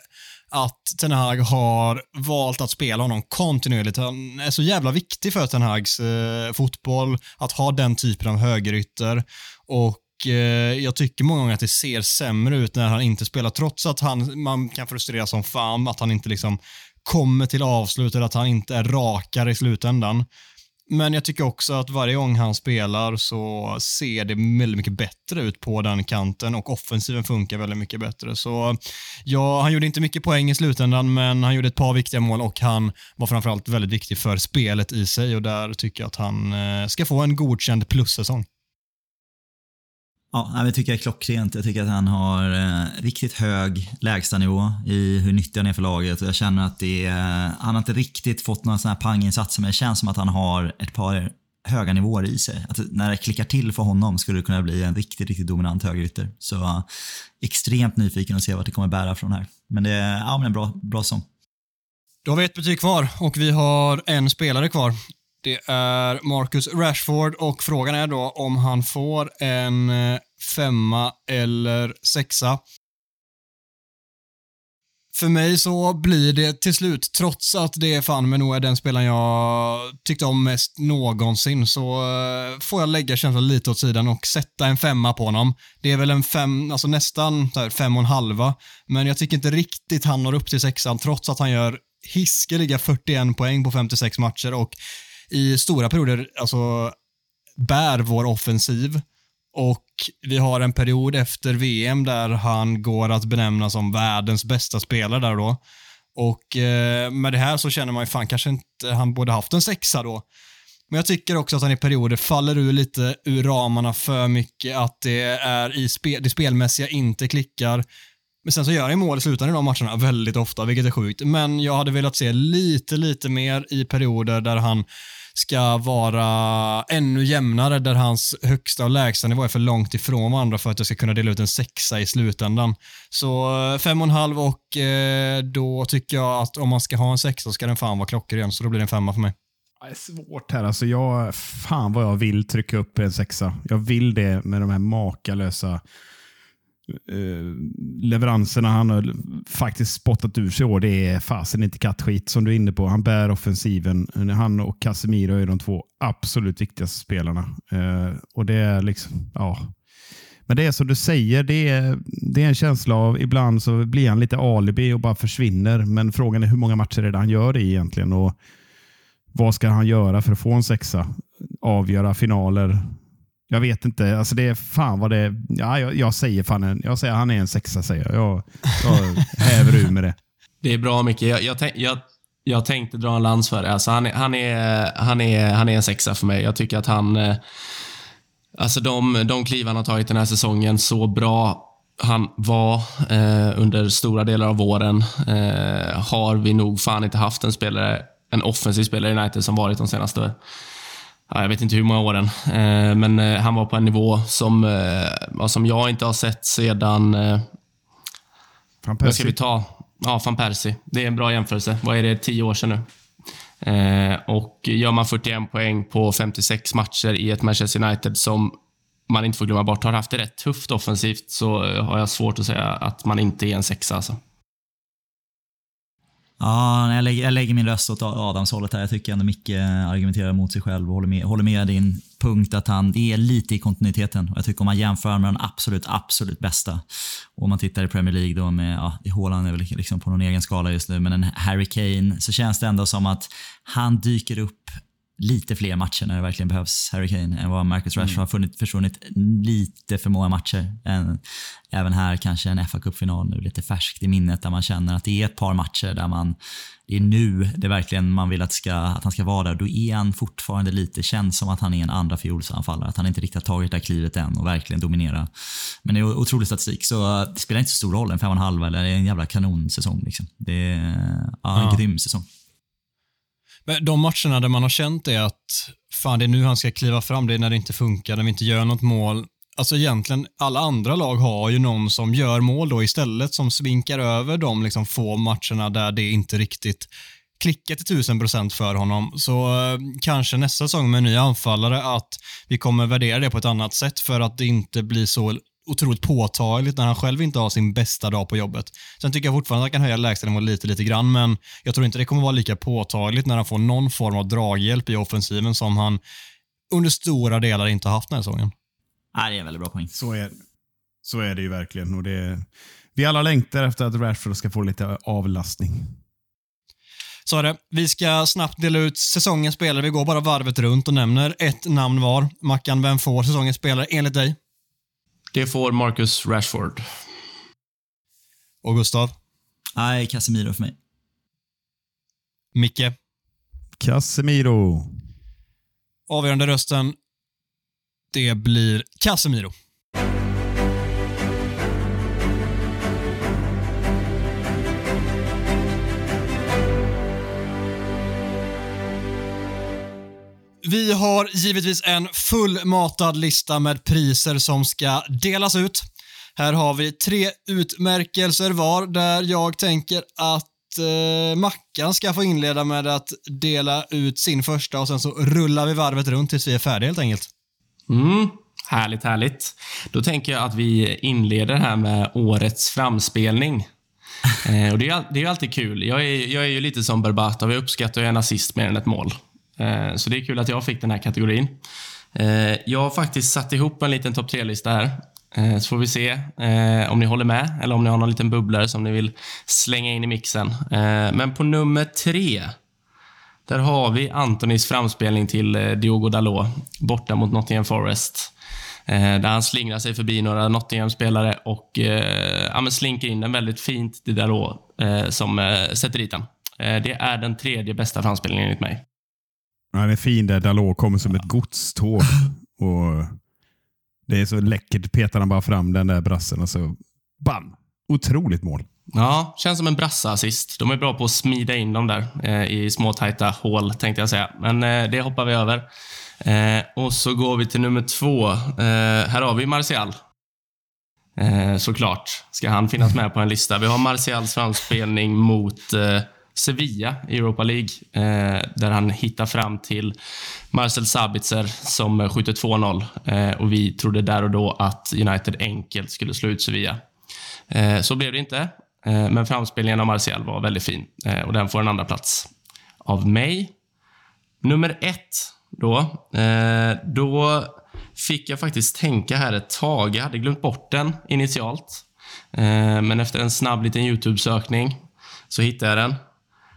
Speaker 3: att Ten Hag har valt att spela honom kontinuerligt. Han är så jävla viktig för Ten Hags eh, fotboll, att ha den typen av högerytter. Och Eh, jag tycker många gånger att det ser sämre ut när han inte spelar, trots att han, man kan frustreras som fan att han inte liksom kommer till avslut eller att han inte är rakare i slutändan. Men jag tycker också att varje gång han spelar så ser det väldigt mycket bättre ut på den kanten och offensiven funkar väldigt mycket bättre. Så ja, han gjorde inte mycket poäng i slutändan, men han gjorde ett par viktiga mål och han var framförallt väldigt viktig för spelet i sig och där tycker jag att han eh, ska få en godkänd plussäsong.
Speaker 2: Ja, jag tycker jag är klockrent. Jag tycker att han har eh, riktigt hög lägstanivå i hur nyttig han är för laget. Och jag känner att det är, eh, han har inte riktigt fått några sådana här panginsatser, men det känns som att han har ett par höga nivåer i sig. Att när det klickar till för honom skulle det kunna bli en riktigt, riktigt dominant högerytter. Så eh, extremt nyfiken att se vart det kommer bära från här. Men det är ja, men en bra, bra sång.
Speaker 3: Då har vi ett betyg kvar och vi har en spelare kvar. Det är Marcus Rashford och frågan är då om han får en eh, femma eller sexa. För mig så blir det till slut, trots att det är fan med nog är den spelaren jag tyckte om mest någonsin, så eh, får jag lägga känslan lite åt sidan och sätta en femma på honom. Det är väl en fem, alltså nästan här, fem och en halva, men jag tycker inte riktigt han når upp till sexan, trots att han gör hiskeliga 41 poäng på 56 matcher och i stora perioder alltså, bär vår offensiv. Och vi har en period efter VM där han går att benämna som världens bästa spelare där då. Och eh, med det här så känner man ju fan kanske inte han borde haft en sexa då. Men jag tycker också att han i perioder faller ur lite ur ramarna för mycket, att det är i spe, det spelmässiga inte klickar. Men sen så gör han mål i slutändan i de matcherna väldigt ofta, vilket är sjukt. Men jag hade velat se lite, lite mer i perioder där han ska vara ännu jämnare, där hans högsta och lägsta nivå är för långt ifrån varandra för att jag ska kunna dela ut en sexa i slutändan. Så eh, fem och en halv och eh, då tycker jag att om man ska ha en sexa så ska den fan vara klockren, så då blir det en femma för mig.
Speaker 1: Det är svårt här. Alltså jag, fan vad jag vill trycka upp en sexa. Jag vill det med de här makalösa Eh, leveranserna han har faktiskt spottat ur sig i år, det är fasen inte kattskit som du är inne på. Han bär offensiven. Han och Casemiro är de två absolut viktigaste spelarna. Eh, och det är liksom, ja. Men det är som du säger, det är, det är en känsla av ibland så blir han lite alibi och bara försvinner. Men frågan är hur många matcher är det han gör det egentligen? Och vad ska han göra för att få en sexa? Avgöra finaler, jag vet inte. Alltså det är fan vad det Ja, jag, jag säger fan en, jag säger han är en sexa. Säger jag. Jag, jag häver ur med det.
Speaker 4: Det är bra Micke. Jag, jag, jag, jag tänkte dra en lans för det. Alltså han, är, han, är, han, är, han är en sexa för mig. Jag tycker att han... Eh, alltså de, de kliv han har tagit den här säsongen, så bra han var eh, under stora delar av våren eh, har vi nog fan inte haft en spelare, en offensiv spelare i United som varit de senaste jag vet inte hur många åren. Eh, men eh, han var på en nivå som, eh, som jag inte har sett sedan...
Speaker 1: Van
Speaker 4: Persie. Vad ska vi ta? Ja, van Persie. Det är en bra jämförelse. Vad är det? Tio år sedan nu. Och gör man 41 poäng på 56 matcher i ett Manchester United som man inte får glömma bort har haft det rätt tufft offensivt så har jag svårt att säga att man inte är en sexa. Alltså.
Speaker 2: Ja, jag lägger, jag lägger min röst åt Adams hållet här. Jag tycker ändå Micke argumenterar mot sig själv och håller med, håller med din punkt att han är lite i kontinuiteten. Och jag tycker om man jämför med den absolut, absolut bästa. Och om man tittar i Premier League då med, ja, Haaland är väl liksom på någon egen skala just nu, men en Harry Kane så känns det ändå som att han dyker upp lite fler matcher när det verkligen behövs Harry Kane än vad Marcus Rashford
Speaker 1: Mm.
Speaker 2: har funnit, försvunnit lite för många matcher. Än, även här kanske en fa Cup-final nu lite färskt i minnet där man känner att det är ett par matcher där man det är nu det verkligen man vill att, ska, att han ska vara där. Då är han fortfarande lite, känns som att han är en andra fiolsanfallare. Att han inte riktigt har tagit det här klivet än och verkligen dominera. Men det är otrolig statistik, så det spelar inte så stor roll. En fem och en halv eller en jävla kanonsäsong. Liksom. Det är ja, en
Speaker 3: Ja.
Speaker 2: grym säsong.
Speaker 3: Men de matcherna där man har känt det att fan, det är nu han ska kliva fram, det är när det inte funkar, när vi inte gör något mål. Alltså egentligen, alla andra lag har ju någon som gör mål då istället, som svinkar över de liksom få matcherna där det inte riktigt klickar till tusen procent för honom. Så eh, kanske nästa säsong med en ny anfallare att vi kommer värdera det på ett annat sätt för att det inte blir så otroligt påtagligt när han själv inte har sin bästa dag på jobbet. Sen tycker jag fortfarande att han kan höja lägstanivån lite, lite grann, men jag tror inte det kommer vara lika påtagligt när han får någon form av draghjälp i offensiven som han under stora delar inte har haft den här säsongen.
Speaker 2: Nej, det är en väldigt bra poäng.
Speaker 1: Så är, så är det ju verkligen. Och det, vi alla längtar efter att Rashford ska få lite avlastning.
Speaker 3: Så är det. Vi ska snabbt dela ut säsongens spelare. Vi går bara varvet runt och nämner ett namn var. Mackan, vem får säsongens spelare enligt dig?
Speaker 4: Det får Marcus Rashford.
Speaker 3: Och Gustav?
Speaker 2: Nej, Casemiro för mig.
Speaker 3: Micke?
Speaker 1: Casemiro.
Speaker 3: Avgörande rösten. Det blir Casemiro. Vi har givetvis en fullmatad lista med priser som ska delas ut. Här har vi tre utmärkelser var där jag tänker att eh, Mackan ska få inleda med att dela ut sin första och sen så rullar vi varvet runt tills vi är färdiga helt enkelt.
Speaker 4: Mm, härligt, härligt. Då tänker jag att vi inleder här med årets framspelning. Eh, och det, är, det är alltid kul. Jag är, jag är ju lite som Berbatov. Jag uppskattar ju en assist mer än ett mål. Eh, så det är kul att jag fick den här kategorin. Eh, jag har faktiskt satt ihop en liten topp tre-lista här. Eh, så får vi se om ni håller med eller om ni har någon liten bubblare som ni vill slänga in i mixen. Men på nummer tre där har vi Antonis framspelning till Diogo Dalot borta mot Nottingham Forest. Där han slingrar sig förbi några Nottingham-spelare och ja, slinker in den väldigt fint till Dalot som sätter dit den. Det är den tredje bästa framspelningen enligt mig.
Speaker 1: Han är fin där. Dalot kommer som ett godståg. Och det är så läckert. Petar han bara fram den där brassen och så bam! Otroligt mål.
Speaker 4: Ja, känns som en brassa-assist. De är bra på att smida in dem där eh, i små tajta hål, tänkte jag säga. Men eh, det hoppar vi över. Eh, och så går vi till nummer två. Eh, här har vi Martial. Eh, såklart ska han finnas med på en lista. Vi har Martials framspelning mot eh, Sevilla i Europa League, eh, där han hittar fram till Marcel Sabitzer som skjuter 2-0. Eh, och vi trodde där och då att United enkelt skulle slå ut Sevilla. Eh, så blev det inte, eh, men framspelningen av Martial var väldigt fin eh, och den får en andra plats av mig. Nummer ett då. Eh, då fick jag faktiskt tänka här ett tag. Jag hade glömt bort den initialt. Eh, men efter en snabb liten YouTube-sökning så hittade jag den.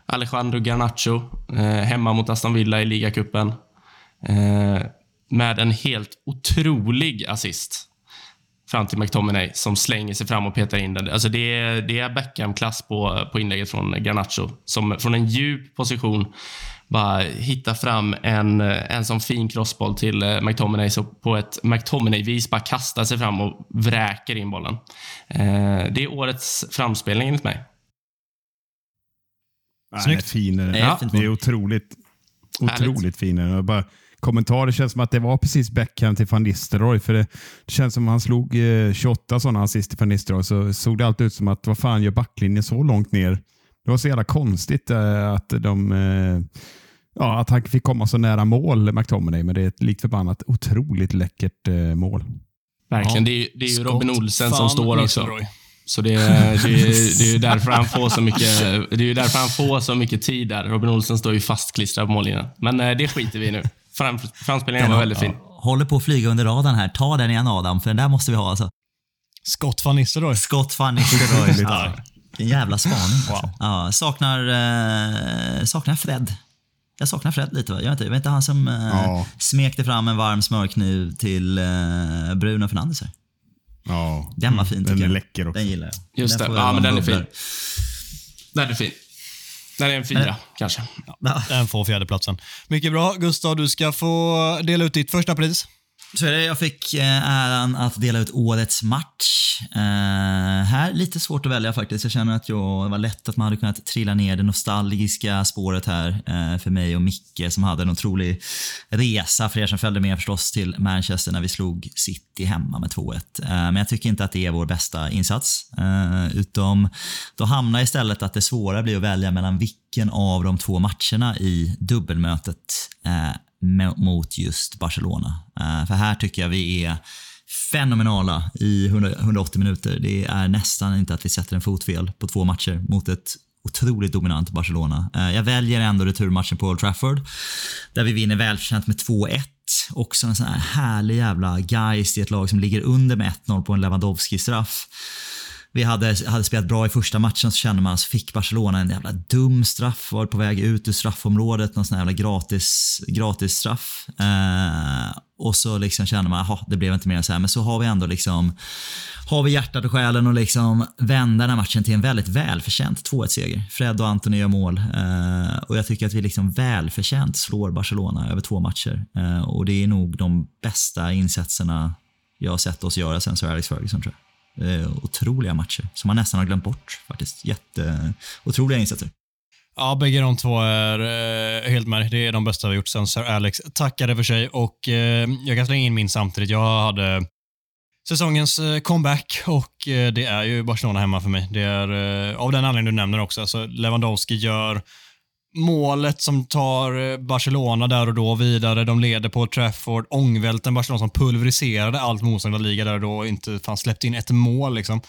Speaker 4: Alejandro Garnacho eh, hemma mot Aston Villa i ligacupen. Eh, med en helt otrolig assist fram till McTominay som slänger sig fram och petar in den. Alltså det är, det är Beckham-klass på, på inlägget från Garnacho som från en djup position bara hittar fram en, en sån fin crossboll till eh, McTominay så på ett McTominay-vis bara kastar sig fram och vräker in bollen. Eh, det är årets framspelning enligt mig.
Speaker 1: Är
Speaker 3: Snyggt.
Speaker 1: fin.
Speaker 2: Det är
Speaker 1: Ja,
Speaker 2: fint
Speaker 1: det är otroligt,
Speaker 4: Härligt.
Speaker 1: otroligt fin. Och Bara, kommentarer känns som att det var precis Beckham till van Nistelrooy. För det, det känns som att han slog eh, 28 sådana assist till van Nistelrooy så såg det alltid ut som att vad fan gör backlinjen så långt ner? Det var så jävla konstigt eh, att de eh, Ja, att han fick komma så nära mål, McTominay, men det är ett likt förbannat otroligt läckert eh, mål.
Speaker 4: Verkligen.
Speaker 3: Ja.
Speaker 4: Det är, ju- det är ju Robin Olsen som står också.
Speaker 3: Nistelrooy.
Speaker 4: Så det, är- det, är- det är ju därför han får så mycket, det är därför han får så mycket tid där. Robin Olsen står ju fastklistrad på mållinjen. Men eh, det skiter vi i nu. Fram, framspelningen var väldigt fin.
Speaker 2: Håller på att flyga under radarn här. Ta den igen Adam, för den där måste vi ha alltså.
Speaker 3: Scott van Nistelrooy.
Speaker 2: Scott van Nistelrooy. Ja, vilken jävla spaning. Alltså. Ja, saknar, eh, saknar Fred. jag saknar Fred lite. Va? Jag vet inte, jag vet inte han som eh,
Speaker 1: Ja.
Speaker 2: smekte fram en varm smörkniv till eh, Bruno Fernandes. Här.
Speaker 1: Ja.
Speaker 2: Den var fin
Speaker 1: Den är
Speaker 2: jag.
Speaker 1: läcker också.
Speaker 2: Den gillar jag.
Speaker 4: Just det.
Speaker 2: får
Speaker 4: Ja, men den är fin. Den är fin. Den är en fyra, kanske.
Speaker 2: Ja.
Speaker 3: Den får fjärdeplatsen. Mycket bra. Gustav, du ska få dela ut ditt första pris.
Speaker 2: Så är det. Jag fick eh, äran att dela ut årets match. Eh, här, lite svårt att välja faktiskt. Jag känner att jag, det var lätt att man hade kunnat trilla ner det nostalgiska spåret här eh, för mig och Micke som hade en otrolig resa, för er som följde med förstås, till Manchester när vi slog City hemma med 2-1. Eh, men jag tycker inte att det är vår bästa insats. Eh, utom då hamnar istället att det svåra blir att välja mellan vilken av de två matcherna i dubbelmötet eh, mot just Barcelona. Eh, för här tycker jag vi är fenomenala i 180 minuter. Det är nästan inte att vi sätter en fot fel på två matcher mot ett otroligt dominant Barcelona. Eh, jag väljer ändå returmatchen på Old Trafford där vi vinner välförtjänt med 2-1. Också en sån här härlig jävla geist i ett lag som ligger under med 1-0 på en Lewandowski-straff. Vi hade, hade spelat bra i första matchen så kände man att fick Barcelona en jävla dum straff, var på väg ut ur straffområdet, någon sån här jävla gratis, gratis straff. Eh, och så liksom kände man, jaha, det blev inte mer än så här. Men så har vi ändå liksom, har vi hjärtat och själen och liksom vända den här matchen till en väldigt välförtjänt 2-1-seger. Fred och Anthony gör mål eh, och jag tycker att vi liksom välförtjänt slår Barcelona över två matcher. Eh, och det är nog de bästa insatserna jag har sett oss göra sen Sir Alex Ferguson tror jag. Eh, otroliga matcher som man nästan har glömt bort faktiskt. Jätte, otroliga insatser.
Speaker 3: Ja, bägge de två är eh, helt med. Det är de bästa vi gjort sen Sir Alex tackade för sig och eh, jag kan slänga in min samtidigt. Jag hade säsongens eh, comeback och eh, det är ju Barcelona hemma för mig. Det är eh, av den anledningen du nämner också. Alltså, Lewandowski gör målet som tar eh, Barcelona där och då vidare. De leder på Trafford. Ångvälten Barcelona som pulveriserade allt motstånd i La liga där och då och inte fan släppte in ett mål. Liksom.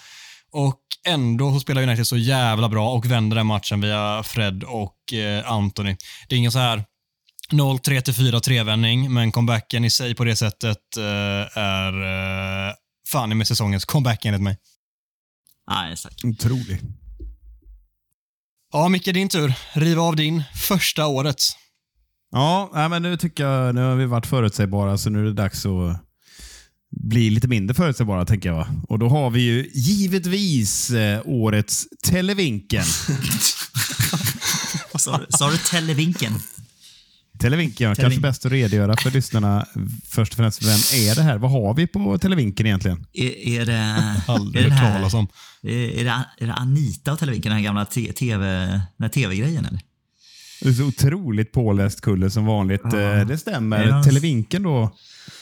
Speaker 3: Och ändå så spelar United så jävla bra och vänder den matchen via Fred och eh, Anthony. Det är ingen så här 0-3 till 4-3-vändning, men comebacken i sig på det sättet eh, är eh, fan i med säsongens comeback enligt mig.
Speaker 2: Nej, exakt.
Speaker 1: Otrolig.
Speaker 3: Ja, Micke, din tur. Riva av din första årets.
Speaker 1: Ja, nej, men nu tycker jag, nu har vi varit förutsägbara så nu är det dags att bli lite mindre förutsägbara tänker jag. Och då har vi ju givetvis eh, årets Televinken.
Speaker 2: Sa du Televinken?
Speaker 1: Televinken, ja.
Speaker 2: Televin-
Speaker 1: kanske bäst att redogöra för lyssnarna först och främst. Vem är det här? Vad har vi på Televinken egentligen?
Speaker 2: Är, är det... Är
Speaker 3: Aldrig
Speaker 2: den
Speaker 3: hört
Speaker 2: här-
Speaker 3: talas om.
Speaker 2: Är, det, är det Anita och Televinken, den här gamla te- TV, TV-grejen eller?
Speaker 1: Det är så otroligt påläst kulle som vanligt. Eh, Det stämmer.
Speaker 2: Ja.
Speaker 1: Televinken då,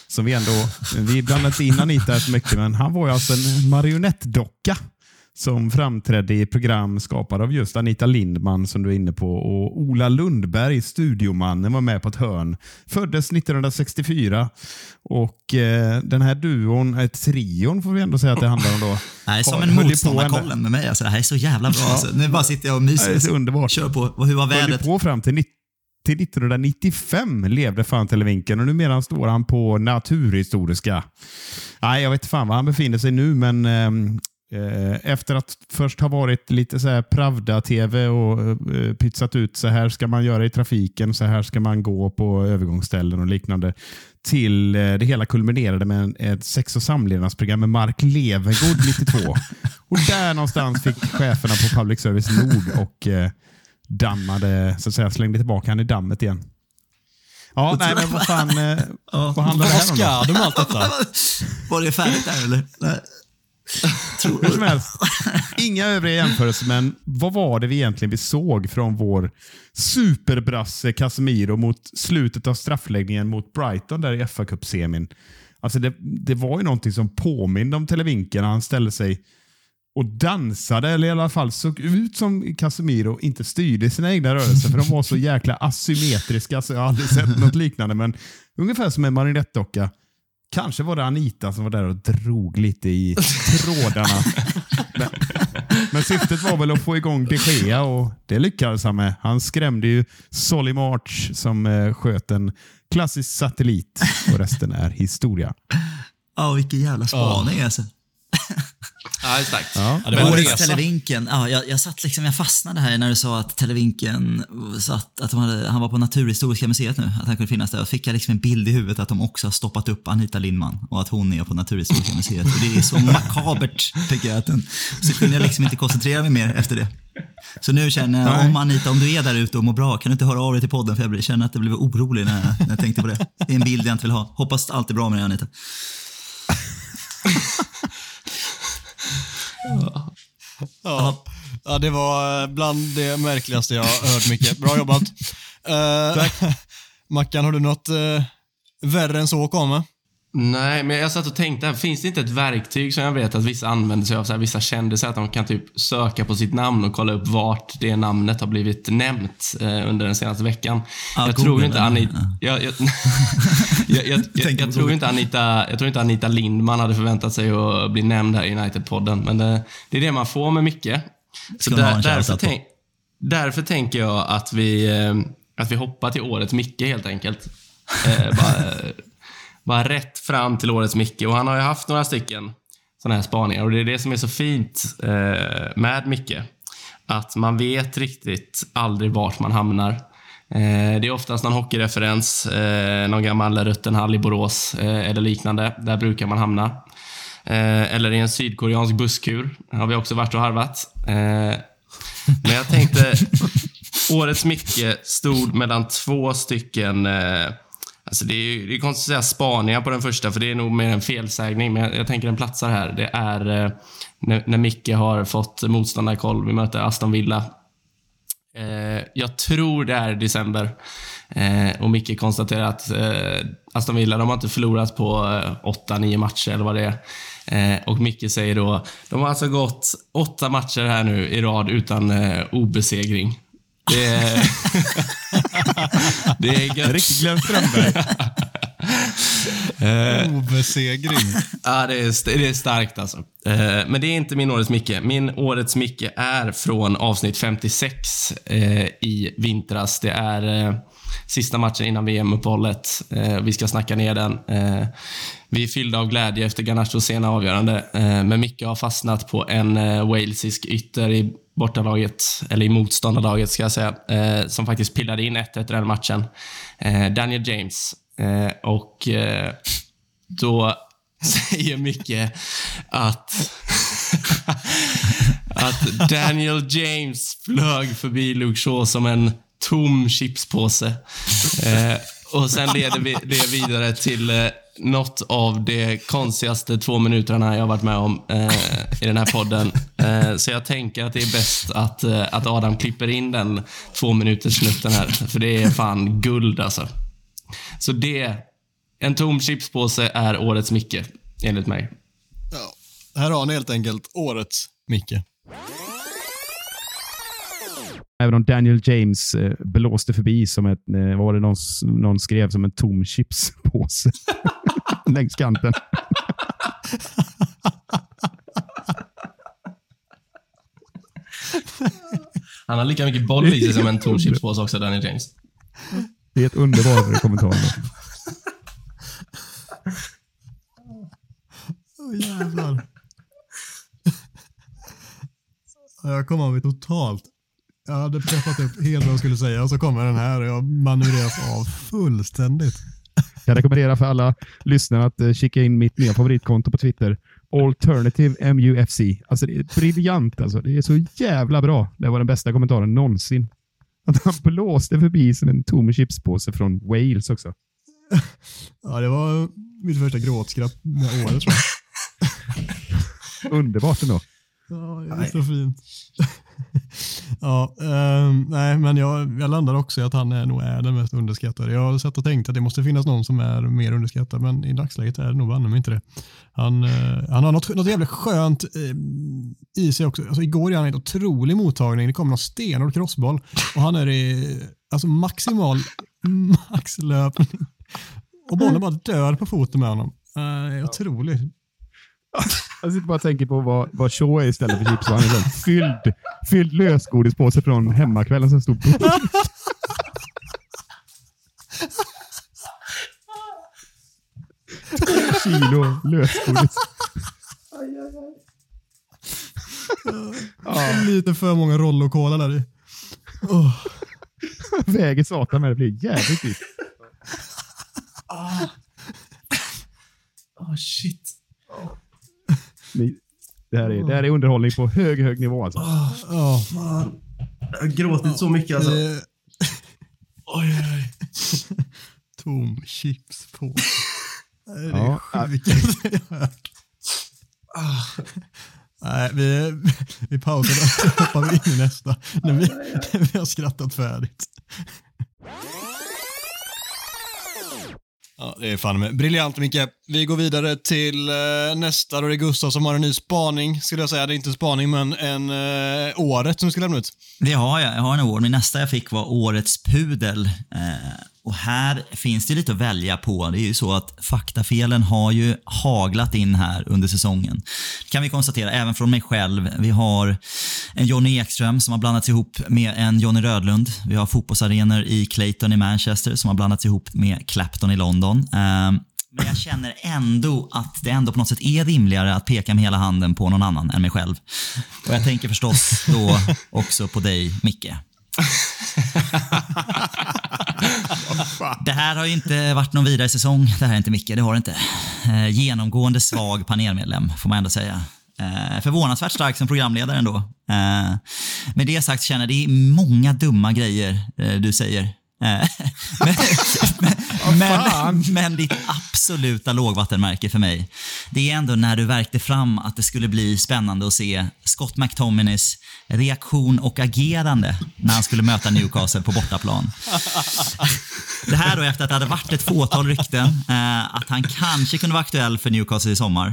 Speaker 1: som vi ändå... Vi blandat in Anita så mycket, men han var ju alltså en marionettdocka som framträdde i program skapade av just Anita Lindman som du är inne på och Ola Lundberg, studiomannen, var med på ett hörn. Föddes 1964 och eh, den här duon, ett trion får vi ändå säga att det handlar om då.
Speaker 2: Är som en
Speaker 1: höll
Speaker 2: motståndarkollen med mig. Alltså, det här är så jävla bra. Alltså. Nu bara sitter jag och myser.
Speaker 1: Det är så underbart.
Speaker 2: Kör på. Och hur var
Speaker 1: höll
Speaker 2: vädret?
Speaker 1: på fram till, till 1995 levde fan Televinken och numera står han på Naturhistoriska. Nej, jag vet fan var han befinner sig nu, men ehm, eh, efter att först ha varit lite så här Pravda-TV och eh, pytsat ut så här ska man göra i trafiken, så här ska man gå på övergångsställen och liknande. Till eh, det hela kulminerade med ett sex och samlevnadsprogram med Mark Levengood 92. och där någonstans fick cheferna på Public Service nog och eh, dammade, så att säga, slängde tillbaka han i dammet igen. Ja, nej, men vad fan, eh, vad handlar det
Speaker 3: Vad
Speaker 1: här om då?
Speaker 3: ska du med allt detta?
Speaker 2: Var det färdigt där eller?
Speaker 1: Hur som helst, inga övriga jämförelser, men vad var det vi egentligen vi såg från vår superbrasse Casemiro mot slutet av straffläggningen mot Brighton där i fa Cup-semin? Alltså det, det var ju någonting som påminde om Televinken han ställde sig och dansade, eller i alla fall såg ut som Casemiro inte styrde sina egna rörelser, för de var så jäkla asymmetriska så jag har aldrig sett något liknande. Men ungefär som en marionettdocka. Kanske var det Anita som var där och drog lite i trådarna. Men, men syftet var väl att få igång de Gea och det lyckades han med. Han skrämde ju Solly March som eh, sköt en klassisk satellit och resten är historia.
Speaker 2: Ja, vilken jävla spaning alltså.
Speaker 4: Ja, det är starkt.
Speaker 1: Ja.
Speaker 3: Ja, det var
Speaker 2: Årets. Televinken. Ja, jag, jag satt liksom, jag fastnade här när du sa att Televinken satt, att de hade, han var på Naturhistoriska museet nu, att han kunde finnas där. Och fick jag liksom en bild i huvudet att de också har stoppat upp Anita Lindman och att hon är på Naturhistoriska museet. Och det är så makabert, tycker jag. Att den, så kunde jag liksom inte koncentrera mig mer efter det. Så nu känner jag, om Anita, om du är där ute och mår bra, kan du inte höra av dig till podden? För jag känner att jag blev orolig när jag, när jag tänkte på det. Det är en bild jag inte vill ha. Hoppas allt är bra med dig, Anita.
Speaker 3: Ja. ja, det var eh, bland det märkligaste jag har hört Micke. Bra jobbat. Uh, Mackan, har du något uh, värre än så att komma?
Speaker 4: Nej, men jag satt och tänkte, finns det inte ett verktyg som jag vet att vissa använder sig av, så här, vissa kändisar, att de kan typ söka på sitt namn och kolla upp vart det namnet har blivit nämnt eh, under den senaste veckan.
Speaker 2: Ja,
Speaker 4: jag, tror inte. Anita, jag, tror inte Anita, jag tror inte Anita Lindman hade förväntat sig att bli nämnd här i United-podden, men det, det är det man får med mycket. Så där, därför, tänk, därför tänker jag att vi, eh, att vi hoppar till årets Micke helt enkelt. Eh, bara, bara rätt fram till årets Micke. Och han har ju haft några stycken sådana här spaningar. Och det är det som är så fint eh, med Micke. Att man vet riktigt aldrig vart man hamnar. Eh, det är oftast någon hockeyreferens, eh, någon gammal Röttenhall i Borås eh, eller liknande. Där brukar man hamna. Eh, eller i en sydkoreansk busskur har vi också varit och harvat. Eh, men jag tänkte, årets Micke stod mellan två stycken Alltså det, är, det är konstigt att säga spaningar på den första, för det är nog mer en felsägning. Men jag, jag tänker den platsar här. Det är eh, när, när Micke har fått motståndarkoll. Vi möter Aston Villa. Eh, jag tror det är december. Eh, och Micke konstaterar att eh, Aston Villa de har inte förlorat på eh, 8-9 matcher eller vad det är. Eh, och Micke säger då, de har alltså gått åtta matcher här nu i rad utan eh, obesegring. Det är, det är gött.
Speaker 1: riktig Glenn Strömberg.
Speaker 3: Obesegring.
Speaker 4: Ja, det är, det är starkt alltså. Eh, Men det är inte min årets Micke. Min årets Micke är från avsnitt 56 eh, i vintras. Det är eh, sista matchen innan VM-uppehållet. Eh, Vi ska snacka ner den. Eh, Vi är fyllda av glädje efter Garnachos sena avgörande. Eh, Men Micke har fastnat på en eh, walesisk ytter i bortalaget, eller i motståndarlaget ska jag säga, eh, som faktiskt pillade in 1-1 i den matchen. Eh, Daniel James. Eh, Och eh, då säger Micke att, att Daniel James flög förbi Luke Shaw som en tom chipspåse. Eh, och sen leder vi det vidare till eh, något av de konstigaste två minuterna jag har varit med om eh, i den här podden. Eh, så jag tänker att det är bäst att, eh, att Adam klipper in den två minuters snutten här. För det är fan guld alltså. Så det, en tom chipspåse är årets Micke, enligt mig.
Speaker 3: Ja. Här har ni helt enkelt årets Micke.
Speaker 1: Även om Daniel James eh, blåste förbi som ett, eh, vad var det någon, någon skrev, som en tom chipspåse längs kanten.
Speaker 4: Han har lika mycket boll i sig som en tom chipspåse också, Daniel James.
Speaker 1: Det är ett underbar kommentar.
Speaker 3: Åh jävlar. Jag kom av mig totalt. Jag hade preppat upp helt vad jag skulle säga och så kommer den här och jag manövreras av fullständigt.
Speaker 1: Jag rekommenderar för alla lyssnare att eh, kika in mitt nya favoritkonto på Twitter. Alternative MUFC. Alltså det är briljant alltså. Det är så jävla bra. Det var den bästa kommentaren någonsin. Att han blåste förbi som en tom chipspåse från Wales också.
Speaker 3: Ja, det var mitt första gråtskratt med året tror jag.
Speaker 1: Underbart ändå.
Speaker 3: Ja, det är så fint. ja, ehm, nej, men jag, jag landar också i att han är, nog är den mest underskattade. Jag har sett och tänkt att det måste finnas någon som är mer underskattad, men i dagsläget är det nog banne inte det. Han, eh, han har något, något jävligt skönt eh, i sig också. Alltså, igår gjorde han en otrolig mottagning. Det kom någon stenhård crossboll och han är i alltså, maximal maxlöpning. Och bollen bara dör på foten med honom. Uh, otroligt.
Speaker 1: Jag sitter bara och tänker på vad, vad Shaw är istället för chips. Han är en fylld, fylld lösgodispåse från hemmakvällen som stod på kilo lösgodis.
Speaker 3: Lite för många Rollo Cola där i.
Speaker 1: Väger satan med det blir jävligt dyrt.
Speaker 4: Oh, shit.
Speaker 1: Ni- Det här, är, det här är underhållning på hög, hög nivå alltså.
Speaker 3: Ja.
Speaker 4: Jag har gråtit så mycket alltså.
Speaker 3: Eh,
Speaker 4: Oj, oj,
Speaker 3: Tom chips på. Det är det
Speaker 1: Ja.
Speaker 3: sjukaste jag hört. Nej, vi, vi pausar så hoppar vi in i nästa. När vi, när vi har skrattat färdigt. Ja, det är fan med. Briljant Micke. Vi går vidare till eh, nästa då det är Gustav som har en ny spaning, skulle jag säga. Det är inte en spaning, men en eh, året som du ska lämna ut.
Speaker 2: Det har jag. Jag har en år. Min nästa jag fick var Årets pudel. Eh, och här finns det lite att välja på. Det är ju så att faktafelen har ju haglat in här under säsongen. Det kan vi konstatera, även från mig själv. Vi har en Johnny Ekström som har blandats ihop med en Johnny Rödlund. Vi har fotbollsarenor i Clayton i Manchester som har blandats ihop med Clapton i London. Ehm, men jag känner ändå att det ändå på något sätt är rimligare att peka med hela handen på någon annan än mig själv. Och jag tänker förstås då också på dig, Micke. Det här har ju inte varit någon vidare säsong. Det här är inte Micke, det har det inte. Eh, genomgående svag panelmedlem, får man ändå säga. Eh, förvånansvärt stark som programledare ändå. Eh, med det sagt känner jag det är många dumma grejer eh, du säger. Eh, men, men, men ditt absoluta lågvattenmärke för mig, det är ändå när du verkte fram att det skulle bli spännande att se Scott McTominays reaktion och agerande när han skulle möta Newcastle på bortaplan. Det här då efter att det hade varit ett fåtal rykten eh, att han kanske kunde vara aktuell för Newcastle i sommar.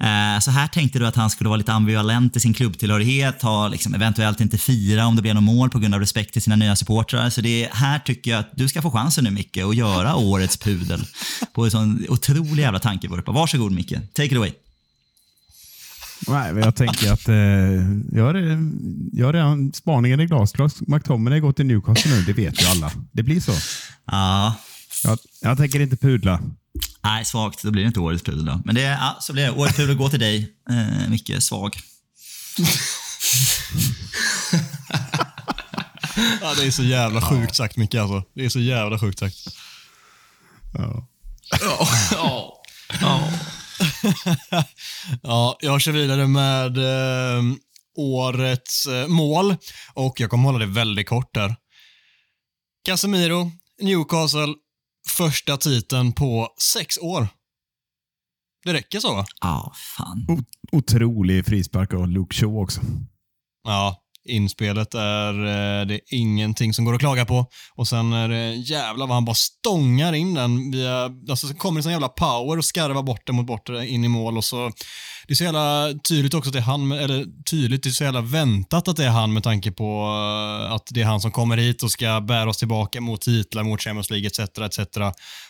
Speaker 2: Eh, så här tänkte du att han skulle vara lite ambivalent i sin klubbtillhörighet, ha liksom eventuellt inte fira om det blev något mål på grund av respekt till sina nya supportrar. Så det här tycker jag att du ska få chansen nu Micke att göra årets pudel på en sån otrolig jävla tankevurpa. Varsågod Micke, take it away.
Speaker 1: Nej, men jag tänker att eh, jag, har, jag har redan spaningen i glasglas. McTominay går till Newcastle nu, det vet ju alla. Det blir så.
Speaker 2: Ja,
Speaker 1: Jag, jag tänker inte pudla.
Speaker 2: nej svagt. Då blir det inte årets pudel då. Men det, ja, så blir det. Årets pudel går till dig, eh, Micke. Svag.
Speaker 3: Ja, det är så jävla sjukt sagt Micke alltså. Det är så jävla sjukt sagt.
Speaker 1: Ja.
Speaker 4: Ja. Ja.
Speaker 3: Ja, jag kör vidare med eh, årets eh, mål och jag kommer hålla det väldigt kort där. Casemiro, Newcastle, första titeln på sex år. Det räcker så va?
Speaker 2: Ja, fan.
Speaker 1: O- otrolig frispark av Luke Shaw också.
Speaker 3: Ja, inspelet är eh, det är ingenting som går att klaga på. Och sen är det jävla vad han bara stångar in den via, alltså så kommer det sån jävla power och skarvar bort den mot bort in i mål och så det är så jävla tydligt också att det är han, eller tydligt, det är så jävla väntat att det är han med tanke på eh, att det är han som kommer hit och ska bära oss tillbaka mot titlar, mot Champions League etc. etc.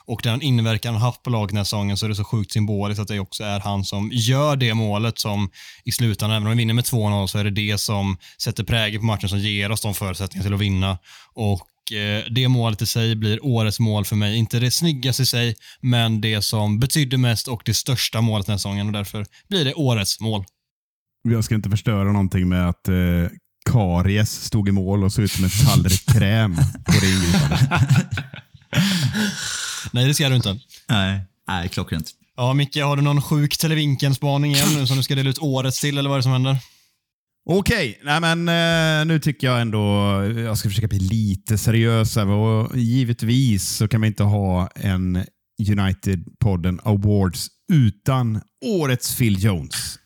Speaker 3: Och den inverkan han haft på laget den här säsongen så är det så sjukt symboliskt att det också är han som gör det målet som i slutändan, även om vi vinner med 2-0, så är det det som sätter prägel på matchen som ger oss de förutsättningar till att vinna. Och det målet i sig blir årets mål för mig. Inte det snyggaste i sig, men det som betydde mest och det största målet den här säsongen och därför blir det årets mål.
Speaker 1: Jag ska inte förstöra någonting med att eh, Karies stod i mål och såg ut som en tallrik kräm på det ingripandet.
Speaker 3: Nej, det ska du inte.
Speaker 2: Nej, nej klockrent.
Speaker 3: Ja, Micke, har du någon sjuk televinken-spaning igen nu som du ska dela ut årets till, eller vad är det som händer?
Speaker 1: Okej, nej men eh, nu tycker jag ändå jag ska försöka bli lite seriösare och givetvis så kan vi inte ha en United-podden Awards utan årets Phil Jones.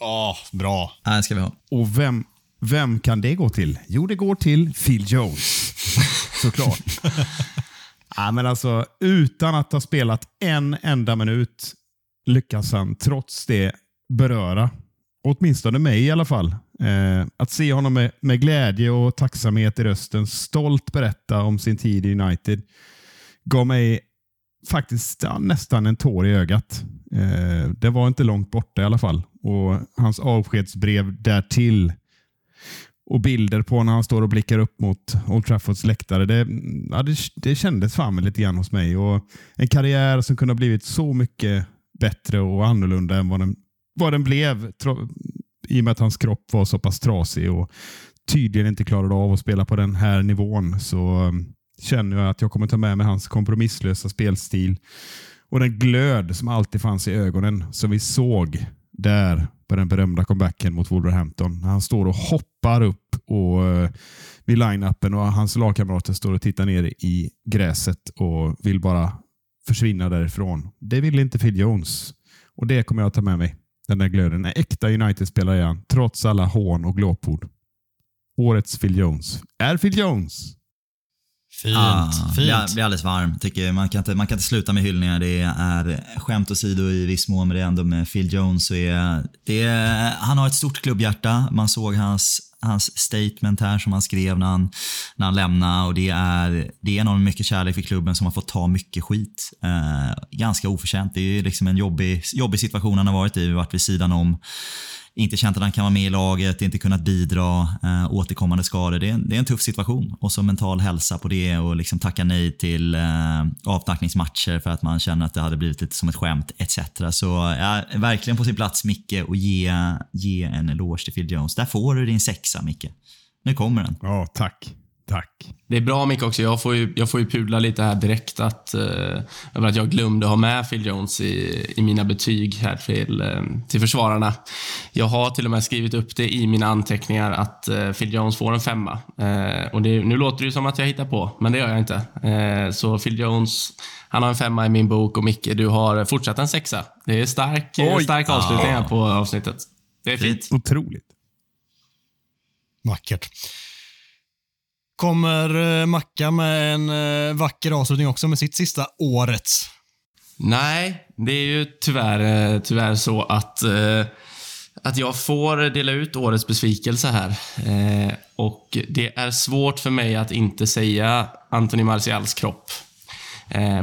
Speaker 3: Ja, bra.
Speaker 2: Nej, ska vi ha.
Speaker 1: Och vem, vem kan det gå till? Jo, det går till Phil Jones. Såklart. ja, men alltså, utan att ha spelat en enda minut lyckas han trots det beröra, åtminstone mig i alla fall. Eh, att se honom med, med glädje och tacksamhet i rösten stolt berätta om sin tid i United gav mig faktiskt ja, nästan en tår i ögat. Eh, det var inte långt borta i alla fall. Och Hans avskedsbrev därtill och bilder på när han står och blickar upp mot Old Traffords läktare. Det, ja, det, det kändes fan lite grann hos mig. Och en karriär som kunde ha blivit så mycket bättre och annorlunda än vad den, vad den blev. I och med att hans kropp var så pass trasig och tydligen inte klarade av att spela på den här nivån så um, känner jag att jag kommer ta med mig hans kompromisslösa spelstil och den glöd som alltid fanns i ögonen som vi såg där på den berömda comebacken mot Wolverhampton. Han står och hoppar upp och, uh, vid line-upen och hans lagkamrater står och tittar ner i gräset och vill bara försvinna därifrån. Det vill inte Phil Jones och det kommer jag ta med mig. Den där glöden. En äkta United-spelare är han, trots alla hån och glåpord. Årets Phil Jones. Är Phil Jones?
Speaker 3: Fint.
Speaker 2: Ah,
Speaker 3: fint.
Speaker 2: Blir, blir alldeles varm. Tycker man, kan inte, man kan inte sluta med hyllningar. Det är skämt åsido i viss mån, men det är ändå med Phil Jones. Så är, det är, han har ett stort klubbhjärta. Man såg hans, hans statement här som han skrev när han, när han lämnade. Och det är, det är enormt mycket kärlek för klubben som har fått ta mycket skit. Eh, ganska oförtjänt. Det är liksom en jobbig, jobbig situation han har varit i. Varit vid sidan om inte känt att han kan vara med i laget, inte kunnat bidra, eh, återkommande skador. Det är, en, det är en tuff situation. Och så mental hälsa på det och liksom tacka nej till eh, avtackningsmatcher för att man känner att det hade blivit lite som ett skämt etc. Så ja, verkligen på sin plats Micke och ge, ge en eloge till Phil Jones. Där får du din sexa Micke. Nu kommer den.
Speaker 1: Ja, tack. Tack.
Speaker 4: Det är bra mycket också. Jag får ju, jag får ju pudla lite här direkt att, eh, över att jag glömde ha med Phil Jones i, i mina betyg här till, eh, till försvararna. Jag har till och med skrivit upp det i mina anteckningar att eh, Phil Jones får en femma. Eh, och det, nu låter det som att jag hittar på, men det gör jag inte. Eh, så Phil Jones, han har en femma i min bok och Micke, du har fortsatt en sexa. Det är stark,
Speaker 1: Oj.
Speaker 4: stark avslutning här på avsnittet. Det är fint.
Speaker 1: Otroligt.
Speaker 3: Vackert. Kommer eh, Macka med en eh, vacker avslutning också med sitt sista årets?
Speaker 4: Nej, det är ju tyvärr, eh, tyvärr så att, att jag får dela ut årets besvikelse här. Och det är svårt för mig att inte säga Anthony Martials kropp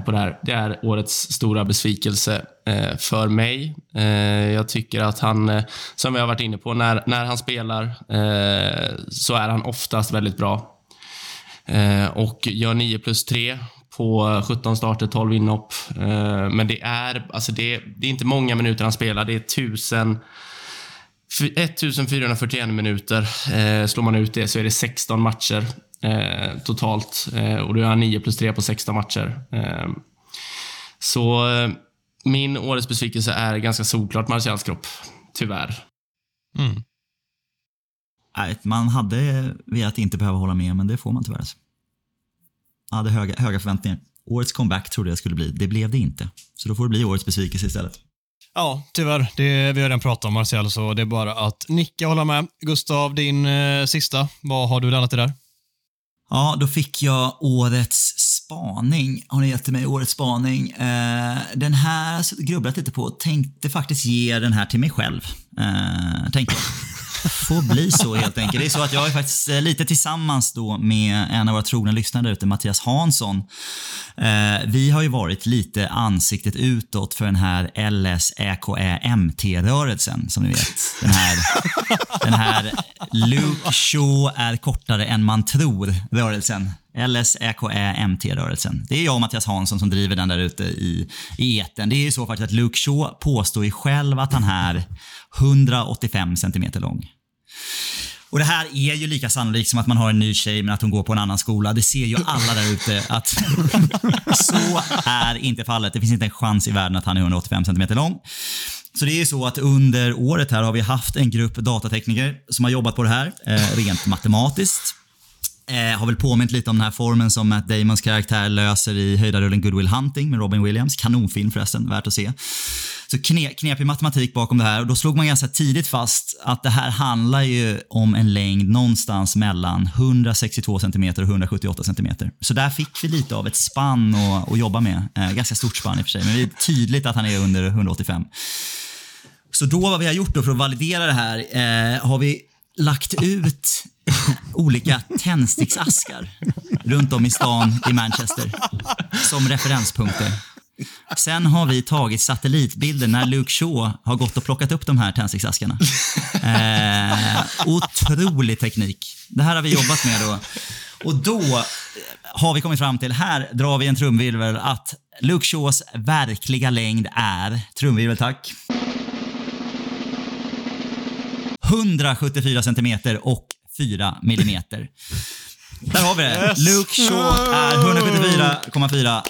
Speaker 4: på det här. Det är årets stora besvikelse för mig. Jag tycker att han, som vi har varit inne på, när, när han spelar så är han oftast väldigt bra. Eh, och gör 9 plus 3 på 17 starter, 12 inhopp. Eh, men det är, alltså det, det är inte många minuter han spelar. Det är 1000, 1441 minuter. Eh, slår man ut det så är det 16 matcher eh, totalt. Eh, och då gör han 9 plus 3 på 16 matcher. Eh, så min årets besvikelse är ganska solklart Martials kropp. Tyvärr.
Speaker 3: Mm.
Speaker 2: Man hade velat inte behöva hålla med, men det får man tyvärr. alltså. Jag hade höga, höga förväntningar. Årets comeback trodde jag skulle bli. Det blev det inte. Så då får det bli årets besvikelse istället.
Speaker 3: Ja, tyvärr. Det, vi har redan pratat om Marcel, så det är bara att nicka och hålla med. Gustav, din eh, sista. Vad har du landat i där?
Speaker 2: Ja, då fick jag årets spaning. Har ni gett mig årets spaning? Eh, den här grubblat lite på. Tänkte faktiskt ge den här till mig själv. Eh, tänkte jag. Får bli så helt enkelt. Det är så att jag är faktiskt eh, lite tillsammans då med en av våra trogna lyssnare ute, Mattias Hansson. Eh, vi har ju varit lite ansiktet utåt för den här LSÄKÄMT-rörelsen som ni vet. Den här, den här Luke Shaw är kortare än man tror-rörelsen. LSÄKÄMT-rörelsen. Det är jag och Mattias Hansson som driver den där ute i, i etern. Det är ju så faktiskt att Luke Shaw påstår ju själv att han är 185 centimeter lång. Och Det här är ju lika sannolikt som att man har en ny tjej men att hon går på en annan skola. Det ser ju alla där ute att så är inte fallet. Det finns inte en chans i världen att han är 185 centimeter lång. Så det är ju så att under året här har vi haft en grupp datatekniker som har jobbat på det här eh, rent matematiskt. Eh, har väl påmint lite om den här formen som Matt Damons karaktär löser i höjdarrullen Goodwill Hunting med Robin Williams. Kanonfilm förresten, värt att se. Så kne, knepig matematik bakom det här och då slog man ganska tidigt fast att det här handlar ju om en längd någonstans mellan 162 cm och 178 cm. Så där fick vi lite av ett spann att, att jobba med. Eh, ganska stort spann i och för sig, men det är tydligt att han är under 185. Så då vad vi har gjort då för att validera det här eh, har vi lagt ut olika tändsticksaskar runt om i stan i Manchester som referenspunkter. Sen har vi tagit satellitbilder när Luke Shaw har gått och plockat upp de här tändsticksaskarna. Eh, otrolig teknik. Det här har vi jobbat med då. Och då har vi kommit fram till, här drar vi en trumvirvel, att Luke Shaws verkliga längd är, trumvirvel tack, 174 centimeter och 4 millimeter. Där har vi det. Luke Shaw är 174,4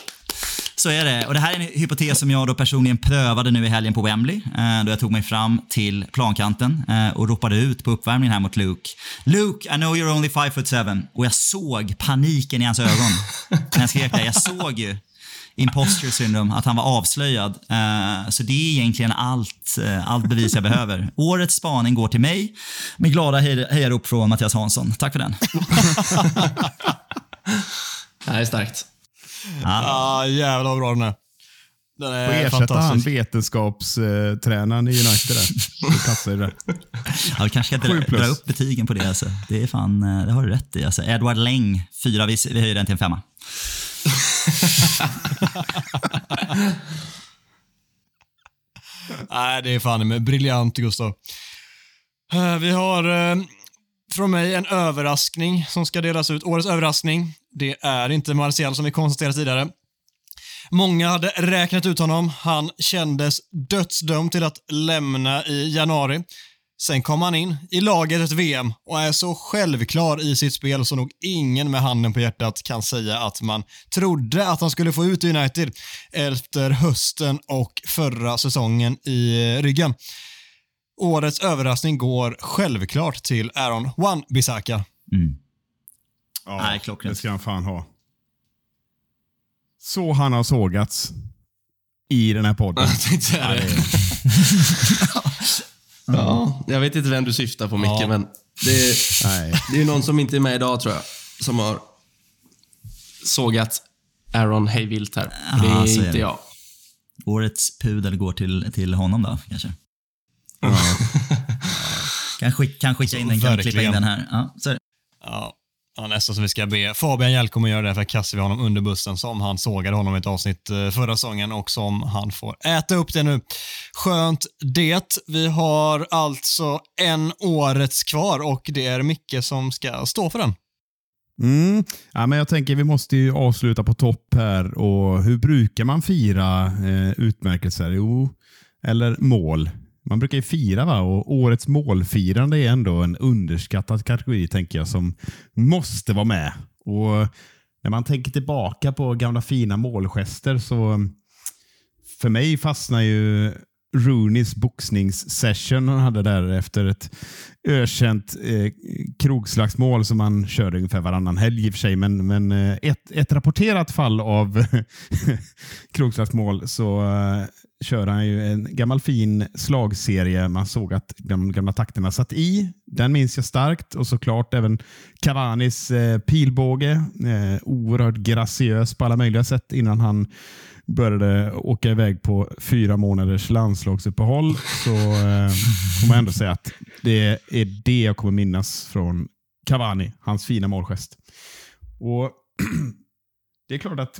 Speaker 2: så är det. Och det här är en hypotes som jag då personligen prövade nu i helgen på Wembley. Eh, då jag tog mig fram till plankanten eh, och ropade ut på uppvärmningen här mot Luke. Luke, I know you're only five foot seven. Och jag såg paniken i hans ögon när jag skrek det. Jag såg ju imposter syndrome, att han var avslöjad. Eh, så det är egentligen allt, allt bevis jag behöver. Årets spaning går till mig med glada hejarop från Mattias Hansson. Tack för den.
Speaker 4: Det här är starkt.
Speaker 3: Ah, jävlar vad bra den är. Den
Speaker 1: Och
Speaker 3: är
Speaker 1: ersätta han vetenskapstränaren i United där. Det passar ju där.
Speaker 2: Ja, vi kanske ska dra, dra upp betygen på det. Alltså. Det, är fan, eh, det har du rätt i. Alltså. Edward Läng, fyra. Vi, vi höjer den till en femma.
Speaker 3: Nej, det är fan med briljant Gustav. Eh, Vi har eh, från mig en överraskning som ska delas ut. Årets överraskning. Det är inte Martial som vi konstaterade tidigare. Många hade räknat ut honom. Han kändes dödsdömd till att lämna i januari. Sen kom han in i laget ett VM och är så självklar i sitt spel så nog ingen med handen på hjärtat kan säga att man trodde att han skulle få ut United efter hösten och förra säsongen i ryggen. Årets överraskning går självklart till Aaron Wan-Bissaka. Mm.
Speaker 1: Ja,
Speaker 2: Nej, klockrent.
Speaker 1: det ska han fan ha. Så han har sågats i den här podden.
Speaker 4: Jag tänkte säga det. Ja, jag vet inte vem du syftar på Micke,
Speaker 3: Ja.
Speaker 4: men det är,
Speaker 1: Nej.
Speaker 4: det är någon som inte är med idag tror jag, som har sågat Aaron hejvilt här. det
Speaker 2: Ja,
Speaker 4: är inte
Speaker 2: det.
Speaker 4: jag.
Speaker 2: Årets pudel går till, till honom då, kanske. kan, skick, kan skicka in den, kan klippa in den här. Ja, så det.
Speaker 3: Ja, ja, nästan så vi ska be Fabian Hjelkom kommer göra det, för kastar vi honom under bussen som han sågade honom i ett avsnitt eh, förra säsongen och som han får äta upp det nu. Skönt det. Vi har alltså en årets kvar och det är Micke som ska stå för den.
Speaker 1: Mm. Ja, men jag tänker vi måste ju avsluta på topp här. Och Hur brukar man fira eh, utmärkelser? Jo, eller mål. Man brukar ju fira va? och årets målfirande är ändå en underskattad kategori tänker jag som måste vara med. Och När man tänker tillbaka på gamla fina målgester så mm, för mig fastnar ju Rooneys boxningssession han hade där efter ett ökänt eh, krogslagsmål som han körde ungefär varannan helg i och för sig. Men, men eh, ett, ett rapporterat fall av krogslagsmål så eh, kör han ju en gammal fin slagserie. Man såg att de gamla takterna satt i. Den minns jag starkt och såklart även Cavanis eh, pilbåge. Eh, oerhört graciös på alla möjliga sätt innan han började åka iväg på fyra månaders landslagsuppehåll så eh, får man ändå säga att det är det jag kommer minnas från Cavani, hans fina målgest. Och Det är klart att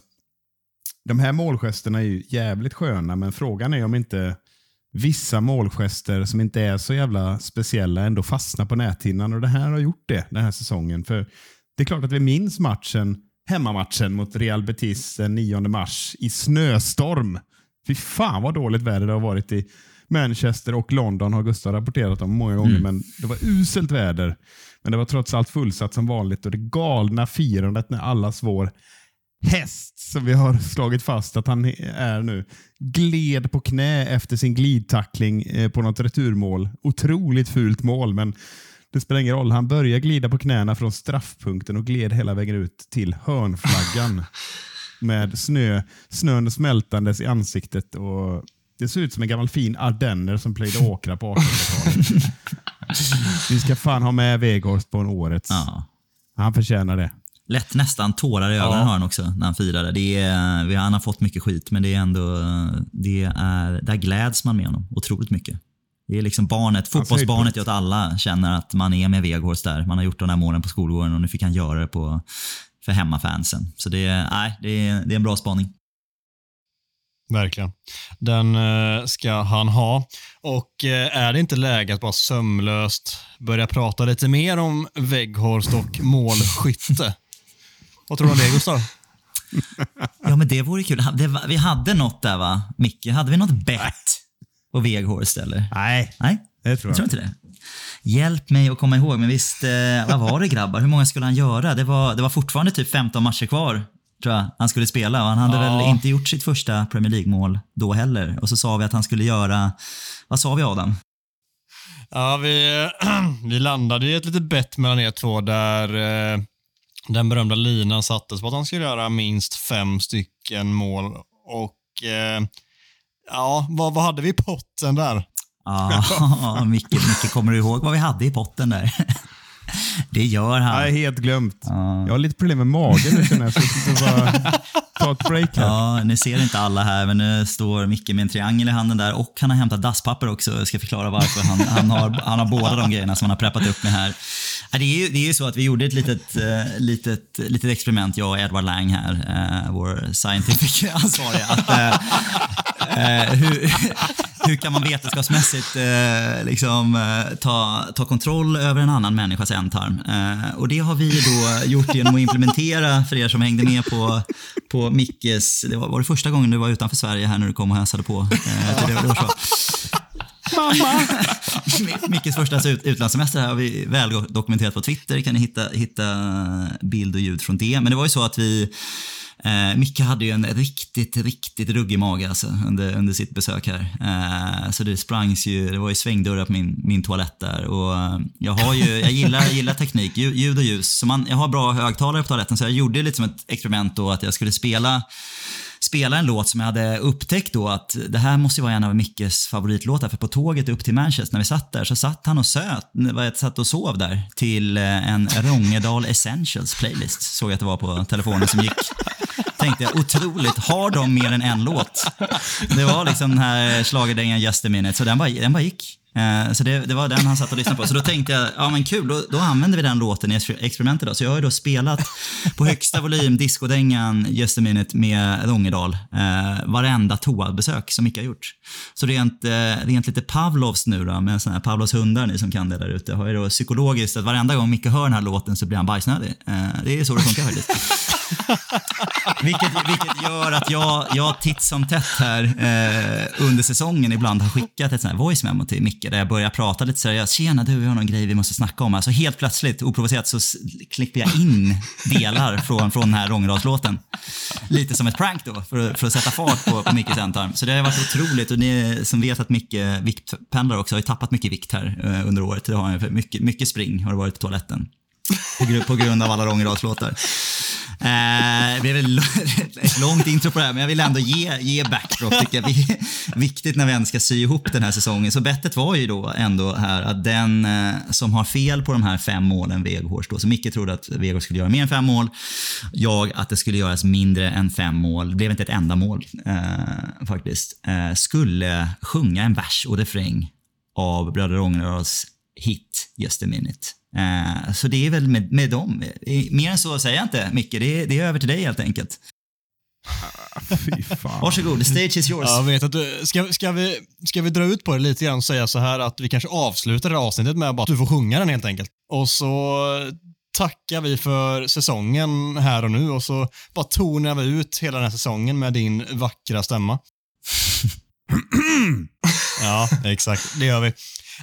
Speaker 1: de här målgesterna är ju jävligt sköna, men frågan är om inte vissa målgester som inte är så jävla speciella ändå fastnar på näthinnan och det här har gjort det den här säsongen. För Det är klart att vi minns matchen, hemmamatchen mot Real Betis den 9 mars i snöstorm. Fy fan vad dåligt väder det har varit i Manchester och London har Gustav rapporterat om många gånger, men det var uselt väder. Men det var trots allt fullsatt som vanligt och det galna firandet när allas vår häst som vi har slagit fast att han är nu gled på knä efter sin glidtackling eh, på något returmål. Otroligt fult mål, men det spelar ingen roll. Han börjar glida på knäna från straffpunkten och gled hela vägen ut till hörnflaggan med snö, snön smältandes i ansiktet. Och det ser ut som en gammal fin ardenner som plöjde åkrar på 1800-talet. Vi ska fan ha med Weghorst på en årets.
Speaker 2: Ja.
Speaker 1: Han förtjänar det.
Speaker 2: Lätt nästan tårar i ögonen
Speaker 3: Ja.
Speaker 2: har han också när han firade. Det är, vi- han har fått mycket skit, men det är ändå, det är, där gläds man med honom otroligt mycket. Det är liksom barnet, fotbollsbarnet
Speaker 1: höjdpunkt.
Speaker 2: gör att alla känner att man är med Weghorst där. Man har gjort de där målen på skolgården och nu fick han göra det på, för hemmafansen. Så det är, nej, det är, det är en bra spaning.
Speaker 3: Verkligen. Den eh, ska han ha. Och eh, är det inte läge att bara sömlöst börja prata lite mer om Weghorst och målskytte? Vad tror du om det, Gustav?
Speaker 2: Ja, men det vore kul. Det, vi hade något där va, Micke? Hade vi något bett på Weghorst eller?
Speaker 1: Nej,
Speaker 2: Nej,
Speaker 1: det tror
Speaker 2: jag
Speaker 1: jag
Speaker 2: tror inte det. Hjälp mig att komma ihåg, men visst, eh, vad var det grabbar? Hur många skulle han göra? Det var, det var fortfarande typ 15 matcher kvar tror jag han skulle spela han hade
Speaker 3: Ja.
Speaker 2: väl inte gjort sitt första Premier League-mål då heller. Och så sa vi att han skulle göra, vad sa vi Adam?
Speaker 3: Ja, vi, vi landade i ett litet bett mellan er två där eh, den berömda linan sattes på att han skulle göra minst fem stycken mål. Och eh, ja, vad, vad hade vi i potten där?
Speaker 2: Ja, Micke, Micke, kommer du ihåg vad vi hade i potten där? Det gör han.
Speaker 1: Jag är helt glömt.
Speaker 2: Ja.
Speaker 1: Jag har lite problem med magen nu känner jag, så jag ska bara ta ett break här.
Speaker 2: Ja, ni ser inte alla här, men nu står Micke med en triangel i handen där och han har hämtat dasspapper också. Jag ska förklara varför. Han, han, har, han har båda de grejerna som han har preppat upp med här. Det är ju, det är ju så att vi gjorde ett litet, eh, litet, litet experiment, jag och Edward Lang här, eh, vår scientific ansvariga. Att, eh, eh hur, hur kan man vetenskapsmässigt eh, liksom, eh, ta, ta kontroll över en annan människas ändtarm? Och det har vi då gjort genom att implementera, för er som hängde med på, på Mickes, det var, var det första gången du var utanför Sverige här när du kom och hälsade på? Till det, det var så mamma! Mickes första utlandssemester här har vi väl dokumenterat på Twitter. kan ni hitta, hitta bild och ljud från det. Men det var ju så att vi Eh, Micke hade ju en riktigt, riktigt ruggig mage alltså, under, under sitt besök här. Eh, så det sprangs ju, det var ju svängdörrar på min, min toalett där. Och eh, jag, har ju, jag, gillar, jag gillar teknik, ljud, ljud och ljus. Så man, jag har bra högtalare på toaletten så jag gjorde lite som ett experiment då att jag skulle spela spela en låt som jag hade upptäckt då att det här måste ju vara en av Mickes favoritlåtar för på tåget upp till Manchester när vi satt där så satt han och söt, satt och sov där till eh, en Rångedal Essentials playlist såg jag att det var på telefonen som gick. Tänkte jag, otroligt, har de mer än en låt? Det var liksom den här schlagerdängan Just a minute, så den bara, den bara gick. Eh, så det, det var den han satt och lyssnade på. Så då tänkte jag, ja men kul, då, då använder vi den låten i experimentet. Då. Så jag har ju då spelat på högsta volym discodängan Just a minute med Långedal Eh, varenda toabesök som Micke har gjort. Så rent, eh, rent lite Pavlovs nu då, med såna här Pavlovs hundar, ni som kan det där ute, har ju då psykologiskt att varenda gång Micke hör den här låten så blir han bajsnödig. Eh, det är så det funkar faktiskt. Vilket, vilket gör att jag, jag titt som tätt här eh, under säsongen ibland har skickat ett sånt här voice memo till Micke där jag börjar prata lite seriöst. Tjena du, vi har någon grej vi måste snacka om. Alltså helt plötsligt, oprovocerat, så klipper jag in delar från, från den här Rångedalslåten. Lite som ett prank då, för, att- för att sätta fart på, på Mickes ändtarm. Så det har varit otroligt och ni som vet att Micke viktpendlar också har ju tappat mycket vikt här eh, under året. Det har mycket, mycket spring har det varit på toaletten. På, på grund av alla Rångedalslåtar. Eh, det blev ett långt intro på det här, men jag vill ändå ge, ge backdrop. Tycker jag. är Viktigt när vi ändå ska sy ihop den här säsongen. Så bettet var ju då ändå här att den eh, som har fel på de här fem målen, Veghorst då, så Micke trodde att Veghorst skulle göra mer än fem mål. Jag att det skulle göras mindre än fem mål. Det blev inte ett enda mål eh, faktiskt. Eh, skulle sjunga en vers och refräng av Bröder Rångedals hit Just a minute. Eh, så det är väl med, med dem. Eh, Mer än så säger jag inte, Micke. Det är, det är över till dig helt enkelt.
Speaker 1: Fy fan.
Speaker 2: Varsågod, the stage is yours.
Speaker 3: Jag vet att du, ska, ska, vi, ska vi dra ut på det lite grann och säga så här att vi kanske avslutar det här avsnittet med att du får sjunga den helt enkelt. Och så tackar vi för säsongen här och nu och så bara tonar vi ut hela den här säsongen med din vackra stämma. ja, exakt. Det gör vi.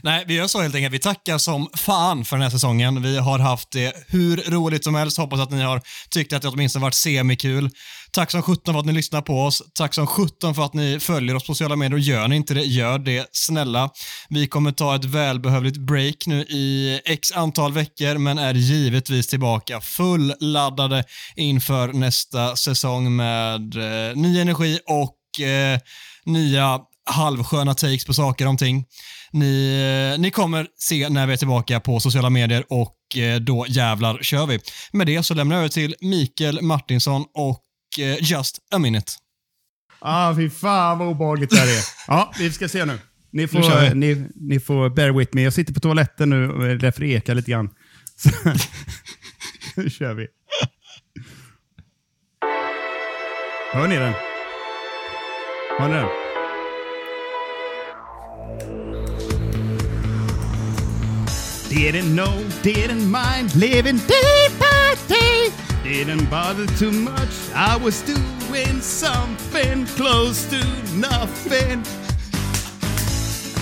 Speaker 3: Nej, vi gör så helt enkelt. Vi tackar som fan för den här säsongen. Vi har haft det hur roligt som helst. Hoppas att ni har tyckt att det åtminstone varit semikul. Tack som sjutton för att ni lyssnar på oss. Tack som sjutton för att ni följer oss på sociala medier. Gör ni inte det, gör det snälla. Vi kommer ta ett välbehövligt break nu i x antal veckor, men är givetvis tillbaka fulladdade inför nästa säsong med eh, ny energi och eh, nya halvsköna takes på saker och ting. Ni, eh, ni kommer se när vi är tillbaka på sociala medier och eh, då jävlar kör vi. Med det så lämnar jag över till Mikael Martinsson och eh, Just a minute.
Speaker 1: Ah, fy fan vad obehagligt det här är. Ja, vi ska se nu. Ni
Speaker 3: Nu
Speaker 1: får,
Speaker 3: vi.
Speaker 1: ni, ni får bear with me. Jag sitter på toaletten nu och därför ekar lite grann. Så, nu kör vi. Hör ni den? Hör ni den? Didn't know, didn't mind living day by day. Didn't bother too much. I was doing something close to nothing.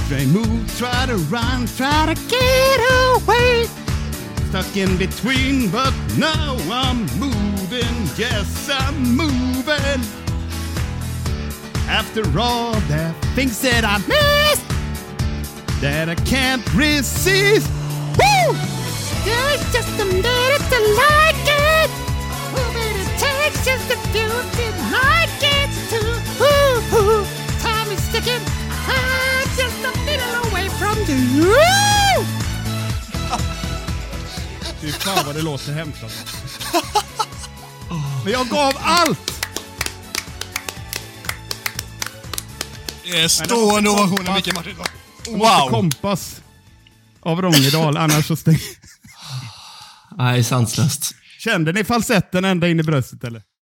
Speaker 1: They move, try to run, try to get away. Stuck in between, but now I'm moving. Yes, I'm moving. After all the things that I missed, that I can't resist. Woo! There's just a minute to like it. Who made it takes just a few to like it too. Ooh, ooh, time is ticking. I'm just a minute away from you. Fy fan vad det låter hemskt alltså. Men jag gav allt!
Speaker 3: Det är stående ovationer Micke Martin.
Speaker 1: Wow!
Speaker 3: Wow!
Speaker 1: Kompas av Rångedal, annars så stäng...
Speaker 4: Nej, sanslöst.
Speaker 1: Kände ni falsetten ända in i bröstet eller?